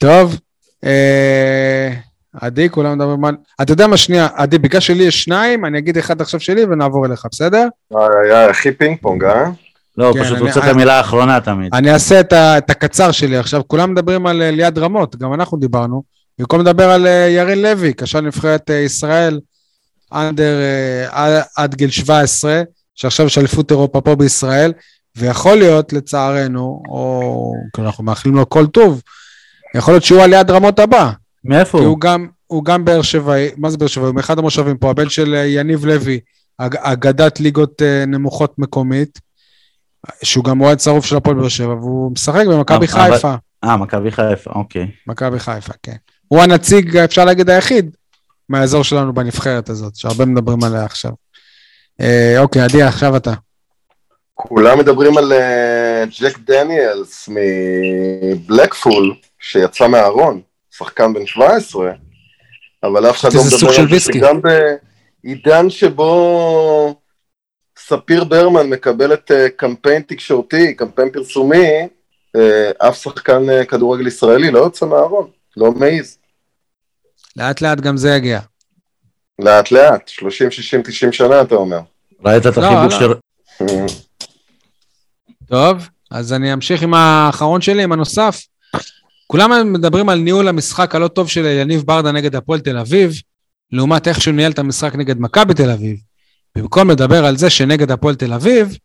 Speaker 1: טוב, אה, עדי, כולם מדברים על... אתה יודע מה, שנייה, עדי, בגלל שלי יש שניים, אני אגיד אחד עכשיו שלי ונעבור אליך, בסדר?
Speaker 4: היה הכי פינג פונג, אה?
Speaker 2: לא, הוא
Speaker 1: כן,
Speaker 2: פשוט
Speaker 1: אני-
Speaker 2: רוצה את המילה האחרונה תמיד.
Speaker 1: אני אעשה את, ה, את הקצר שלי עכשיו. כולם מדברים על אה, ליעד רמות, גם אנחנו דיברנו. במקום לדבר על אה, ירין לוי, קשר נבחרת אה, ישראל, אנדר עד- עד גיל 17, שעכשיו יש אליפות אירופה פה בישראל, ויכול להיות, לצערנו, או אנחנו מאחלים לו כל טוב, יכול להיות שהוא על יד רמות הבא.
Speaker 2: מאיפה
Speaker 1: כי
Speaker 2: הוא?
Speaker 1: הוא גם, הוא גם באר שבעי, מה זה באר שבעי? הוא מאחד המושבים פה, הבן של אה, יניב לוי, אג- אגדת ליגות אה, נמוכות מקומית, שהוא גם אוהד שרוף של הפועל באר שבע, והוא משחק במכבי חיפה.
Speaker 2: אה, מכבי חיפה, אוקיי.
Speaker 1: מכבי חיפה, כן. הוא הנציג, אפשר להגיד, היחיד מהאזור שלנו בנבחרת הזאת, שהרבה מדברים עליה עכשיו. אה, אוקיי, עדי, עכשיו אתה.
Speaker 4: כולם מדברים על אה, ג'ק דניאלס מבלקפול, שיצא מהארון, שחקן בן 17, אבל אף אחד לא מדבר
Speaker 1: סוג של
Speaker 4: על זה
Speaker 1: ויסקי.
Speaker 4: שגם בעידן שבו ספיר ברמן מקבלת אה, קמפיין תקשורתי, קמפיין פרסומי, אה, אף שחקן אה, כדורגל ישראלי לא יוצא מהארון, לא מעז.
Speaker 1: לאט לאט גם זה יגיע.
Speaker 4: לאט לאט, 30, 60, 90 שנה אתה אומר.
Speaker 2: ראית את
Speaker 1: לא,
Speaker 2: החיבוק
Speaker 1: לא.
Speaker 2: של...
Speaker 1: טוב, אז אני אמשיך עם האחרון שלי, עם הנוסף. כולם מדברים על ניהול המשחק הלא טוב של יניב ברדה נגד הפועל תל אביב, לעומת איך שהוא ניהל את המשחק נגד מכבי תל אביב. במקום לדבר על זה שנגד הפועל תל אביב,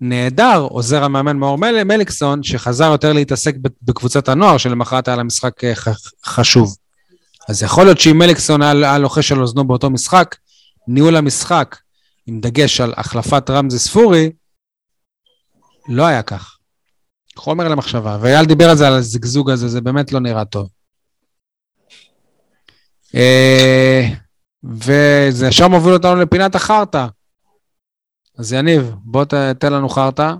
Speaker 1: נהדר עוזר המאמן מאור מל- מליקסון, שחזר יותר להתעסק בקבוצת הנוער, שלמחרת היה לה משחק אה, חשוב. אז יכול להיות שאם מליקסון היה לוחש על אוזנו באותו משחק, ניהול המשחק, עם דגש על החלפת רמזי ספורי, לא היה כך. חומר למחשבה. ואייל דיבר על זה, על הזגזוג הזה, זה באמת לא נראה טוב. אה, וזה ישר מוביל אותנו לפינת החרטא. אז יניב, בוא ת- תן לנו חרטא.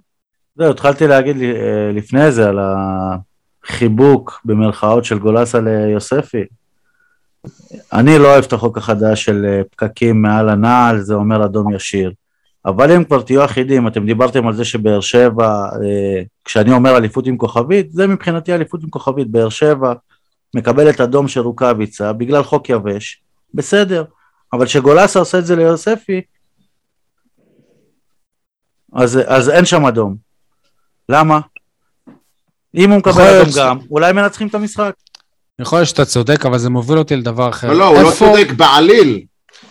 Speaker 2: זהו, התחלתי להגיד אה, לפני זה על החיבוק במרכאות של גולסה ליוספי. אני לא אוהב את החוק החדש של אה, פקקים מעל הנעל, זה אומר אדום ישיר. אבל אם כבר תהיו אחידים, אתם דיברתם על זה שבאר שבע, אה, כשאני אומר אליפות עם כוכבית, זה מבחינתי אליפות עם כוכבית. באר שבע מקבלת אדום של רוקאביצה בגלל חוק יבש, בסדר. אבל כשגולסה עושה את זה ליוספי, אז, אז אין שם אדום. למה? אם הוא מקבל אדום
Speaker 1: ש-
Speaker 2: גם, אולי מנצחים את המשחק.
Speaker 1: יכול להיות שאתה צודק, אבל זה מוביל אותי לדבר אחר.
Speaker 3: לא, לא, הוא לא צודק בעליל.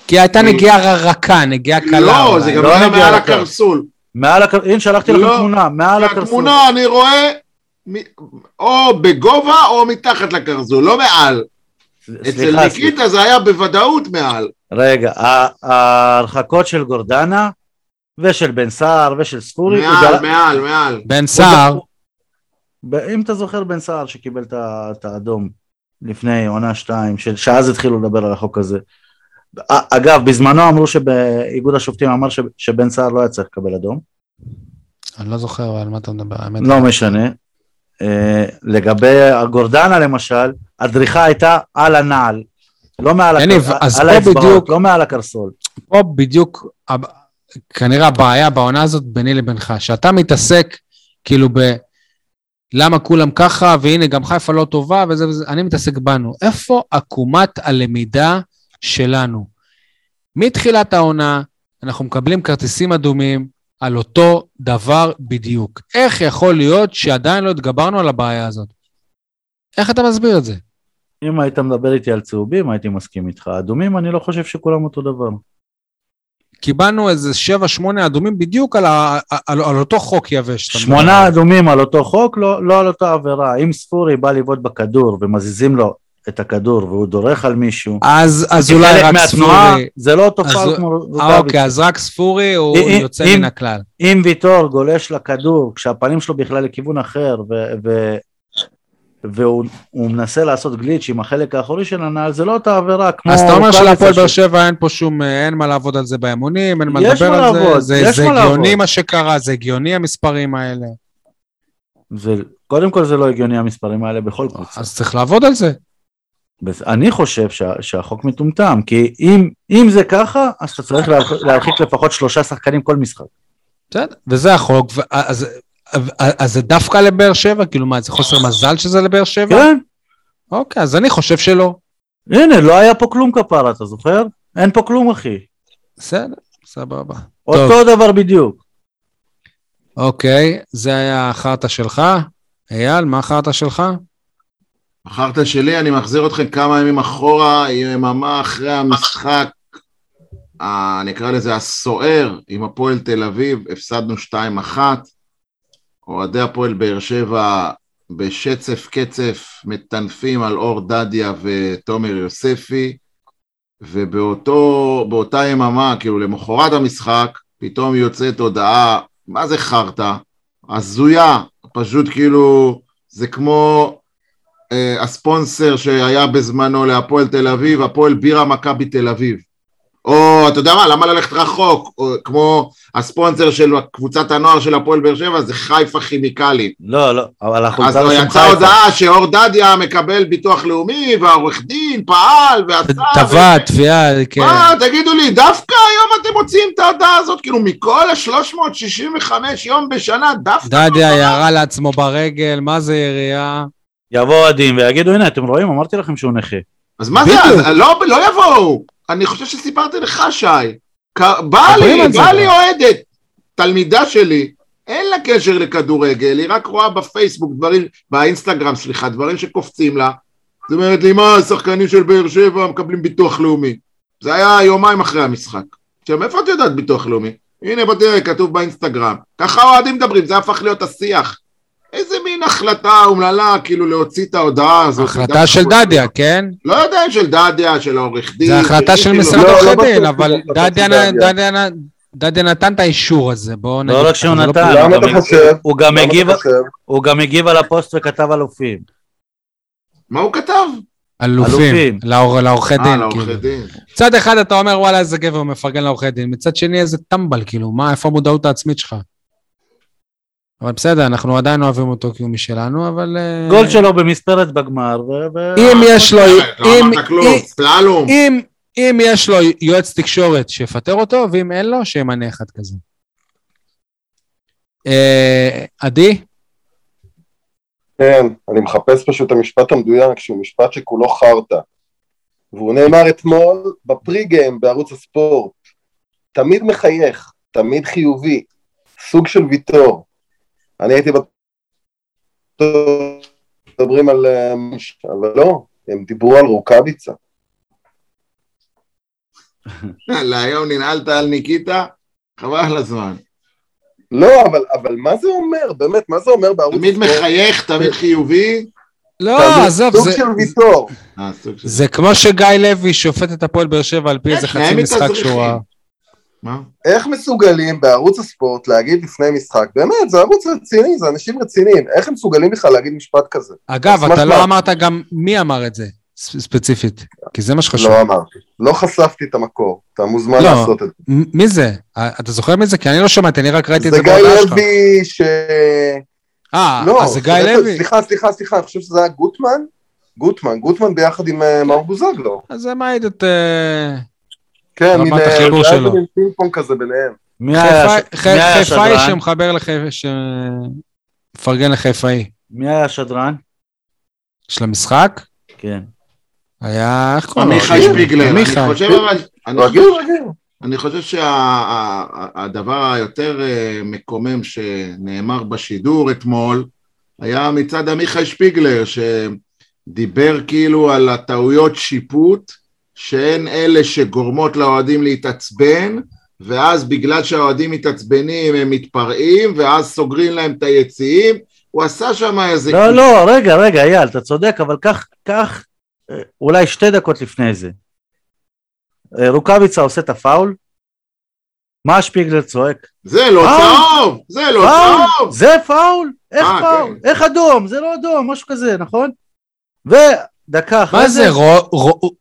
Speaker 1: כי הייתה נגיעה רכה, נגיעה קלה.
Speaker 3: לא. זה גם
Speaker 2: לא
Speaker 3: לא היה מעל. הקרסול.
Speaker 2: מעל הקר... הנה שלחתי לכם
Speaker 3: לא.
Speaker 2: תמונה, מעל הקרסול.
Speaker 3: מהתמונה אני רואה או בגובה או מתחת לקרסול, לא מעל. אצל. ניקיטה זה היה בוודאות מעל.
Speaker 2: רגע, ההרחקות של גורדנה ושל בן סער ושל ספורי,
Speaker 3: מעל, מעל, מעל.
Speaker 1: בן סער,
Speaker 2: אם אתה זוכר בן סער שקיבל את האדום לפני עונה שתיים, ש- שאז התחילו לדבר על החוק הזה. אגב, בזמנו אמרו שבאיגוד השופטים אמר ש- שבן סער לא היה צריך לקבל אדום.
Speaker 1: אני לא זוכר על מה אתה מדבר, האמת.
Speaker 2: לא משנה. אה, לגבי הגורדנה למשל, הדריכה הייתה על הנעל, לא מעל
Speaker 1: יניב,
Speaker 2: על האצבעות,
Speaker 1: בדיוק-
Speaker 2: לא מעל הקרסול.
Speaker 1: פה בדיוק, כנראה הבעיה בעונה הזאת ביני לבינך, שאתה מתעסק כאילו ב... למה כולם ככה, והנה גם חיפה לא טובה, וזה וזה, אני מתעסק בנו. איפה עקומת הלמידה שלנו? מתחילת העונה, אנחנו מקבלים כרטיסים אדומים על אותו דבר בדיוק. איך יכול להיות שעדיין לא התגברנו על הבעיה הזאת? איך אתה מסביר את זה?
Speaker 2: אם היית מדבר איתי על צהובים, הייתי מסכים איתך. אדומים, אני לא חושב שכולם אותו דבר.
Speaker 1: קיבלנו איזה 7-8 אדומים בדיוק על, ה, על, על אותו חוק יבש. אתה מדבר
Speaker 2: שמונה
Speaker 1: עליו.
Speaker 2: אדומים על אותו חוק, לא, לא על אותה עבירה. אם ספורי בא לבעוט בכדור ומזיזים לו את הכדור והוא דורך על מישהו,
Speaker 1: אז, אז אולי רק
Speaker 2: מהתנועה,
Speaker 1: ספורי.
Speaker 2: זה לא אותו
Speaker 1: אז
Speaker 2: כמו
Speaker 1: אה,
Speaker 2: רוקאביצה.
Speaker 1: אוקיי, אז רק ספורי הוא
Speaker 2: אם-
Speaker 1: יוצא
Speaker 2: אם-
Speaker 1: מן הכלל.
Speaker 2: אם ויטור גולש לכדור כשהפנים שלו בכלל לכיוון אחר ו- ו- והוא הוא מנסה לעשות גליץ' עם החלק האחורי של הנעל, זה לא אותה עבירה כמו...
Speaker 1: אז אתה אומר
Speaker 2: רוקאביצה
Speaker 1: שלהפועל
Speaker 2: ש-
Speaker 1: באר שבע אין פה שום, אה, אין מה לעבוד על זה באימונים, אין מה לדבר על זה,
Speaker 2: לעבוד,
Speaker 1: זה, זה
Speaker 2: מה
Speaker 1: הגיוני. מה שקרה, זה הגיוני המספרים האלה.
Speaker 2: זה, קודם כל זה לא הגיוני המספרים האלה בכל קבוצה.
Speaker 1: אז צריך לעבוד על זה.
Speaker 2: אני חושב שה, שהחוק מטומטם, כי אם, אם זה ככה, אז אתה צריך להרחיק, לפחות שלושה שחקנים כל משחק.
Speaker 1: בסדר, וזה החוק, ו- אז, אז זה דווקא לבאר שבע? כאילו מה, זה חוסר מזל שזה לבאר שבע?
Speaker 2: כן,
Speaker 1: אוקיי, אז אני חושב שלא.
Speaker 2: הנה, לא היה פה כלום כפרה, אתה זוכר? אין פה כלום, אחי.
Speaker 1: בסדר, סבבה.
Speaker 2: אותו דבר בדיוק.
Speaker 1: אוקיי, זה היה החרטא שלך. אייל, מה החרטא שלך?
Speaker 3: החרטא שלי, אני מחזיר אתכם כמה ימים אחורה, יממה אחרי המשחק, ה- נקרא לזה הסוער, עם הפועל תל אביב, הפסדנו 2-1. אוהדי הפועל באר שבע בשצף קצף מטנפים על אור דדיה ותומר יוספי, ובאותה יממה, כאילו למחרת המשחק, פתאום יוצאת הודעה, מה זה חרטא? הזויה, פשוט כאילו, זה כמו אה, הספונסר שהיה בזמנו להפועל תל אביב, הפועל בירה מכבי תל אביב. או, אתה יודע מה, למה ללכת רחוק? או, כמו הספונסר של קבוצת הנוער של הפועל באר שבע, זה חיפה כימיקלים.
Speaker 2: לא, לא, אבל אנחנו...
Speaker 3: אז לא יצאה הודעה שאור דדיה מקבל ביטוח לאומי, והעורך דין פעל, ועשה...
Speaker 1: תבע, תביעה, כן.
Speaker 3: מה, תגידו לי, דווקא היום אתם מוציאים את ההודעה הזאת? כאילו, מכל ה-365 יום בשנה, דווקא...
Speaker 1: דדיה ירה לעצמו ברגל, מה זה ירייה?
Speaker 2: יבואו אוהדים ויגידו, הנה, אתם רואים, אמרתי לכם שהוא נכה.
Speaker 3: אז מה זה, אז, לא, לא יבואו. אני חושב שסיפרתי לך, שי. באה לי, באה לי אוהדת, תלמידה שלי, אין לה קשר לכדורגל, היא רק רואה בפייסבוק דברים, באינסטגרם, סליחה, דברים שקופצים לה. זאת אומרת לי, מה, השחקנים של באר שבע מקבלים ביטוח לאומי. זה היה יומיים אחרי המשחק. עכשיו, מאיפה את יודעת ביטוח לאומי? הנה, בוא כתוב באינסטגרם. ככה אוהדים מדברים, זה הפך להיות השיח. איזה מין החלטה אומללה, כאילו להוציא את ההודעה הזאת.
Speaker 1: החלטה של דדיה, כן?
Speaker 3: לא יודע אם של דדיה, של העורך דין.
Speaker 1: זה החלטה של משרד לא, עורכי לא דין, אבל דדיה נתן את האישור הזה, בואו
Speaker 2: נגיד. לא רק שהוא נתן, הוא גם הגיב על הפוסט וכתב אלופים.
Speaker 3: מה הוא כתב?
Speaker 1: אלופים, לעורכי דין.
Speaker 3: אה, לעורכי דין.
Speaker 1: מצד אחד אתה אומר וואלה איזה גבר מפרגן לעורכי דין, מצד שני איזה טמבל, כאילו, מה, איפה המודעות העצמית שלך? אבל בסדר, אנחנו עדיין אוהבים אותו כי הוא משלנו, אבל... אה,
Speaker 2: גול שלו במספרת בגמר.
Speaker 1: אם יש לו...
Speaker 3: לא
Speaker 1: אם יש לו יועץ תקשורת שיפטר אותו, ואם אין לו, שימנה אחד כזה. אה, עדי?
Speaker 4: כן, אני מחפש פשוט את המשפט המדויק, שהוא משפט שכולו חרטא. והוא נאמר אתמול בפרי גיים בערוץ הספורט. תמיד מחייך, תמיד חיובי, סוג של ויטור. אני הייתי בטוח מדברים על... אה, אבל לא, הם דיברו על רוקאביצה.
Speaker 3: להיום ננעלת על ניקיטה? חבל על הזמן.
Speaker 4: לא, אבל, אבל מה זה אומר? באמת, מה זה אומר בערוץ...
Speaker 3: תמיד מחייך, תמיד חיובי.
Speaker 1: לא, עזוב,
Speaker 4: זה... סוג של ויטור.
Speaker 1: אה, זה כמו שגיא לוי שופט את הפועל באר שבע על פי איזה חצי משחק שהוא ראה.
Speaker 4: מה? איך מסוגלים בערוץ הספורט להגיד לפני משחק, באמת, זה ערוץ רציני, זה אנשים רציניים, איך הם מסוגלים בכלל להגיד משפט כזה?
Speaker 1: אגב, אתה לא אמרת גם מי אמר את זה, ספציפית, כי זה מה שחשוב.
Speaker 4: לא אמרתי, לא חשפתי את המקור, אתה מוזמן לא, לעשות את זה.
Speaker 1: מי זה? אתה זוכר מי זה? כי אני לא שמעתי, אני רק ראיתי את
Speaker 4: זה
Speaker 1: בהודעה
Speaker 4: שלך. זה גיא לוי ש...
Speaker 1: אה, לא, אז זה גיא לוי.
Speaker 4: סליחה, סליחה, סליחה, אני חושב שזה היה גוטמן, גוטמן, גוטמן ביחד עם אה, מאור בוזגלו.
Speaker 1: אז זה מעיד את...
Speaker 4: כן, מין אה, פינג פונג כזה ביניהם.
Speaker 1: מי היה חיפאי שמחבר לחיפאי, שמפרגן לחיפאי.
Speaker 2: מי היה השדרן?
Speaker 1: של המשחק?
Speaker 2: כן.
Speaker 1: היה, איך קוראים
Speaker 3: לו? עמיחי שפיגלר. אני חושב אני חושב שהדבר היותר אה, מקומם שנאמר בשידור אתמול היה מצד עמיחי שפיגלר, שדיבר כאילו על הטעויות שיפוט שהן אלה שגורמות לאוהדים להתעצבן, ואז בגלל שהאוהדים מתעצבנים הם מתפרעים, ואז סוגרים להם את היציעים, הוא עשה שם איזה...
Speaker 2: לא, לא, רגע, רגע, אייל, אתה צודק, אבל קח, קח אה, אולי שתי דקות לפני זה. אה, רוקאביצה עושה את הפאול, מה שפיגלר צועק?
Speaker 3: זה לא צהוב! זה לא צהוב!
Speaker 2: זה פאול? איך פאול? כן. איך אדום? זה לא אדום, משהו כזה, נכון? דקה אחרי
Speaker 1: זה... מה זה,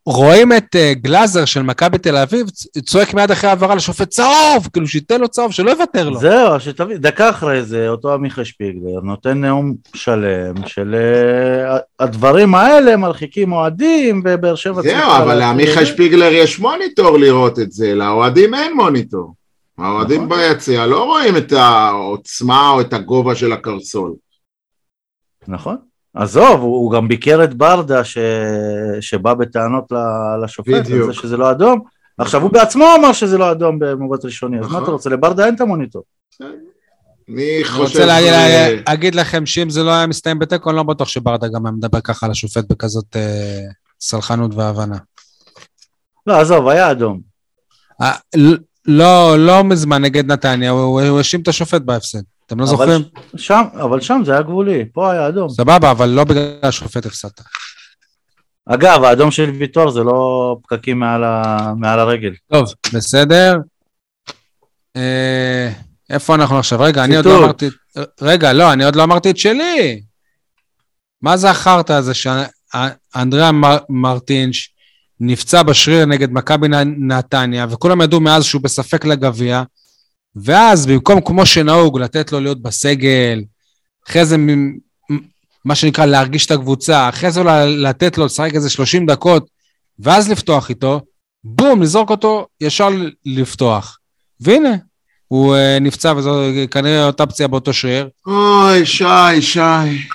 Speaker 1: רואים את אה, גלאזר של מכבי תל אביב, צועק מיד אחרי העברה לשופט צהוב, כאילו שייתן לו צהוב, שלא יוותר לו.
Speaker 2: זהו, שתבין, דקה אחרי זה, אותו עמיחי שפיגלר נותן נאום שלם של אה, הדברים האלה מרחיקים אוהדים, ובאר שבע...
Speaker 3: זהו, אבל לעמיחי שפיגלר יש מוניטור לראות את זה, לאוהדים אין מוניטור. האוהדים נכון. ביציע לא רואים את העוצמה או את הגובה של הקרסול.
Speaker 2: נכון. עזוב, הוא גם ביקר את ברדה ש... שבא בטענות לשופט על זה שזה לא אדום. עכשיו הוא בעצמו אמר שזה לא אדום במובט ראשוני, אז מה אתה נכון. רוצה? לברדה אין את המוניטור.
Speaker 3: אני
Speaker 1: רוצה להגיד לכם שאם זה לא היה מסתיים בתיקו, אני לא בטוח שברדה גם היה מדבר ככה על השופט בכזאת אה, סלחנות והבנה.
Speaker 2: לא, עזוב, היה אדום.
Speaker 1: אה, לא, לא מזמן נגד נתניה, הוא האשים את השופט בהפסד. אתם לא
Speaker 2: אבל
Speaker 1: זוכרים?
Speaker 2: שם, אבל שם זה היה גבולי, פה היה אדום.
Speaker 1: סבבה, אבל לא בגלל השופט הפסדת.
Speaker 2: אגב, האדום של ויטור זה לא פקקים מעל, ה... מעל הרגל.
Speaker 1: טוב, בסדר. אה, איפה אנחנו עכשיו? רגע, אני עוד לא. אמרתי... רגע, לא, אני עוד לא אמרתי את שלי. מה זה החרטא הזה שאנדריאה מר- מרטינש נפצע בשריר נגד מכבי נתניה, וכולם ידעו מאז שהוא בספק לגביע, ואז במקום כמו שנהוג לתת לו להיות בסגל, אחרי זה מה שנקרא להרגיש את הקבוצה, אחרי זה לתת לו לשחק איזה 30 דקות, ואז לפתוח איתו, בום, לזרוק אותו ישר לפתוח. והנה, הוא uh, נפצע וזו כנראה אותה פציעה באותו שריר.
Speaker 3: אוי, שי, שי.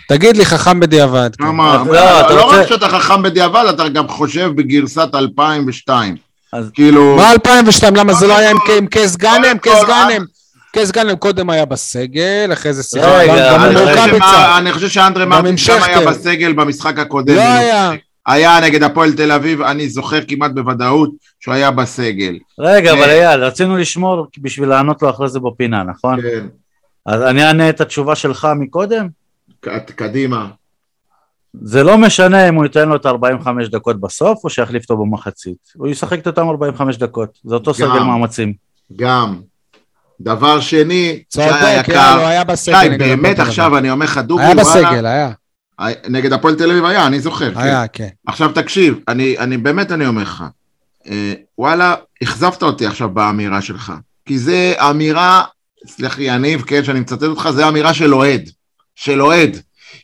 Speaker 1: תגיד לי, חכם בדיעבד. כן.
Speaker 3: למה?
Speaker 2: לא, אתה
Speaker 3: לא
Speaker 2: רוצה-
Speaker 3: רק שאתה חכם בדיעבד, אתה גם חושב בגרסת 2002.
Speaker 2: אז-
Speaker 3: כאילו...
Speaker 1: מה 2002? למה זה לא היה עם קייס גאנם? קייס
Speaker 3: כל,
Speaker 1: גאנם. קייס גאנם קודם היה בסגל, אחרי זה שיחק.
Speaker 2: רגע,
Speaker 1: גם- גם
Speaker 2: אני
Speaker 1: עם
Speaker 3: אני חושב
Speaker 1: רוקאביצה.
Speaker 3: שמה- אני חושב שאנדרי
Speaker 1: גם
Speaker 3: מרטין שם היה. בסגל במשחק הקודם.
Speaker 1: לא היה.
Speaker 3: היה נגד הפועל תל אביב, אני זוכר כמעט בוודאות שהוא היה בסגל.
Speaker 2: רגע. אבל אייל, רצינו לשמור בשביל לענות לו אחרי זה בפינה, נכון?
Speaker 3: כן,
Speaker 2: אז אני אענה את התשובה שלך מקודם.
Speaker 3: קדימה.
Speaker 2: זה לא משנה אם הוא ייתן לו את ה-45 דקות בסוף, או שיחליף אותו במחצית. הוא ישחק את אותם 45 דקות. זה אותו סגל מאמצים.
Speaker 3: גם. דבר שני, שי
Speaker 1: הוא
Speaker 3: היקר,
Speaker 1: היה בסגל.
Speaker 3: שי, באמת עכשיו אני אומר לך. דובי,
Speaker 1: היה בסגל, היה.
Speaker 3: נגד הפועל תל אביב היה, אני זוכר. כן.
Speaker 1: היה, כן.
Speaker 3: עכשיו תקשיב, אני, אני באמת אני אומר לך, אה, וואלה, אכזבת אותי עכשיו באמירה שלך, כי זה אמירה, סלח לי יניב, כן, שאני מצטט אותך, זה אמירה של אוהד, של אוהד,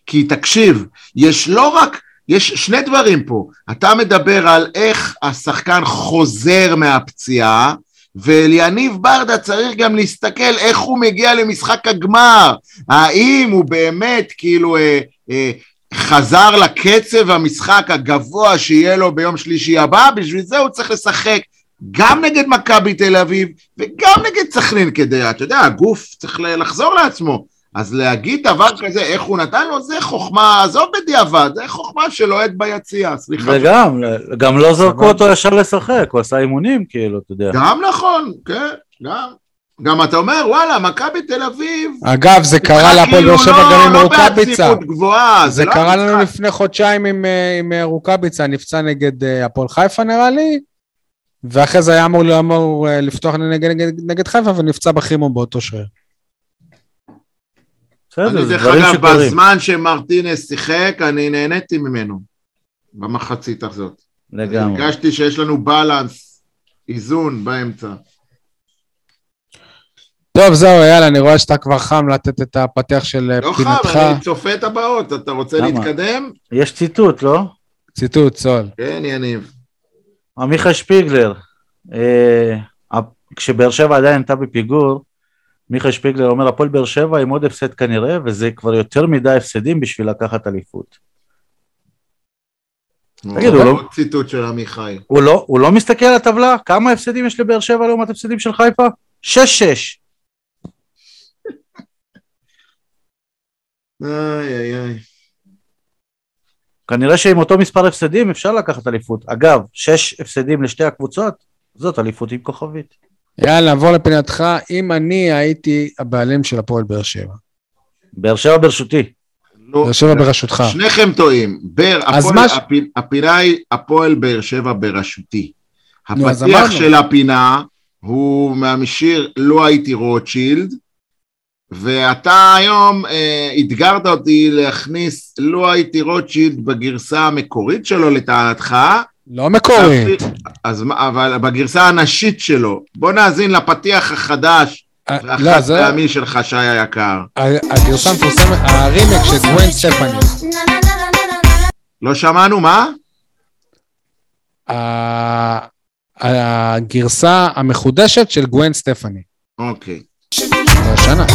Speaker 3: כי תקשיב, יש לא רק, יש שני דברים פה, אתה מדבר על איך השחקן חוזר מהפציעה, וליניב ברדה צריך גם להסתכל איך הוא מגיע למשחק הגמר, האם הוא באמת כאילו אה, אה, חזר לקצב המשחק הגבוה שיהיה לו ביום שלישי הבא, בשביל זה הוא צריך לשחק גם נגד מכבי תל אביב וגם נגד סכנין כדי, אתה יודע, הגוף צריך לחזור לעצמו. אז להגיד דבר כזה, איך הוא נתן לו, זה חוכמה, עזוב בדיעבד, זה חוכמה של אוהד ביציע, סליחה.
Speaker 2: וגם, גם לא זרקו. אותו ישר לשחק, הוא עשה אימונים, כאילו, אתה יודע.
Speaker 3: גם נכון, כן, גם. גם אתה אומר, וואלה, מכבי תל אביב...
Speaker 1: אגב, זה קרה להפועל
Speaker 3: כאילו
Speaker 1: באר שבע
Speaker 3: לא-
Speaker 1: גם עם
Speaker 3: לא
Speaker 1: רוקאביצה. זה
Speaker 3: לא
Speaker 1: קרה לנו. לפני חודשיים עם, אה, עם רוקאביצה, נפצע נגד אה, הפועל חיפה נראה לי, ואחרי זה היה אמור, אה, לפתוח נגד, נגד, נגד חיפה ונפצע בחימום באותו שריר.
Speaker 2: בסדר,
Speaker 3: אני
Speaker 2: זה
Speaker 3: דרך
Speaker 2: דברים
Speaker 3: אגב,
Speaker 2: שקורים.
Speaker 3: בזמן שמרטינס שיחק, אני נהניתי ממנו, במחצית הזאת.
Speaker 2: לגמרי.
Speaker 3: הרגשתי שיש לנו בלנס, איזון באמצע.
Speaker 1: טוב, זהו, יאללה, אני רואה שאתה כבר חם לתת את הפתח של אה,
Speaker 3: לא
Speaker 1: פינתך.
Speaker 3: חם, אני צופה את הבאות, אתה רוצה
Speaker 2: למה?
Speaker 3: להתקדם?
Speaker 2: יש ציטוט, לא?
Speaker 1: ציטוט, סול.
Speaker 3: כן, יניב.
Speaker 2: עמיחי שפיגלר, אה, כשבאר שבע עדיין הייתה בפיגור, מיכאל שפיגלר אומר, הפועל באר שבע עם עוד הפסד כנראה, וזה כבר יותר מדי הפסדים בשביל לקחת אליפות. תגיד, הוא לא-
Speaker 3: עוד ציטוט של עמיחי.
Speaker 2: הוא לא, הוא לא מסתכל על הטבלה? כמה הפסדים יש לבאר שבע לעומת הפסדים של חיפה? שש-שש.
Speaker 3: איי איי איי.
Speaker 2: כנראה שעם אותו מספר הפסדים אפשר לקחת אליפות. אגב, שש הפסדים לשתי הקבוצות, זאת אליפות עם כוכבית.
Speaker 1: יאללה, נעבור לפינתך. אם אני הייתי הבעלים של הפועל באר שבע.
Speaker 2: באר שבע ברשותי.
Speaker 3: לא,
Speaker 1: באר שבע בראשותך.
Speaker 3: שניכם טועים. בר,
Speaker 1: אז
Speaker 3: הפועל-
Speaker 1: מה ש-
Speaker 3: הפ- הפינה היא הפועל באר שבע
Speaker 1: אז
Speaker 3: הפתיח. של הפינה הוא מהשיר "לא הייתי רוטשילד", ואתה היום אה, אתגרת אותי להכניס "לא הייתי רוטשילד" בגרסה המקורית שלו לטענתך,
Speaker 1: לא מקורית.
Speaker 3: אז מה- אבל בגרסה הנשית שלו. בוא נאזין לפתיח החדש
Speaker 1: אה,
Speaker 3: והחד
Speaker 1: לא,
Speaker 3: פעמי שלך, שי היקר.
Speaker 1: הגרסה המפורסמת, הרימק של גווין סטפני.
Speaker 3: לא שמענו, מה?
Speaker 1: הגרסה המחודשת של גווין סטפני.
Speaker 3: אוקיי.
Speaker 1: השנה.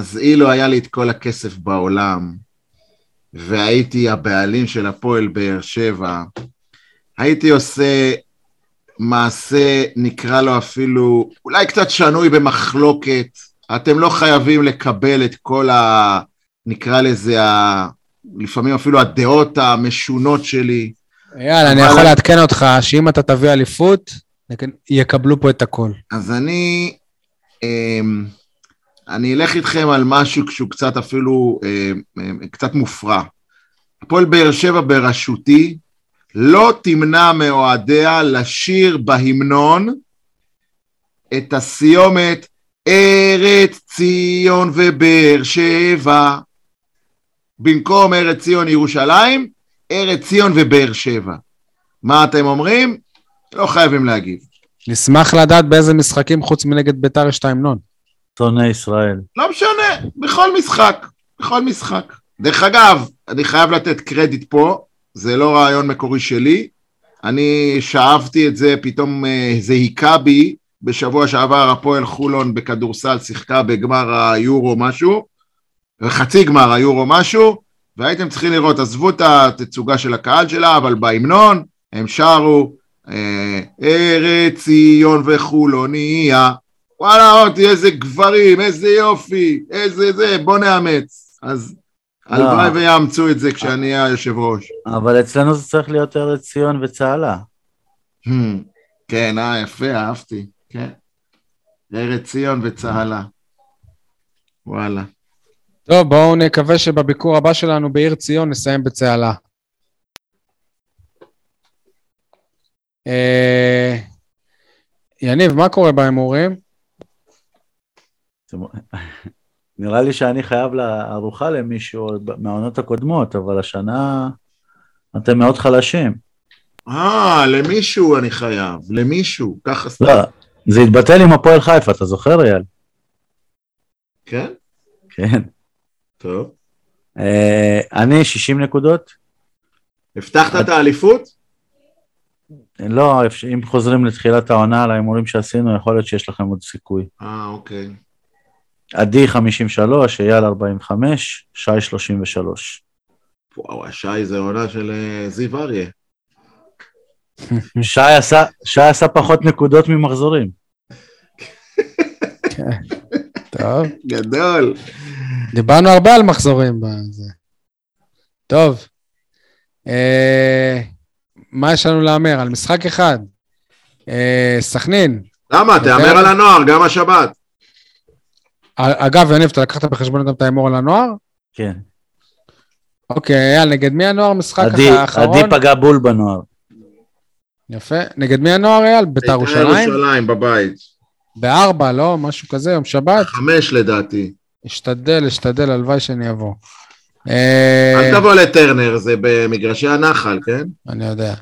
Speaker 3: אז אילו היה לי את כל הכסף בעולם, והייתי הבעלים של הפועל באר שבע, הייתי עושה מעשה, נקרא לו אפילו, אולי קצת שנוי במחלוקת. אתם לא חייבים לקבל את כל ה... נקרא לזה, ה... לפעמים אפילו הדעות המשונות שלי.
Speaker 1: אייל, אני יכול לעדכן אותך שאם אתה תביא אליפות, יקבלו פה את הכל.
Speaker 3: אז אני, אמ, אני אלך איתכם על משהו שהוא קצת אפילו, אמ, אמ, קצת מופרע. הפועל באר שבע בראשותי לא תמנע מאוהדיה לשיר בהמנון את הסיומת ארץ ציון ובאר שבע. במקום ארץ ציון ירושלים, ארץ ציון ובאר שבע. מה אתם אומרים? לא חייבים להגיב.
Speaker 1: נשמח לדעת באיזה משחקים חוץ מנגד ביתר יש את ההמנון.
Speaker 2: שונא ישראל.
Speaker 3: לא משנה, בכל משחק, בכל משחק. דרך אגב, אני חייב לתת קרדיט פה, זה לא רעיון מקורי שלי, אני שאבתי את זה, פתאום אה, זה היכה בי, בשבוע שעבר הפועל חולון בכדורסל שיחקה בגמר היורו משהו, חצי גמר היורו משהו, והייתם צריכים לראות, עזבו את התצוגה של הקהל שלה, אבל בהמנון הם שרו, אה, ארץ ציון וחולוניה, וואלה, אותי, איזה גברים, איזה יופי, איזה זה, בוא נאמץ. אז הלוואי
Speaker 2: לא.
Speaker 3: ויאמצו את זה כשאני אהיה היושב ראש.
Speaker 2: אבל אצלנו זה צריך להיות ארץ ציון וצהלה.
Speaker 3: Hmm, כן, אה, יפה, אהבתי, כן. ארץ ציון וצהלה. וואלה.
Speaker 1: טוב, בואו נקווה שבביקור הבא שלנו בעיר ציון נסיים בצהלה. אה, יניב, מה קורה בהימורים?
Speaker 2: נראה לי שאני חייב לארוחה למישהו מהעונות הקודמות, אבל השנה אתם מאוד חלשים.
Speaker 3: אה, למישהו אני חייב, למישהו, ככה סתם.
Speaker 2: לא, זה התבטל עם הפועל חיפה, אתה זוכר אייל?
Speaker 3: כן?
Speaker 2: כן.
Speaker 3: טוב.
Speaker 2: אה, אני 60 נקודות.
Speaker 3: הבטחת את האליפות?
Speaker 2: לא, אם חוזרים לתחילת העונה על ההימורים שעשינו, יכול להיות שיש לכם עוד סיכוי.
Speaker 3: אה, אוקיי.
Speaker 2: עדי 53, אייל 45, שי 33.
Speaker 3: וואו, השי זה עונה של אה, זיו אריה. [laughs]
Speaker 2: שי עשה, שי עשה פחות נקודות ממחזורים. [laughs]
Speaker 1: טוב,
Speaker 3: גדול.
Speaker 1: דיברנו הרבה על מחזורים בזה. טוב, אה, מה יש לנו להמר? על משחק אחד. אה, סכנין.
Speaker 3: למה? תהמר על הנוער, גם השבת.
Speaker 1: אגב, יניב, אתה לקחת בחשבון גם את ההימור על הנוער?
Speaker 2: כן.
Speaker 1: אוקיי, אייל, נגד מי הנוער משחק
Speaker 2: עדי,
Speaker 1: האחרון?
Speaker 2: עדי פגע בול בנוער.
Speaker 1: יפה. נגד מי הנוער, אייל? ביתר ירושלים?
Speaker 3: ירושלים, בבית.
Speaker 1: בארבע, לא? משהו כזה, יום שבת?
Speaker 3: חמש לדעתי.
Speaker 1: אשתדל, אשתדל, הלוואי שאני אבוא. אה,
Speaker 3: אל תבוא לטרנר, זה במגרשי הנחל, כן?
Speaker 1: אני יודע.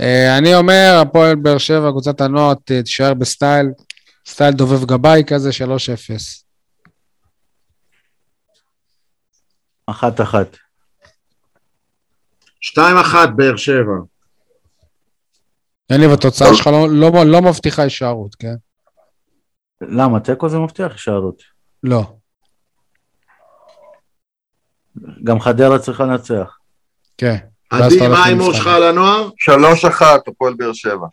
Speaker 1: אה, אני אומר, הפועל באר שבע, קבוצת הנוער, תישאר בסטייל, סטייל דובב גבאי כזה, 3-0.
Speaker 2: אחת אחת.
Speaker 3: שתיים אחת, באר שבע.
Speaker 1: יניב, התוצאה שלך לא- לא- לא מבטיחה הישארות, כן?
Speaker 2: למה? תיקו זה מבטיח הישארות.
Speaker 1: לא.
Speaker 2: גם חדרה צריכה לנצח.
Speaker 1: כן.
Speaker 3: עדי, מה ההימור. שלך על הנוער?
Speaker 4: שלוש אחת, הפועל באר שבע.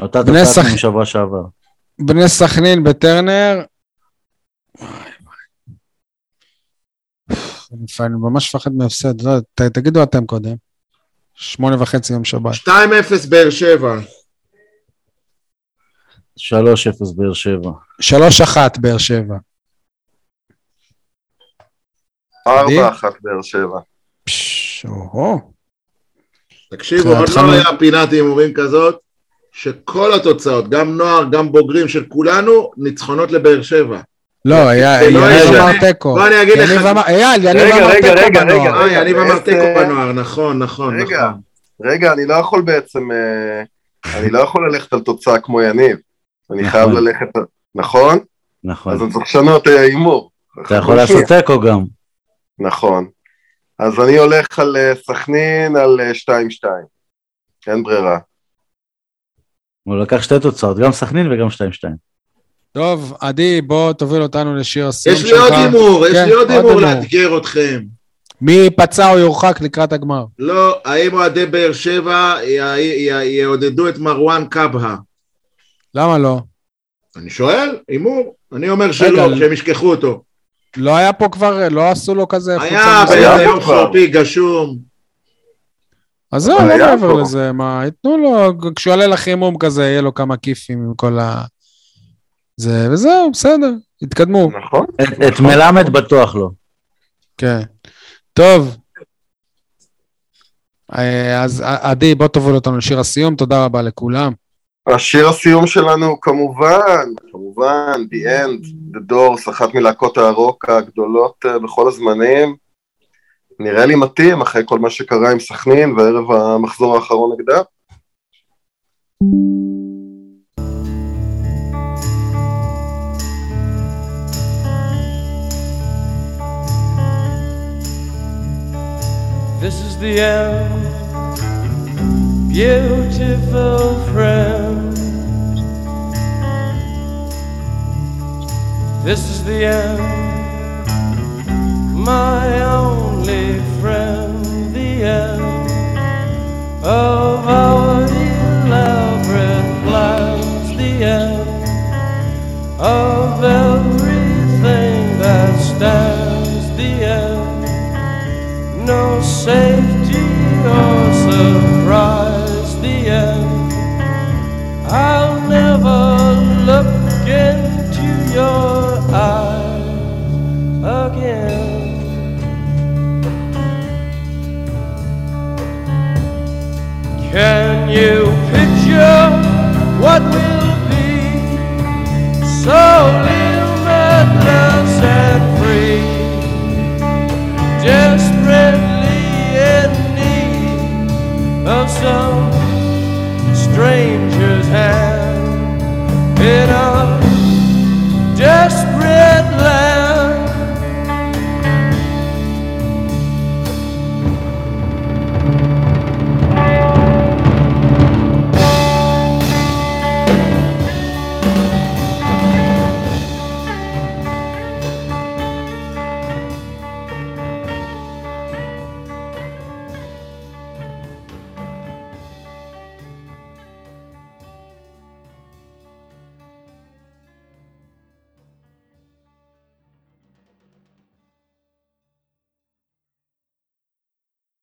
Speaker 2: אותה תוצאה כמו שבוע שעבר.
Speaker 1: בני סכנין בטרנר. אני ממש מפחד מהפסד, לא, תגידו אתם קודם. שמונה וחצי יום שבת.
Speaker 3: שתיים אפס, באר שבע.
Speaker 2: 3-0 באר שבע.
Speaker 1: שלוש אחת באר שבע. עדי?
Speaker 4: ארבע אחת באר שבע.
Speaker 1: פש, או-הו.
Speaker 3: תקשיבו,
Speaker 1: כן,
Speaker 3: עוד לא
Speaker 1: התחלנו-
Speaker 3: היה פינת הימורים כזאת, שכל התוצאות, גם נוער, גם בוגרים של כולנו, ניצחונות לבאר שבע.
Speaker 1: לא, היה-
Speaker 3: זה לא
Speaker 1: יניב. אמר תיקו.
Speaker 3: בוא אני אגיד לך-
Speaker 1: אייל, יניב אמר תיקו בנוער.
Speaker 4: רגע.
Speaker 3: אה, יניב אמר תיקו בנוער, נכון, נכון. נכון.
Speaker 4: רגע, אני לא יכול בעצם, אה, אני לא יכול ללכת על תוצאה כמו יניב. אני
Speaker 2: נכון.
Speaker 4: חייב ללכת, על- נכון? אז
Speaker 2: נכון.
Speaker 4: אני צריך לשנות את ההימור.
Speaker 2: אתה יכול לעשות תיקו גם.
Speaker 4: נכון. אז אני הולך על אה, סכנין על אה, 2-2. אין ברירה.
Speaker 2: הוא לקח שתי תוצאות, גם סכנין וגם 2-2.
Speaker 1: טוב, עדי, בוא תוביל אותנו לשיר הסיום
Speaker 3: יש
Speaker 1: שלך.
Speaker 3: לי עוד הימור, יש
Speaker 1: כן,
Speaker 3: לי עוד הימור. לאתגר אתכם.
Speaker 1: מי פצע או יורחק לקראת הגמר?
Speaker 3: לא, האם אוהדי באר שבע יעודדו את מרואן קבהה?
Speaker 1: למה לא?
Speaker 3: אני שואל, הימור. אני אומר שלא, שהם ישכחו אותו.
Speaker 1: לא היה פה כבר, לא עשו לו כזה
Speaker 3: היה
Speaker 1: חולצה
Speaker 4: היה
Speaker 3: באיזה
Speaker 4: פה
Speaker 3: יום
Speaker 4: כבר.
Speaker 3: חורפי גשום.
Speaker 1: אז זהו, לא מעבר. לזה, מה, ייתנו לו, כשהוא יעלה לחימום כזה, יהיה לו כמה כיפים עם כל ה... זה, וזהו, בסדר, התקדמו,
Speaker 4: נכון.
Speaker 2: את, את מלמד בטוח לא.
Speaker 1: כן. טוב. אה, אז עדי, בוא תוביל אותנו לשיר הסיום, תודה רבה לכולם.
Speaker 4: השיר הסיום שלנו כמובן, כמובן, The End, The Doors, אחת מלהקות הרוק הגדולות אה, בכל הזמנים. נראה לי מתאים אחרי כל מה שקרה עם סכנין וערב המחזור האחרון נגדה.
Speaker 5: This is the end, beautiful friend. This is the end, my only friend, the end of our elaborate plans, the end of everything that stands no safety or surprise. The end. I'll never look into your eyes again. Can you picture what will be so?